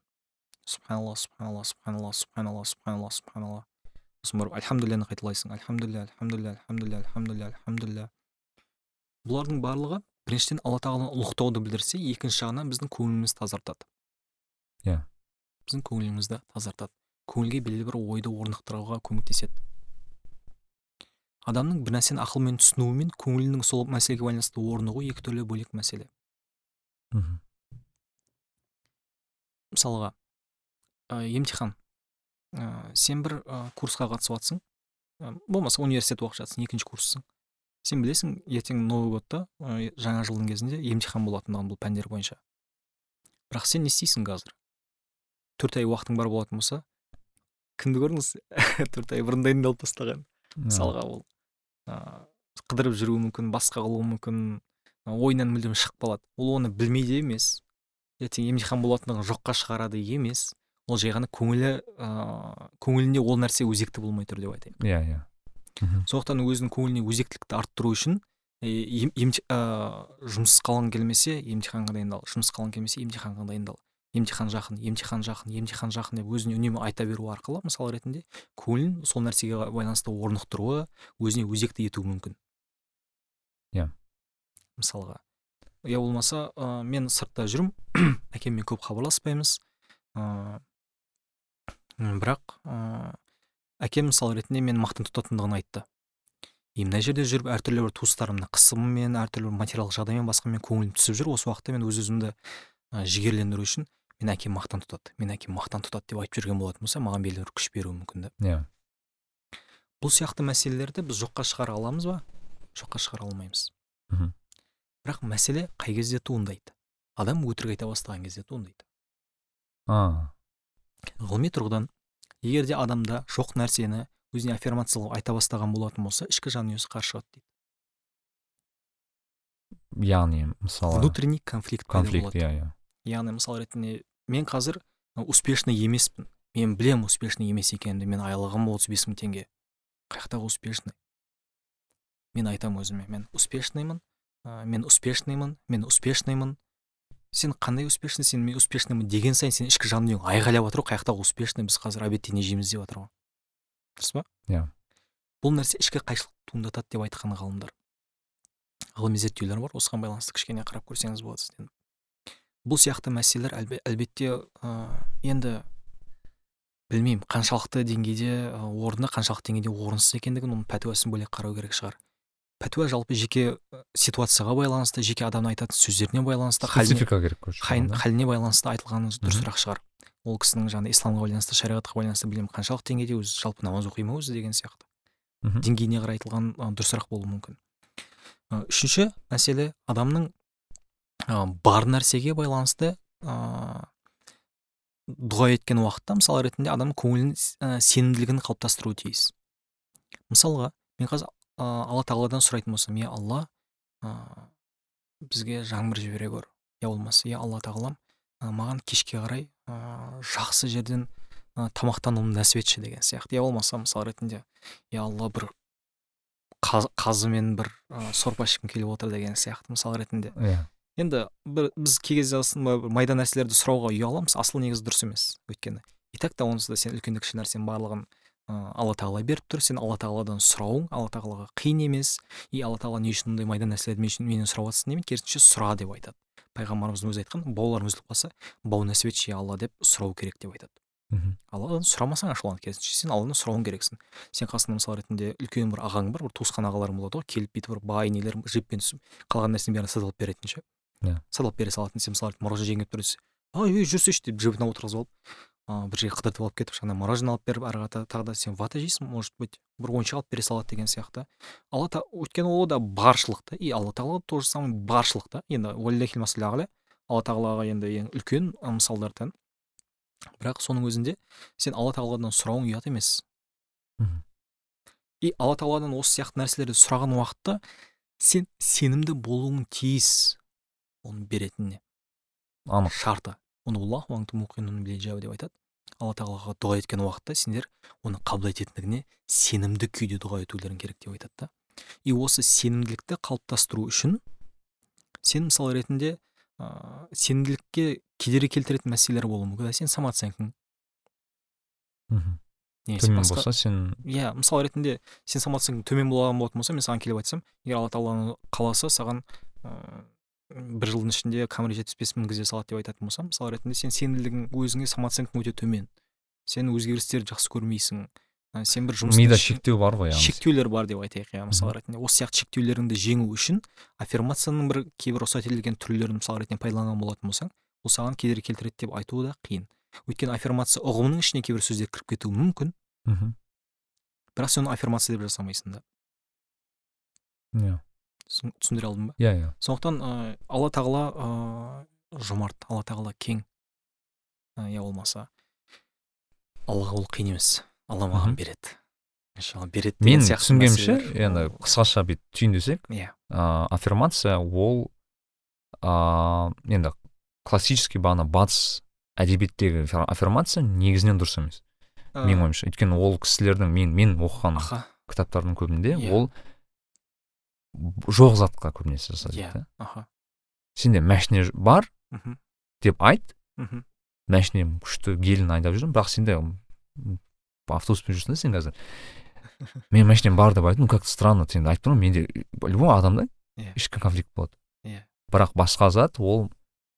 Субханалла субханалла субханалла субханалла субханалла субханалла сосын барып альхамдулилланы қайталайсың альхамдулилля альхамдулилля альхамдулилля альхамдулилля альхамдулилля бұлардың барлығы біріншіден алла тағаланы ұлықтауды білдірсе екінші жағынан біздің көңілімізді тазартады. Иә. біздің көңілімізді тазартады. Көңілге белгілі бір ойды орнықтыруға көмектеседі. Адамның бір нәрсені ақылмен түсінуі мен көңілінің сол мәселеге байланысты орнығуы екі түрлі бөлек мәселе. Мхм. Мысалға емтихан. Ә, сен бір ә, курсқа қатысып жатсың ә, болмаса университет оқып жатсың екінші курссың сен білесің ертең новый годта ә, жаңа жылдың кезінде емтихан болатындығын бұл пәндер бойынша. Бірақ сен не істейсің қазір? Төрт ай уақытың бар болатын болса кімді көрдіңіз? [LAUGHS] Төрт ай бұрын дайындалып тастаған. Мысалға ол ыыы қыдырып жүруі мүмкін басқа қылуы мүмкін ойынан мүлдем шығып қалады ол оны білмейді емес. Ертең емтихан болатындығын жоққа шығарады емес. Ол жай ғана көңілі ыыы көңілінде ол нәрсе өзекті болмай тұр деп айтайын. Иә иә. Сондықтан өзінің көңіліне өзектілікті арттыру үшін ем, ыыы, жұмыс қалың келмесе емтиханға дайындал жұмыс қалың келмесе емтиханға дайындал. Емтихан жақын емтихан жақын емтихан жақын деп өзіне үнемі айта беру арқылы мысал ретінде көңілін сол нәрсеге байланысты орнықтыруы өзіне өзекті етуі мүмкін. Иә. мысалға. Я болмаса ә, мен сыртта жүрмін [CLEARS THROAT] әкеммен көп хабарласпаймыз ыыы бірақ ыыы әкем мысал ретінде мені мақтан тұтатындығын айтты. И мына жерде жүріп әртүрлі бір туыстарымның қысымымен әртүрлі бір материалдық жағдаймен басқамен көңілім түсіп жүр осы уақытта мен өз өзімді ә, жігерлендіру үшін мен әкем мақтан тұтады. Мен әкем мақтан тұтады деп айтып жүрген болатын болса маған белгілі бір күш беруі мүмкін да иә. Бұл сияқты мәселелерді біз жоққа шығара аламыз ба? Жоққа шығара алмаймыз. Мхм. бірақ мәселе қай кезде туындайды? Адам өтірік айта бастаған кезде туындайды. А. ғылыми тұрғыдан егер де адамда жоқ нәрсені өзіне аффирмациялау айта бастаған болатын болса ішкі жанұясы қарсы шығады дейді. Яғни мысалы внутренний конфликт конфликт иә иә. Яғни мысал ретінде мен қазір успешный емеспін. Мен білем успешный емес екенімді. Мен айлығым отыз бес мың теңге. Қаяқтағы успешный? Мен айтамын өзіме. Мен успешныймын ә, мен успешныймын мен успешныймын. Сен қандай успешный сен мен успешныймын деген сайын сен ішкі жан дүниең айғайлап жатыр ғой қаяқтағы успешный біз қазір обедте не жейміз деп жатыр ғой дұрыс па? Иә. бұл нәрсе ішкі қайшылық туындатады деп айтқан ғалымдар. Ғылыми зерттеулер бар осыған байланысты кішкене қарап көрсеңіз болады сізден. Бұл сияқты мәселелер әлбе, әлбетте ә, енді білмеймін қаншалықты деңгейде орынды қаншалықты деңгейде орынсыз екендігін оның пәтуасын бөлек қарау керек шығар. Пәтуа жалпы жеке ә, ситуацияға байланысты жеке адамның айтатын сөздеріне байланысты специфика керек халіне байланысты айтылғаны дұрысырақ шығар. Ол кісінің жаңағы исламға байланысты шариғатқа байланысты білемін қаншалық деңгейде өзі жалпы намаз оқи ма өзі деген сияқты. Мхм. деңгейіне қарай айтылған дұрысырақ болуы мүмкін. Үшінші мәселе адамның бар нәрсеге байланысты ыыы дұға еткен уақытта мысал ретінде адам көңілін ә, сенімділігін қалыптастыруы тиіс. Мысалға мен қазір алла тағаладан сұрайтын болсам е алла ә, бізге жаңбыр жібере көр я болмаса е алла тағалам ә, маған кешке қарай ә, жақсы жерден ә, тамақтануымды нәсіп етші деген сияқты. Я болмаса мысал ретінде е алла бір қаз- қазымен бір ә, сорпа ішкім келіп отыр деген сияқты мысал ретінде. Иә. Енді бір біз кей кезде майда нәрселерді сұрауға ұяламыз асыл негізі дұрыс емес өйткені. И так та онсыз да сен үлкенді кіші нәрсенің барлығын алла тағала беріп тұр. Сен алла тағаладан сұрауың. Алла тағалаға қиын емес. И алла тағала не үшін мындай майда нәрселерді мен үшін менен сұрап жатрсың демейді керісінше сұра деп айтады. Пайғамбарымыздың өзі айтқан бауларың үзіліп қалса бау нәсіп етші алла деп сұрау керек деп айтады. Мхм. Алладан сұрамасаң ашуланады керісінше сен алладан сұрауың керексің. Сен қасыңда мысал ретінде үлкен бір ағаң бар бір туысқан ағаларың болады ғой. Келіп бүйтіп бір бай нелер жіппен түсіп қалған нәрсенің бәрін сатып алып беретін ше? Иә. сатып алып бере салатын сен мысалы мороженое жеген келіп тұрса ай ей жүрсейші деп жібін отырғызып алып бір жерге қыдыртып алып кетіп жаңағыдай мороженое алып беріп ары қарата тағы да сен вата жейсің может быть бір ойыншық алып бере салады деген сияқты. Алла та өйткені ол да баршылық та. И алла тағала то же самое баршылық та. Енді алла тағалаға енді ең үлкен ы, мысалдар тән. Бірақ соның өзінде сен алла тағаладан сұрауың ұят емес. Мхм. и алла тағаладан осы сияқты нәрселерді сұраған уақытта сен сенімді болуың тиіс оның беретініне. Анық. Шарты. Деп айтады. Алла тағалаға дұға еткен уақытта сендер оны қабыл ететіндігіне сенімді күйде дұға етулерің керек деп айтады да. И осы сенімділікті қалыптастыру үшін сен мысал ретінде ыыы сенімділікке кедергі келтіретін мәселелер болуы мүмкін. Сен самооценкаң мхм. Немесе төмен басқа? болса сен иә мысал ретінде сен самооценкаң төмен болған болатын болса мен саған келіп айтсам егер алла тағаланың қаласа саған ыыы бір жылдың ішінде камри жетпіс бес мінгізе салады деп айтатын болсам мысал ретінде сен сенімділігің өзіңе самооценкаң өте төмен. Сен өзгерістерді жақсы көрмейсің. Сен бір жұмыстың мида шектеу бар ғой шектеулер бар деп айтайық иә мысал ретінде. Осы сияқты шектеулеріңді жеңу үшін аффирмацияның бір кейбір рұқсат етілген түрлерін мысал ретінде пайдаланған болатын болсаң ол саған кедергі келтіреді деп айту да қиын. Өйткені аффирмация ұғымының ішіне кейбір сөздер кіріп кетуі мүмкін. Мхм бірақ сен оны аффирмация деп жасамайсың да. Иә. Түсіндіре алдым ба? Иә иә. Сондықтан ыыы алла тағала ыыы жомарт алла тағала кең. Иә болмаса. Аллаға ол қиын емес. Алла маған береді. Иншалла береді мен түсінгенімше енді қысқаша бүйтіп түйіндесек иә. ыыы аффирмация ол ыыы енді классический бағана батыс әдебиеттегі аффир- аффирмация негізінен дұрыс емес менің ойымша. Өйткені ол кісілердің мен мен оқыған кітаптардың көбінде Иә. ол жоқ затқа көбінесе жасайды иә да. аха. Сенде машине ж- бар мхм. деп айт. Мхм. Машинем күшті гелін айдап жүрмін бірақ сенде автобуспен жүрсің да сен қазір. [LAUGHS] Менің машинем бар деп айт ну как то странно сен айтып тұрмын менде любой адамда Иә. ішкі конфликт болады. Иә. бірақ басқа зат ол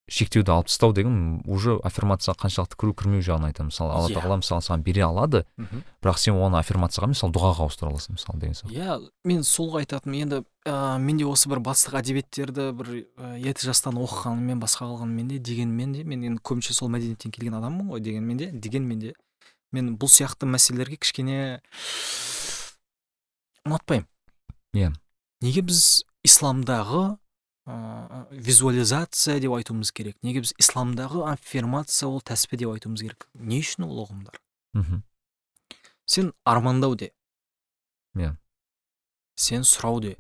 шектеуді алып тастау деген уже аффирмацияға қаншалықты кіру кірмеу жағын айтамын. Мысалы алла Иә. тағала мысалы саған бере алады мхм бірақ сен оны аффирмацияға мысалы дұғаға ауыстыра аласың мысалы деген сияқты. Иә мен сол айтатыным. Енді ыыы менде осы бір батыстық әдебиеттерді бір ерте жастан оқығанымен басқа қылғанымен де дегенмен де мен енді көбінше сол мәдениеттен келген адаммын ғой дегенмен де дегенмен де. Мен бұл сияқты мәселелерге кішкене ұнатпаймын. Иә. неге біз исламдағы визуализация деп айтуымыз керек. Неге біз исламдағы аффирмация ол тәспе деп айтуымыз керек. Не үшін ол ұғымдар? Мхм. Сен армандау де. Иә. сен сұрау де.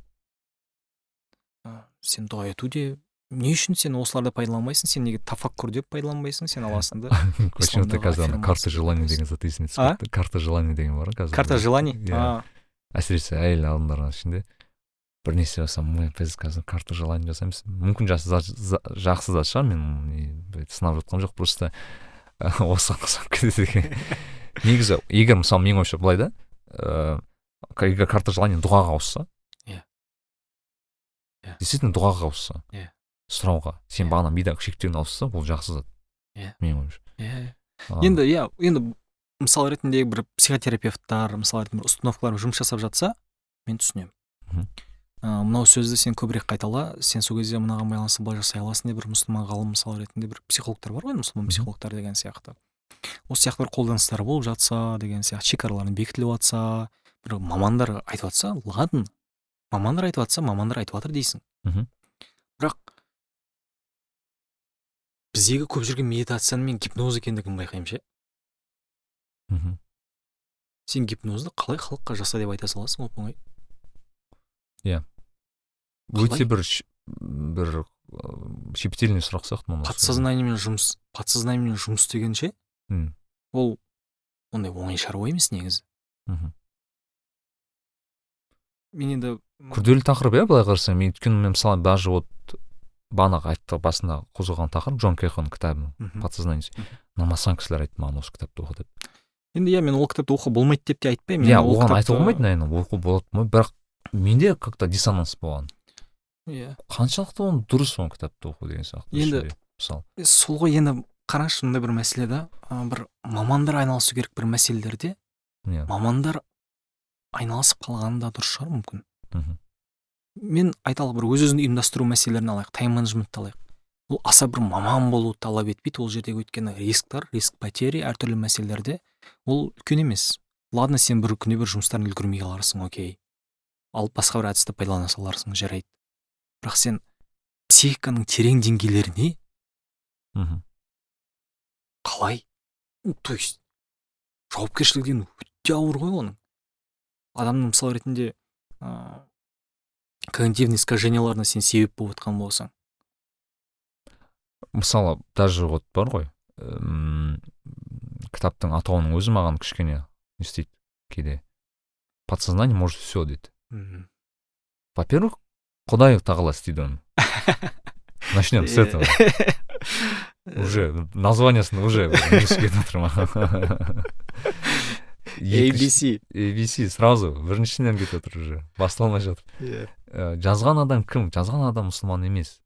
Ы, сен дұға ету де. Не үшін сен осыларды пайдаланбайсың? Сен неге тафаккур деп пайдаланбайсың? Сен аласың да. [LAUGHS] Почему-то Исламдағы қазір ана карта желаний деген зат есіме түсіп кетті. Карта желаний деген бар ғой қазір карта желаний Иә. Әсіресе әйел адамдардың ішінде. Бір нәрсе жасасам мы біз қазір карта желаний жасаймыз мүмкін жақсы жақсы зат шығар мен сынап жатқан жоқ просто ы, осыған ұқсап кетеді екен [LAUGHS] негізі егер мысалы менің ойымша былай да ыыы егер карта желаний дұғаға ауысса Иә. Иә. действительно дұғаға ауысса Иә. сұрауға сен Иә. бағана мидағы шектеуін ауысса ол жақсы зат Иә. менің ойымша иә А, енді иә енді мысал ретінде бір психотерапевттар мысал ретінде бір установкалар жұмыс жасап жатса мен түсінемін. Ә, мынау сөзді сен көбірек қайтала сен сол кезде мынаған байланысты былай жасай аласың деп бір мұсылман ғалым мысал ретінде бір психологтар бар ғой мұсылман психологтар деген сияқты. Осы сияқты бір қолданыстар болып жатса деген сияқты шекаралардың бекітіліп жатса бір мамандар айтып жатса ладно мамандар айтып жатса мамандар айтып жатыр дейсің. Мгм. бірақ біздегі көп жүрген медитацияның мен гипноз екендігін байқаймын ше. Мхм. сен гипнозды қалай халыққа жаса деп айта саласың оп оңай өте Қалай? бір бір щепетильный сұрақ сияқты подсознаниемен жұмыс подсознаниемен жұмыс істеген ше? М, ол ондай оңай шаруа емес негізі. Мхм. мен енді күрделі тақырып иә былай қарасаң. Мен өйткені мен мысалы даже вот бағанағы айтты басында қозғаған тақырып джон кехоның кітабы подсознание Мгм. намасан кісілер айтты маған осы кітапты оқы деп. Енді иә мен ол кітапты оқуға болмайды деп те айтпаймын. Иә оған айтуға болмайды наверное оқу болады бірақ менде как то диссонанс болған. Иә. Қаншалықты оны дұрыс оны кітапты оқу деген сияқты Енді- мысалы. сол ғой енді қараңызшы мындай бір мәселе да. Бір мамандар айналысу керек бір мәселелерде. Иә. Мамандар айналысып қалғаны да дұрыс шығар мүмкін. Мхм. мен айталық бір өз өзін ұйымдастыру мәселелерін алайық тайм менеджментті алайық. Ол аса бір маман болу талап етпейді ол жердегі өйткені рисктар риск потери әртүрлі мәселелерде ол үлкен емес. Ладно сен бір күнде бір жұмыстарын үлгермей қаларсың окей. Ал басқа бір әдісті пайдалана саларсың жарайды. Бірақ сен психиканың терең деңгейлеріне мхм. қалай? То есть жауапкершілігі деген өте ауыр ғой оның. Адамның мысал ретінде ыыы когнитивный искаженияларына сен себеп болып жатқан болсаң мысалы даже вот бар ғой м, кітаптың атауының өзі маған кішкене не істейді кейде подсознание может все дейді мхм. во первых құдай тағала істейді оны [LAUGHS] начнем с этого. Уже названиясын уже кетіп жатыр маған ABC ABC сразу біріншіден кетіп жатыр уже басталмай жатыр иә Ә, жазған адам кім? Жазған адам мұсылман емес.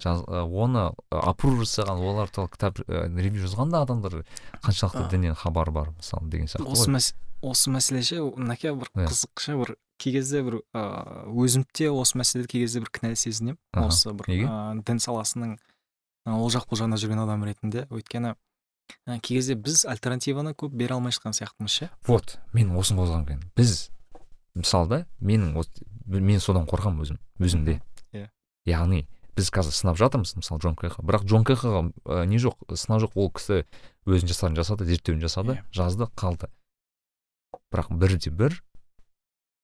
Жаз, ә, оны аппрув жасаған олар туралы кітап ревью жазған да адамдар. Қаншалықты діннен хабары бар мысалы деген сияқты осы ғой мәс осы мәселе ше мынаке бір Иә. қызық ше бір кей кезде бір ыыы өзім де осы мәселеде кей кезде бір кінәлі сезінемін. Осы бір Неге? ыыы дін саласының ол жақ бұл жағында жүрген адам ретінде. Өйткені кей кезде біз альтернативаны көп бере алмай жатқан сияқтымыз ше? Вот мен осыны қозғағым келген біз мысалы да менің вот мен содан қорқамын өзім өзімде. Иә. яғни біз қазір сынап жатырмыз мысалы джон кеха бірақ джон кехаға ә, не жоқ сынақ жоқ ол кісі өзінің жасарын жасады зерттеуін жасады Иә. жазды қалды. Бірақ бірде бір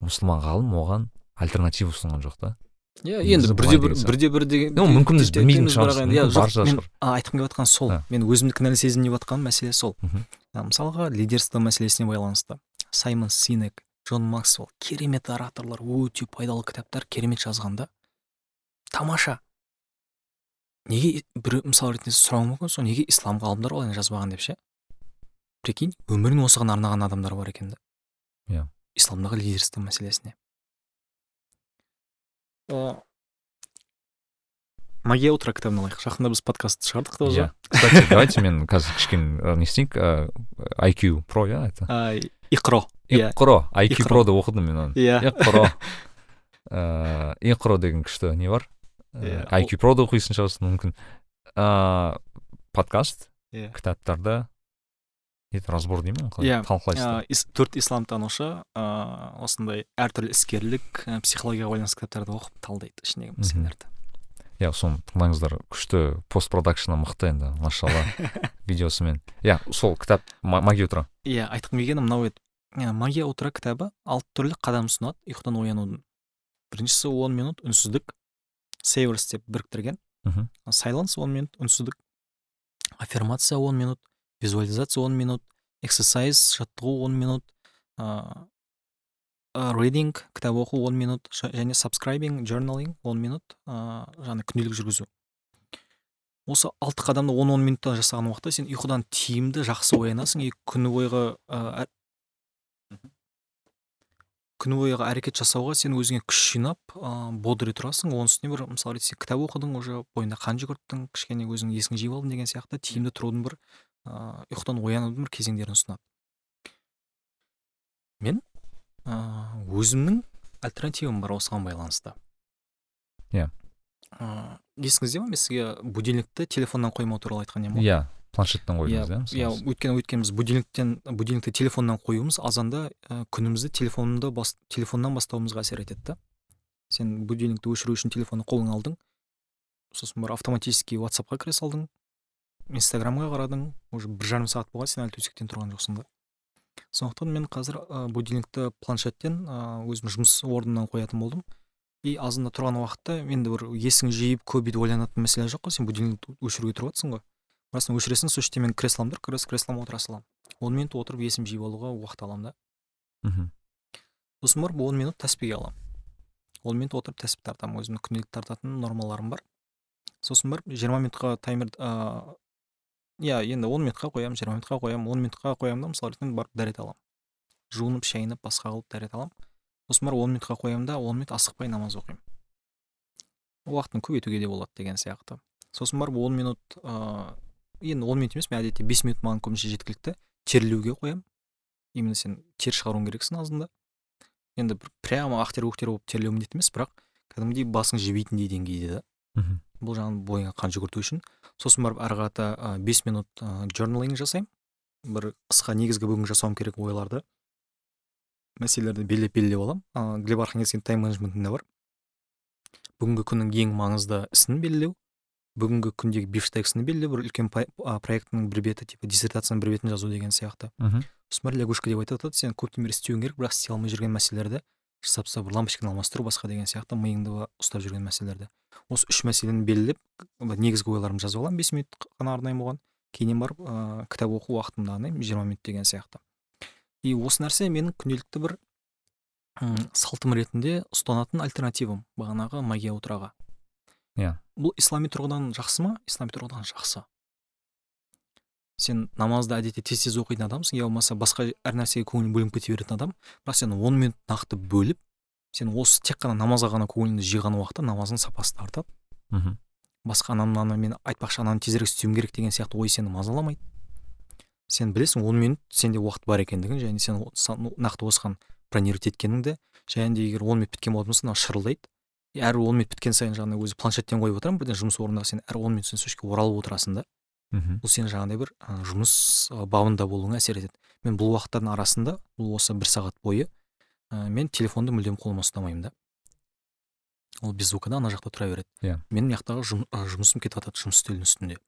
мұсылман ғалым оған альтернатива ұсынған жоқ та. Иә енді бірде бір бірде бір деген Ну, мүмкін біз білмейтін шығармыз, мен айтқым келіп жатқан сол. Мен өзімді кінәлі деп жатқан мәселе сол. Мысалға лидерство мәселесіне байланысты. Саймон синек джон максвелл керемет ораторлар өте пайдалы кітаптар керемет жазғанда. Тамаша. Неге бір мысал ретінде сұрауың мүмкін сол неге ислам ғалымдар олай жазбаған деп ше? Прикинь өмірін осыған арнаған адамдар бар екен да Иә. Исламдағы лидерство мәселесіне. О, магия утра кітабын алайық жақында біз подкаст шығардық та иә. Кстати давайте мен қазір кішкене ә, не істейік ә, IQ про иә это? А, иқро иә. Иқро IQ Иқро. проды оқыдым мен оны. Иә. Иқро ыыы [LAUGHS] иқро деген күшті не бар? Иә, Ә, IQ проды оқитын шығарсың мүмкін. Ыыы подкаст Иә. кітаптарды это разбор дей ма қалай Иә, талқылайсыздар төрт исламтанушы ыыы осындай әртүрлі іскерлік психологияға байланысты кітаптарды оқып талдайды ішіндегі мәселелерді. Иә соны тыңдаңыздар. Күшті постпродакшны мықты енді машалла [LAUGHS] видеосымен. Иә сол кітап Ма- магия утра иә айтқым келгені мынау еді. Магия утра кітабы алты түрлі қадам ұсынады. Ұйқыдан оянудың. Біріншісі он минут үнсіздік сейверс деп біріктірген. Мхм. Сайленс он минут үнсіздік. Аффирмация он минут. Визуализация он минут эксерсайз жаттығу он минут ыыы рейдинг кітап оқу он минут және сабскрайбинг journaling он минут ыыы жаңағы күнделік жүргізу. Осы алты қадамды он он минутта жасаған уақытта сен ұйқыдан тиімді жақсы оянасың и күні бойғы ә- күні бойғы әрекет жасауға сен өзіңе күш жинап ыыы бодрый тұрасың. Оның үстіне бір мысалы ретінде кітап оқыдың уже бойыңда қан жүгірттің кішкене өзің есіңе жиып алдың деген сияқты тиімді тұрудың бір ыыы ұйқыдан оянудың бір кезеңдерін ұсынады мен ыыы өзімнің альтернативам бар осыған байланысты Иә. ыыы есіңізде ма мен сізге будильникті телефоннан қоймау туралы айтқан едім ғой иә планшеттен қойдыңыз иә иә өйткені өйткені біз будильниктен будильникті телефоннан қоюымыз азанда ә, күнімізді телефонды бас, телефоннан бастауымызға әсер етеді да сен будильникті өшіру үшін телефонды қолыңа алдың сосын бір автоматически ватсапқа кіре салдың инстаграмға қарадың уже бір жарым сағат болған сен әлі төсектен тұрған жоқсың да. Сондықтан мен қазір ә, будильникті планшеттен ә, өзім жұмыс орнымнан қоятын болдым. И азында тұрған уақытта енді бір есің жиып көп бүйтіп ойланатын мәселе жоқ қой сен будильникті өшіруге тұрып жатрсың ғой. Басын өшіресің сол жерде мен креслом тұр крес креслома отыра саламын. Он минут отырып есім жиып алуға уақыт аламын да. Мхм. Сосын барып он минут тәспиге аламын. Он минут отырып тәспі тартамын өзімнің күнделік тартатын нормаларым бар. Сосын барып жиырма минутқа таймер ыыы иә енді он минутқа қоямын жиырма минутқа қоямын он минутқа қоямын да мысалы ретінде барып дәрет аламын. Жуынып шайынып басқа қылып дәрет аламын. Сосын барып он минутқа қоямын да он минут асықпай намаз оқимын. Уақытын көбейтуге де болады деген сияқты. Сосын барып он минут ыыы енді он минут емес мен әдетте бес минут маған көбінесе жеткілікті. Терлеуге қоямын. Именно сен тер шығаруың керексің алдында. Енді бір прямо ақтер көктер болып терлеу міндетті емес бірақ кәдімгідей басың жебейтіндей деңгейде да. Мхм. Бұл жағын бойыңа қан жүгірту үшін. Сосын барып ары қарата бес минут ә, жасаймын бір қысқа негізгі бүгін жасауым керек ойларды. Мәселелерді белгілеп белгілеп аламын. Ыыы глеб архангельский тайм менеджментінде бар. Бүгінгі күннің ең маңызды ісін белгілеу. Бүгінгі күндегі бифштексін белгілеу. Бір үлкен проекттің бір беті типа диссертацияның бір бетін жазу деген сияқты. Мхм. Сосын лягушка деп айтып жатады сен көптен бері істеуің керек бірақ істей алмай жүрген мәселелерді жасап тастау бір лампочканы алмастыру басқа деген сияқты миыңды ұстап жүрген мәселелерді осы үш мәселені белгілеп негізгі ойларымды жазып аламын бес минут қана арнаймын оған кейіннен барып ыыы кітап оқу уақытымды арнаймын жиырма минут деген сияқты. И осы нәрсе менің күнделікті бір м салтым ретінде ұстанатын альтернативам бағанағы магия утраға иә. Бұл ислами тұрғыдан жақсы ма? Ислами тұрғыдан жақсы. Сен намазды әдетте тез тез оқитын адамсың. Я болмаса басқа әр нәрсеге көңілің бөлініп кете беретін адам. Бірақ сен он минут нақты бөліп сен осы тек қана намазға ғана көңіліңді жиған уақытта намазың сапасы артады мхм. Басқа ананы мынаны мен айтпақшы ананы тезірек істеуім керек деген сияқты ой сені мазаламайды. Сен білесің он минут сенде уақыт бар екендігін және сен нақты осыған бронировать еткеніңді және де егер он минут біткен болатын болса мынау шырылдайды. Әр он минут біткен сайын жаңағыдай өзі планшеттен қойып отырамын бірден жұмыс орнында сен әр он минут сайын сол оралып отырасың да. Мхм. Бұл сен жаңағыдай бір ә, жұмыс бабында болуыңа әсер етеді. Мен бұл уақыттардың арасында бұл осы бір сағат бойы ә, мен телефонды мүлдем қолыма ұстамаймын да. Ол без звукада ана жақта тұра береді. Иә. Менің мына жақтағы жұм, жұмысым кетіп жатады жұмыс үстелінің үстінде.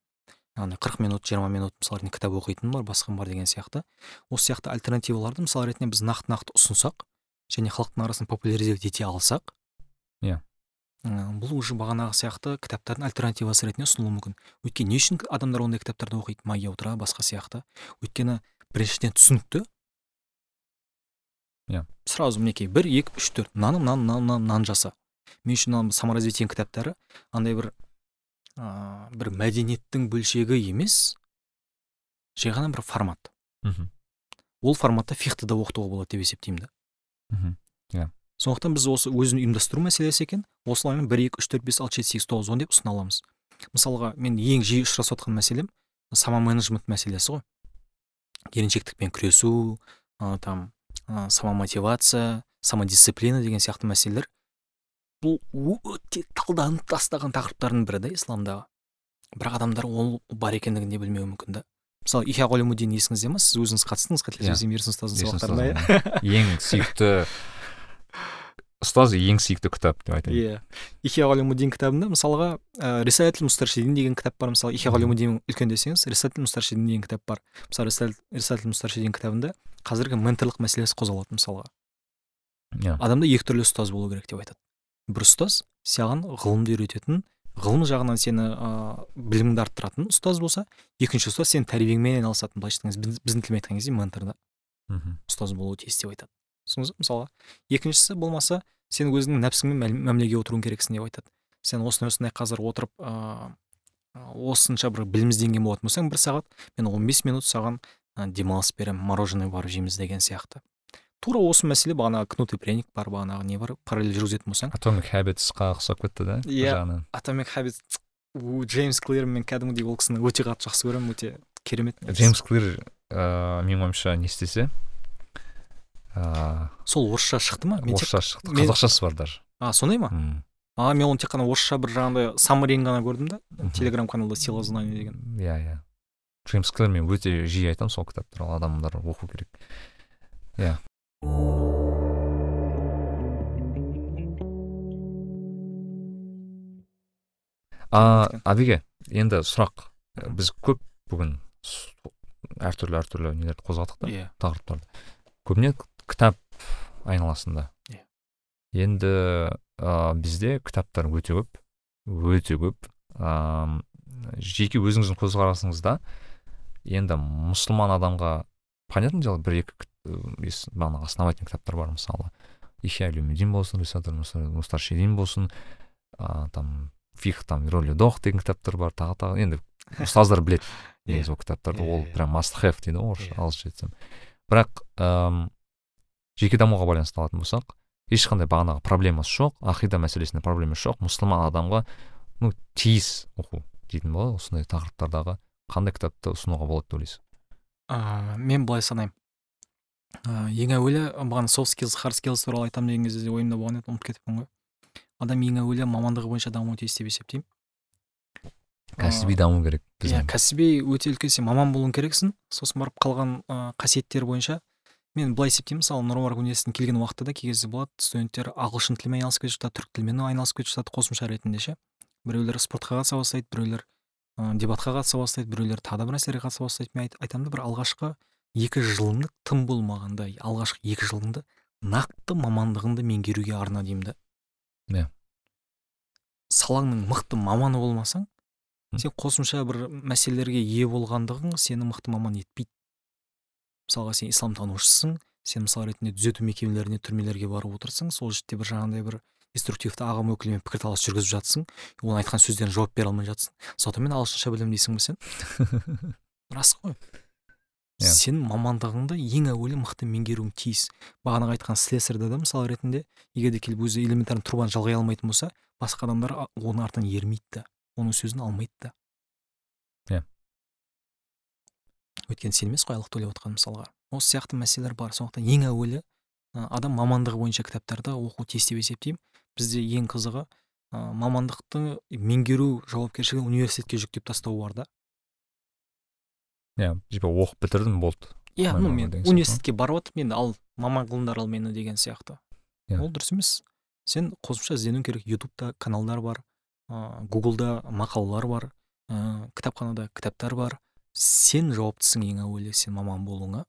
Яғни қырық минут жиырма минут мысалы ретінде кітап оқитыным бар басқам бар деген сияқты. Осы сияқты альтернативаларды мысалы ретінде біз нақты нақты ұсынсақ және халықтың арасында популяризировать ете алсақ бұл уже бағанағы сияқты кітаптардың альтернативасы ретінде ұсынылуы мүмкін. Өйткені не үшін адамдар ондай кітаптарды оқиды? Магия утра басқа сияқты. Өйткені біріншіден түсінікті. Иә. Сразу мінекей бір екі үш төрт мынаны мынаны мынаны мынаны мынаны жаса. Мен үшін мына саморазвитие кітаптары андай бір ыыы бір мәдениеттің бөлшегі емес жай ғана бір формат. Мхм. Ол форматта фихты да оқытуға болады деп есептеймін да. Мхм. Сондықтан біз осы өзін ұйымдастыру мәселесі екен. Осылаймен бір екі үш төрт бес алты жеті сегіз тоғыз он деп ұсына аламыз. Мысалға мен ең жиі ұшырасып жатқан мәселем сама менеджмент мәселесі ғой. Келіншектікпен күресу ә, там ә, самомотивация самодисциплина деген сияқты мәселелер. Бұл өте талданып тастаған тақырыптардың бірі да исламдағы бірақ адамдар ол бар екендігін де білмеуі мүмкін да. Мысалы ихя ғалимуддин есіңізде ма? Сіз өзіңіз қатыстыңыз қателеспесем ерсін ұстаздың сабақтарына иә? Ең сүйікті ұстаз ең сүйікті кітап деп айтайын. Иә. Ғалимуддин кітабында мысалға ә, рисалатл мустаршидин деген кітап бар. Мысалы ғалимуддин үлкен десеңіз рисалатл мустаршидин деген кітап бар. Мысалы рисалатл мустаршидин кітабында қазіргі менторлық мәселесі қозғалады мысалға. Иә. Адамда екі түрлі ұстаз болу керек деп айтады. Бір ұстаз саған ғылымды үйрететін ғылым жағынан сені ыыы біліміңді арттыратын ұстаз болса екінші ұстаз сенің тәрбиеңмен айналысатын. Былайша айтқан кезде біздің тілмен айтқан кезде ментор да мхм. ұстаз болуы тиіс деп айтады. Түсіндіңіз ба мысалға екіншісі болмаса сен өзіңнің нәпсіңмен мәмілеге отыруың керексің деп айтады. Сен осындай осындай қазір отырып ыыы осынша бір білім ізденген болатын болсаң бір сағат мен 15 минут саған демалыс беремін мороженое барып жейміз деген сияқты. Тура осы мәселе бағанағы кнут и пряник бар бағанағы не бар параллель жүргізетін болсаң. Atomic habitsқа ұқсап кетті да Иә. habits у джеймс клир мен кәдімгідей ол кісіні өте қатты жақсы көремін өте керемет джеймс клир ыыы менің ойымша не істесе ыыы сол орысша шықты ма? Орысша шықты. мен- қазақшасы бар даже. А сондай ма? А мен оны тек қана орысша бір жаңағыдай саммарин ғана көрдім да. Телеграм каналда сила знания деген. Иә иә. Джеймс клир мен өте жиі айтамын сол кітап туралы адамдар оқу керек. Иә. А абеге енді сұрақ. Біз көп бүгін әртүрлі әртүрлі нелерді қозғадық та иә. тақырыптарды. Көбіне кітап айналасында. Иә. енді ә, бізде кітаптар өте көп өте көп. Ә, жеке өзіңіздің көзқарасыңызда енді мұсылман адамға понятное дело бір екі бағанағы основательный кітаптар бар мысалы. Ихя улумиддин болсын мустаршидин болсын ә, там фих там роли дох деген кітаптар бар тағы тағы. Енді ұстаздар біледі [LAUGHS] Иә. негізі ол кітаптарды. Иә, ол прям must have дейді ғой орысша ағылшынша айтсам бірақ ыыы жеке дамуға байланысты алатын болсақ ешқандай бағанағы проблемасы жоқ ақида мәселесінде проблемасы жоқ мұсылман адамға ну тиіс оқу дейтін болады осындай тақырыптардағы қандай кітапты ұсынуға болады деп ойлайсыз? Ә, мен былай санаймын. Ә, ең әуелі маған soft skills hard skills туралы айтамын деген кезде ойымда болған еді ұмытып кетіппін ғой. Адам ең әуелі мамандығы бойынша дамуы тиіс деп есептеймін. Кәсіби даму керек иә кәсіби өте үлкен сен маман болуың керексің. Сосын барып қалған ә, қасиеттер бойынша мен былай есептеймін мысалы нұр университетіне келген уақытта да кей кезде болады студенттер ағылшын тілімен айналысып кетіп жатады түрік тілімен айналысып кетіп жатады қосымша ретінде ше. Біреулер спортқа қатыса бастайды біреулер ә, дебатқа қатыса бастайды біреулер тағы да бір нәрселерге қатыса бастайды. Мен айтамын да бір алғашқы екі жылыңды тым болмағанда алғашқы екі жылыңды нақты мамандығыңды меңгеруге арна деймін да. Иә. Салаңның мықты маманы болмасаң сен қосымша бір мәселелерге ие болғандығың сені мықты маман етпейді. Мысалға сен исламтанушысың сен мысал ретінде түзету мекемелеріне түрмелерге барып отырсың сол жерде бір жаңағыдай бір деструктивті ағым өкілімен пікірталас жүргізіп жатсың оның айтқан сөздеріне жауап бере алмай жатсың. Зато мен ағылшынша білемін дейсің ба сен? [LAUGHS] Рас қой. Yeah. Иә. сен мамандығыңды ең әуелі мықты меңгеруің тиіс. Бағанағы айтқан слесарьда да мысал ретінде егер де келіп өзі элементарный трубаны жалғай алмайтын болса басқа адамдар оның артынан ермейді да оның сөзін алмайды да. Иә. Өйткені сен емес қой айлық төлеп отқан мысалға. Осы сияқты мәселелер бар. Сондықтан ең әуелі адам мамандығы бойынша кітаптарды оқу тиіс деп есептеймін. Бізде ең қызығы ә, мамандықты меңгеру жауапкершілігін университетке жүктеп тастау бар да. Иә типа оқып бітірдім болды. Иә ну мен университетке барып жатырмын енді ал маман қылыңдар ал мені деген сияқты. Yeah. ол дұрыс емес. Сен қосымша іздену керек. Ютубта каналдар бар ә, гуглда мақалалар бар ә, кітапханада кітаптар бар. Сен жауаптысың ең әуелі сен маман болуыңа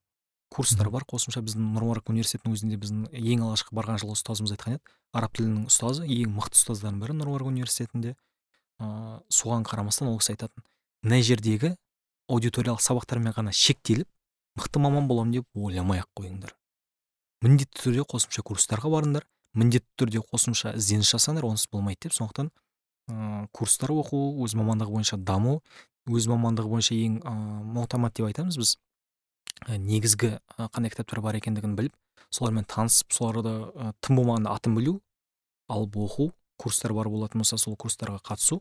курстар бар қосымша біздің нұрмарк университетінің өзінде біздің ең алғашқы барған жылы ұстазымыз айтқан еді. Араб тілінің ұстазы ең мықты ұстаздардың бірі нұрмарк университетінде. Ыыы соған қарамастан ол кісі айтатын мына жердегі аудиториялық сабақтармен ғана шектеліп мықты маман боламын деп ойламай ақ қойыңдар. Міндетті түрде қосымша курстарға барыңдар міндетті түрде қосымша ізденіс жасаңдар онсыз болмайды деп. Сондықтан ыыы курстар оқу өз мамандығы бойынша даму өз мамандығы бойынша ең ыыы деп айтамыз біз. Ә, негізгі қандай кітаптар бар екендігін біліп солармен танысып соларды ә, тым болмағанда атын білу алып оқу курстар бар болатын болса сол курстарға қатысу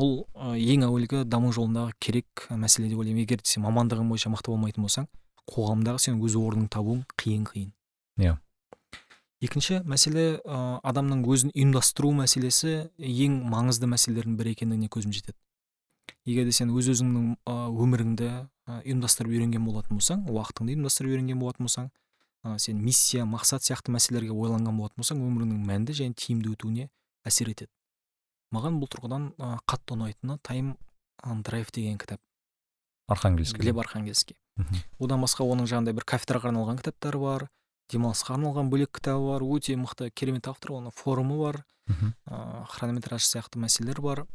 ол ә, ең әуелгі даму жолындағы керек мәселе деп ойлаймын. Егер сен мамандығың бойынша мықты болмайтын болсаң қоғамдағы сен өз орныңды табуың қиын қиын. Иә. Екінші мәселе ә, адамның өзін ұйымдастыру мәселесі ең маңызды мәселелердің бірі екендігіне көзім жетеді. Егер де сен өз өзіңнің өміріңді ұйымдастырып үйренген болатын болсаң уақытыңды ұйымдастырып үйренген болатын болсаң ә, сен миссия мақсат сияқты мәселелерге ойланған болатын болсаң өміріңнің мәнді және тиімді өтуіне әсер етеді. Маған бұл тұрғыдан ә, қатты ұнайтыны тайм драйв деген кітап. Архангельский глеб архангельский. Одан басқа оның жаңағыдай бір кафедраға арналған кітаптары бар демалысқа арналған бөлек кітабы бар өте мықты керемет автор оның форумы бар ыыы хронометраж сияқты мәселелер бар.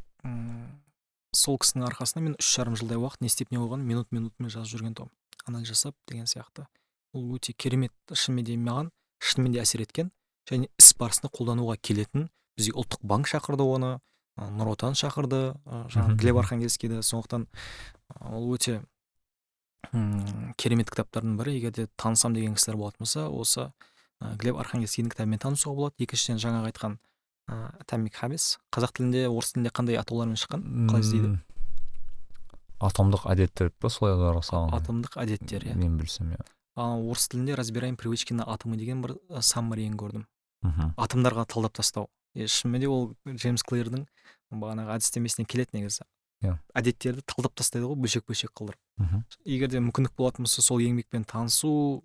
Сол кісінің арқасында мен үш жарым жылдай уақыт не істеп не қойғанын минут минутымен жазып жүрген тұғым. Анализ жасап деген сияқты. Ол өте керемет шынымен де маған шынымен де әсер еткен және іс барысында қолдануға келетін. Бізге ұлттық банк шақырды оны нұр отан шақырды жаңағы глеб архангельскийді сондықтан ол өте м керемет кітаптардың бірі. Егер де танысам деген кісілер болатын болса осы глеб архангельскийдің кітабымен танысуға болады. Екіншіден жаңағы айтқан атомик хабис қазақ тілінде орыс тілінде қандай атаулармен шыққан? Қалай іздейді? Атомдық әдеттер па солай салған атомдық әдеттер иә. Мен білсем иә. Ал орыс тілінде разбираем привычки на атомы деген бір саммариін көрдім. Мхм. Атомдарға талдап тастау. Е шынымен де ол джеймс клейрдің бағанағы әдістемесіне келеді негізі. Иә. Әдеттерді талдап тастайды ғой бөлшек бөлшек қылдырып. Мхм. Егер де мүмкіндік болатын болса сол еңбекпен танысу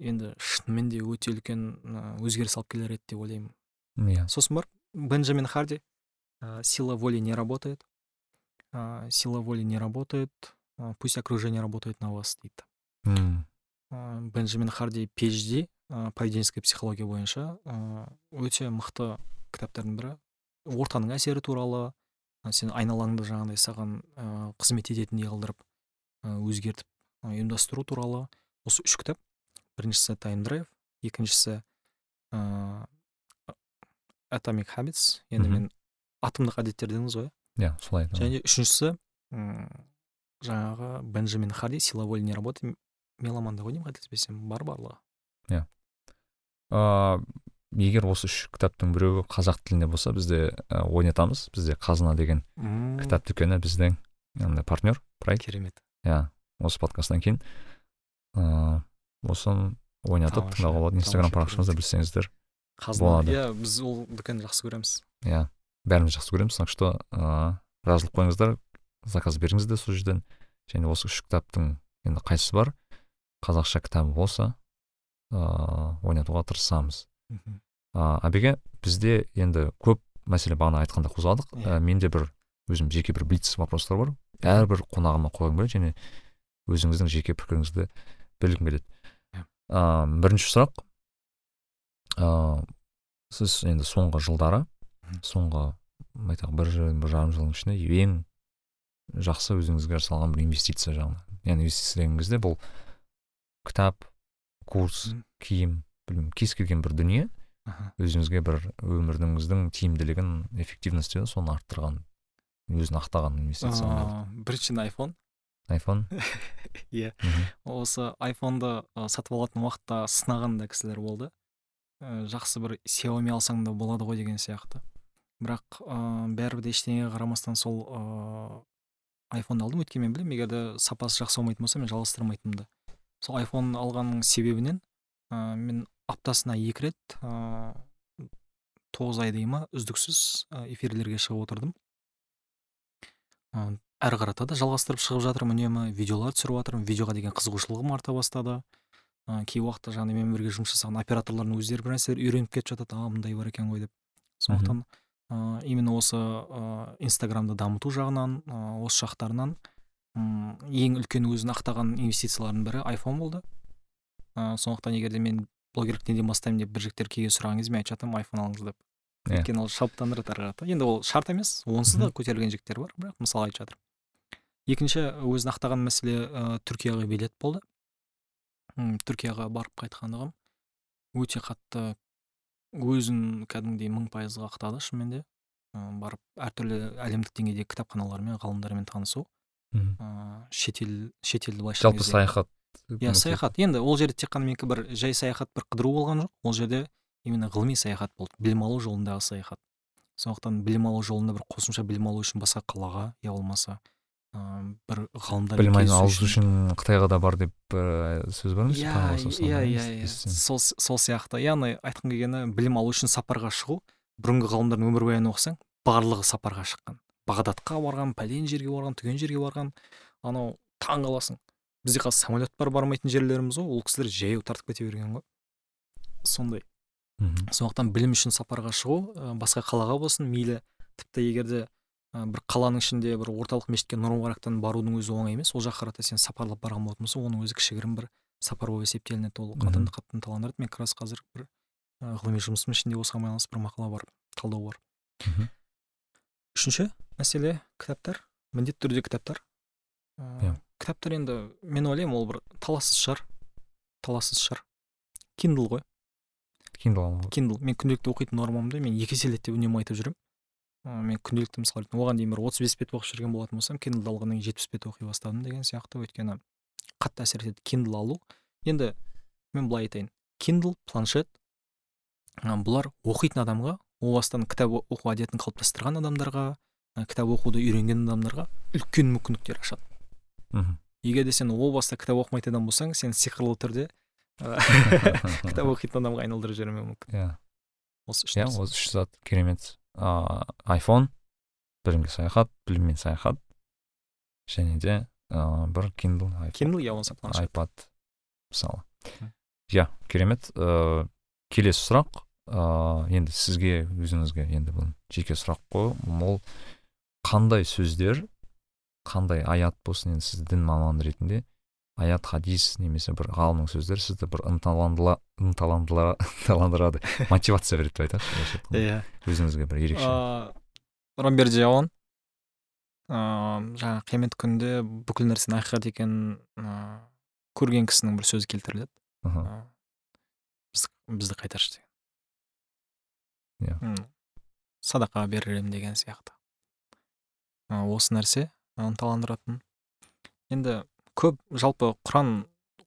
енді шынымен де өте үлкен өзгеріс алып келер еді деп ойлаймын. Иә сосын бар бенджамин харди. Ә, сила воли не работает ә, сила воли не работает ә, пусть окружение работает на вас дейді hmm. ә, бенджамин харди phd ә, поведенческая психология бойынша ә, өте мықты кітаптардың бірі. Ортаның әсері туралы. Ә, сен айналаңды жаңағыдай саған ә, қызмет ететіндей қылдырып ә, өзгертіп ұйымдастыру туралы осы үш кітап. Біріншісі тайм драйв екіншісі atomic habits енді мен атомдық әдеттер дедіңіз ғой. Иә солай және үшіншісі жаңағы бенджамин харди сила воли не работает меломанда ғой деймін қателеспесем бар барлығы. Иә. Ыыы егер осы үш кітаптың біреуі қазақ тілінде болса бізде ойнатамыз бізде қазына деген кітап дүкені біздің андай партнер проект керемет. Иә осы подкасттан кейін ыыы осыны ойнатып тыңдауға болады инстаграм парақшамызда білсеңіздер. Қазына иә біз ол дүкенді жақсы көреміз. Иә бәріміз жақсы көреміз. Так что ыыы жазылып қойыңыздар заказ беріңіздер сол жерден. Және осы үш кітаптың енді қайсысы бар? Қазақша кітабы болса ыыы ойнатуға тырысамыз. Мхм. ыыы әбеке бізде енді көп мәселе бағана айтқанда қозғадық. Иә. ә, менде бір өзім жеке бір блиц вопростар бар. Әрбір қонағыма қойғым келеді және өзіңіздің жеке пікіріңізді білгім келеді. Иә. ыыы бірінші сұрақ. Ыыы сіз енді соңғы жылдары соңғы айтайық бір жыл бір жарым жылдың ішінде ең жақсы өзіңізге жасалған бір инвестиция жағынан. Яғни инвестиция деген кезде бұл кітап курс киім білмеймін кез келген бір дүние өзіңізге бір өміріңіздің тиімділігін эффективності соны арттырған өзін ақтаған инвестиция біріншіден айфон айфон иә. Осы айфонды сатып алатын уақытта сынаған да кісілер болды. Ә, жақсы бір xiaomi алсаң да болады ғой деген сияқты. Бірақ ыыы бәрібір де ештеңеге қарамастан сол ыыы айфонды алдым. Өйткені мен білемін егер де сапасы жақсы болмайтын болса мен жалғастырмайтынмын да. Сол айфон алғанның себебінен ыыы мен аптасына екі рет ыыы тоғыз ай дей ма үздіксіз эфирлерге шығып отырдым. Ы, әрі қарата да жалғастырып шығып жатырмын үнемі. Видеолар түсіріп жатырмын. Видеоға деген қызығушылығым арта бастады. Ы, кей уақытта жаңағыдай менімен бірге жұмыс жасаған операторлардың өздері бір нәрселер үйреніп кетіп жатады. А мындай бар екен ғой деп. Сондықтан ыыы именно осы ыыы инстаграмды дамыту жағынан ы, осы жақтарынан м, ең үлкен өзін ақтаған инвестициялардың бірі айфон болды. Ыыы сондықтан егер де мен блогерлік неден бастаймын деп бір жігіттер келген сұраған кезде мен айтып жатамын айфон алыңыз деп. Иә. өйткені ол шабыттандырады ары қарата. Енді ол шарт емес онсыз да көтерілген жігіттер бар бірақ мысалы айтып жатырмын. Екінші өзін ақтаған мәселе ә, түркияға билет болды. Түркияға барып қайтқандығым өте қатты өзін кәдімгідей мың пайызға ақтады шынымен де. Барып әртүрлі әлемдік деңгейдегі кітапханалармен ғалымдармен танысу. Ыыы шетел шетелді былайша жалпы саяхат иә саяхат. Енді ол жерде тек қана менікі бір жай саяхат бір қыдыру болған жоқ. Ол жерде именно ғылыми саяхат болды. Білім алу жолындағы саяхат. Сондықтан білім алу жолында бір қосымша білім алу үшін басқа қалаға я болмаса ыыы бір ғалымдармен білім алу үшін қытайға да бар деп бір сөз бар емес иә иә иә иә. сол сол сияқты. Яғни айтқым келгені білім алу үшін сапарға шығу бұрынғы ғалымдардың өмірбаянын оқысаң барлығы сапарға шыққан. Бағдатқа барған пәлен жерге барған түген жерге барған анау таң қаласың. Бізде қазір самолет бар бармайтын жерлеріміз ғой ол кісілер жаяу тартып кете берген ғой. Сондай. Мгм. сондықтан білім үшін сапарға шығу ә, басқа қалаға болсын мейлі тіпті егер де бір қаланың ішінде бір орталық мешітке нұр мүбарактан барудың өзі оңай емес. Ол жаққа қарата сен сапарлап барған болатын болса оның өзі кішігірім бір сапар болып есептелінеді. Ол адамды қатты ынталандырады мен как раз қазір бір ғылыми жұмысымның ішінде осыған байланысты бір мақала бар талдау бар. Мгм. үшінші мәселе кітаптар міндетті түрде кітаптар. Иә. кітаптар енді мен ойлаймын ол бір талассыз шығар. Талассыз шығар. Киндл ғой. Болады. kindle. Мен күнделікті оқитын нормамды мен екі еселеді деп үнемі айтып жүремін. Мен күнделікті мысалы оған дейін бір отыз бес бет оқып жүрген болатын болсам kindle алғаннан кейін жетпіс бет оқи бастадым деген сияқты. Өйткені қатты әсер етеді kindle алу. Енді мен былай айтайын. Kindle планшет бұлар оқитын адамға о бастан кітап оқу әдетін қалыптастырған адамдарға кітап оқуды үйренген адамдарға үлкен мүмкіндіктер ашады. Мгм. егер де сен о баста кітап оқымайтын адам болсаң сен сиқырлы түрде [LAUGHS] кітап оқитын адамға айналдырып жіберуі мүмкін. Иә. Осы үш иә осы үш зат керемет. Ыыы айфон. Білімге саяхат біліммен саяхат. Және де ыыы бір kindle iPad- kindle я болмаса планшет iPad мысалы иә керемет ыыы келесі сұрақ ыыы енді сізге өзіңізге енді бұл жеке сұрақ қой. Ол қандай сөздер қандай аят болсын енді сіз дін маманы ретінде аят хадис немесе бір ғалымның сөздері сізді бір ынталандырады. [LAUGHS] Мотивация береді деп айтайықшы былайша айтқанда. иә. Өзіңізге бір ерекше. Ыыы жаон ыыы жаңағы қиямет күнінде бүкіл нәрсенің ақиқат екенін ыыы көрген кісінің бір сөзі келтіріледі. Бізді, қайтаршы деген. Иә. Садақа беререм деген сияқты. Осы нәрсе ынталандыратын. Енді көп жалпы құран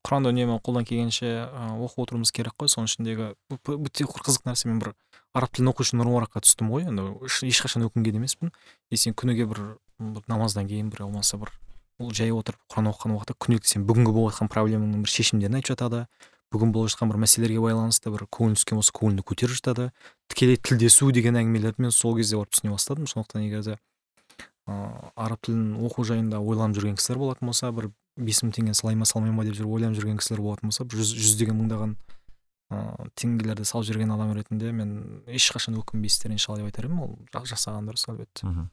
құранды үнемі қолдан келгенше оқып отыруымыз керек қой. Соның ішіндегі өте қызық нәрсе мен бір араб тілін оқу үшін нұр мүбаракқа түстім ғой. Енді еш- ешқашан өкінген емеспін. И сен күніге бір бір намаздан кейін бір болмаса бір ол жай отырып құран оқыған уақытта күнделікті сен бүгінгі болып жатқан проблемаңның бір шешімдерін айтып жатады. Бүгін болып жатқан бір мәселелерге байланысты бір көңіл түскен болса көңіліңді көтеріп жатады. Тікелей тілдесу деген әңгімелерді мен сол кезде барып түсіне бастадым. Сондықтан егер де ыыы араб тілін оқу жайында ойланып жүрген кісілер болатын болса бір бес мың теңгені салай ма салмай ма деп жүріп ойланып жүрген кісілер болатын болса жүз жүздеген мыңдаған ыыы теңгелерді салып жүрген адам ретінде мен ешқашан өкінбейсіздер иншалла деп айтар едім. Ол жасаған дұрыс әлбетте. Мхм.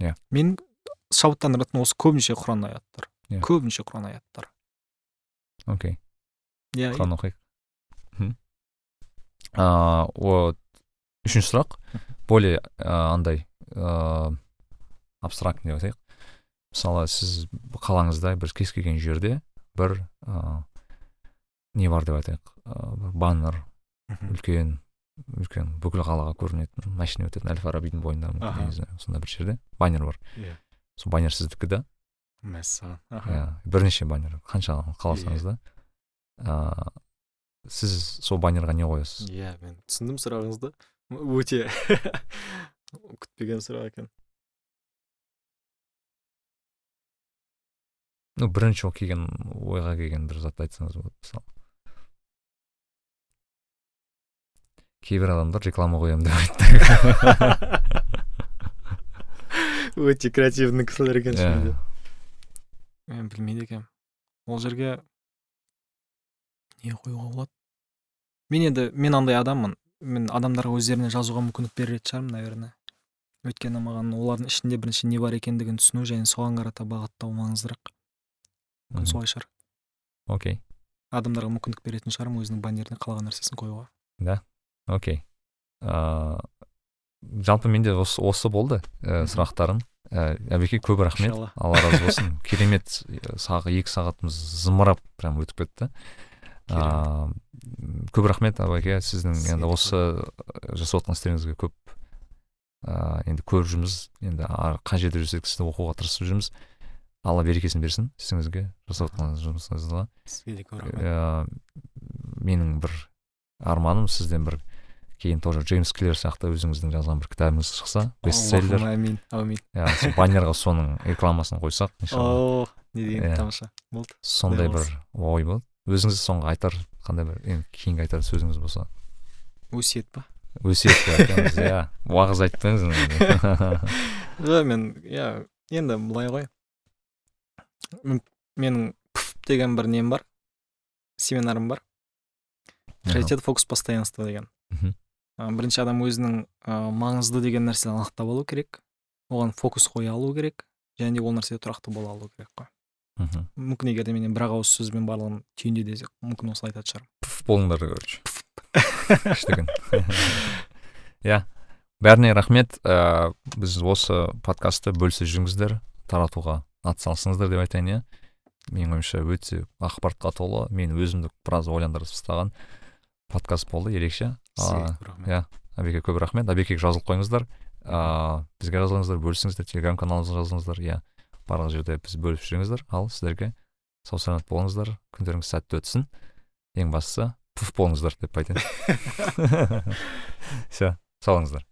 Иә. Мен шабыттандыратын осы көбінше құран аяттары иә. Көбінше құран аяттары окей. Иә құран оқиық. Мхм. Ыыы вот үшінші сұрақ. Более андай ыыы абстрактный деп айтайық. Мысалы сіз қалаңызда бір кез келген жерде бір ыыы не бар деп айтайық бір баннер үлкен үлкен бүкіл қалаға көрінетін машина өтетін әл фарабидің бойында мүмкін, Аха. не знаю, сондай бір жерде баннер бар. Иә. Сол баннер сіздікі да? Мәссаған. Иә бірнеше баннер қанша қаласаңыз да ыыы сіз сол баннерға не қоясыз? Иә мен түсіндім сұрағыңызды. Өте [LAUGHS] күтпеген сұрақ екен. Ну бірінші ол келген ойға келген бір затты айтсаңыз болады мысалы. Кейбір адамдар реклама қоямын деп айтты. [LAUGHS] Өте креативный кісілер екен Иә. шынымен де мен білмейді екенмін. Ол жерге не қоюға болады? Мен енді мен андай адаммын. Мен адамдарға өздеріне жазуға мүмкіндік беретін шығармын наверное. Өйткені маған олардың ішінде бірінші не бар екендігін түсіну және соған қарата бағыттау маңыздырақ. Мүмкін солай шығар. Окей. Адамдарға мүмкіндік беретін шығармын өзінің баннеріне қалаған нәрсесін қоюға. Окей. Ыыы жалпы менде осы, осы болды ә, Мхм. сұрақтарым ә, әбеке көп рахмет. [LAUGHS] Алла разы болсын. [LAUGHS] Керемет сағы екі сағатымыз зымырап прям өтіп кетті. Ыыы көп рахмет абеке сіздің енді осы жасап жатқан істеріңізге көп ыыы енді көріп жүрміз. Енді қай жерде жүрсек сізді оқуға тырысып жүрміз. Алла берекесін берсін сізіңізге жасап жатқан жұмысыңызға. Сізге де көп рахмет менің бір арманым сізден бір кейін тоже джеймс клер сияқты өзіңіздің жазған бір кітабыңыз шықса бестселлер. Амин әумин иә баннерға соның рекламасын қойсақ иншалла. О не деген тамаша. Болды. сондай бір ой болады өзіңіз соңғы айтар қандай бір енді кейінгі айтар сөзіңіз болса? Өсиет па? Өсиет деп айтамыз [LAUGHS] иә. Уағыз айттыңыз. [LAUGHS] Жоқ мен иә енді былай ғой. Менің пф деген бір нем бар. Семинарым бар. Приоритет фокус постоянство деген. Бірінші адам өзінің ә, маңызды деген нәрсені анықтап алу керек. Оған фокус қоя алу керек. Және де ол нәрседе тұрақты бола алу керек қой. Мхм. Мүмкін егер де мен бір ақ ауыз сөзбен барлығын түйінде десек мүмкін осылай айтатын шығармын. Пф болыңдар короче. [LAUGHS] [LAUGHS] Иә. Бәріне рахмет. Біз осы подкастты бөлісіп жүріңіздер. Таратуға атсалысыңыздар деп айтайын иә. Менің ойымша өте ақпаратқа толы. Мен өзімді біраз ойландырып тастаған подкаст болды ерекше. Иә әбеке көп рахмет. Әбекеге жазылып қойыңыздар. Ыыы бізге жазылыңыздар бөлісіңіздер телеграм каналымызға жазылыңыздар иә. Барлық жерде біз бөлісіп жүріңіздер. Ал сіздерге сау саламат болыңыздар. Күндеріңіз сәтті өтсін. Ең бастысы пуф болыңыздар деп айтайын. [LAUGHS] [LAUGHS] Все сау болыңыздар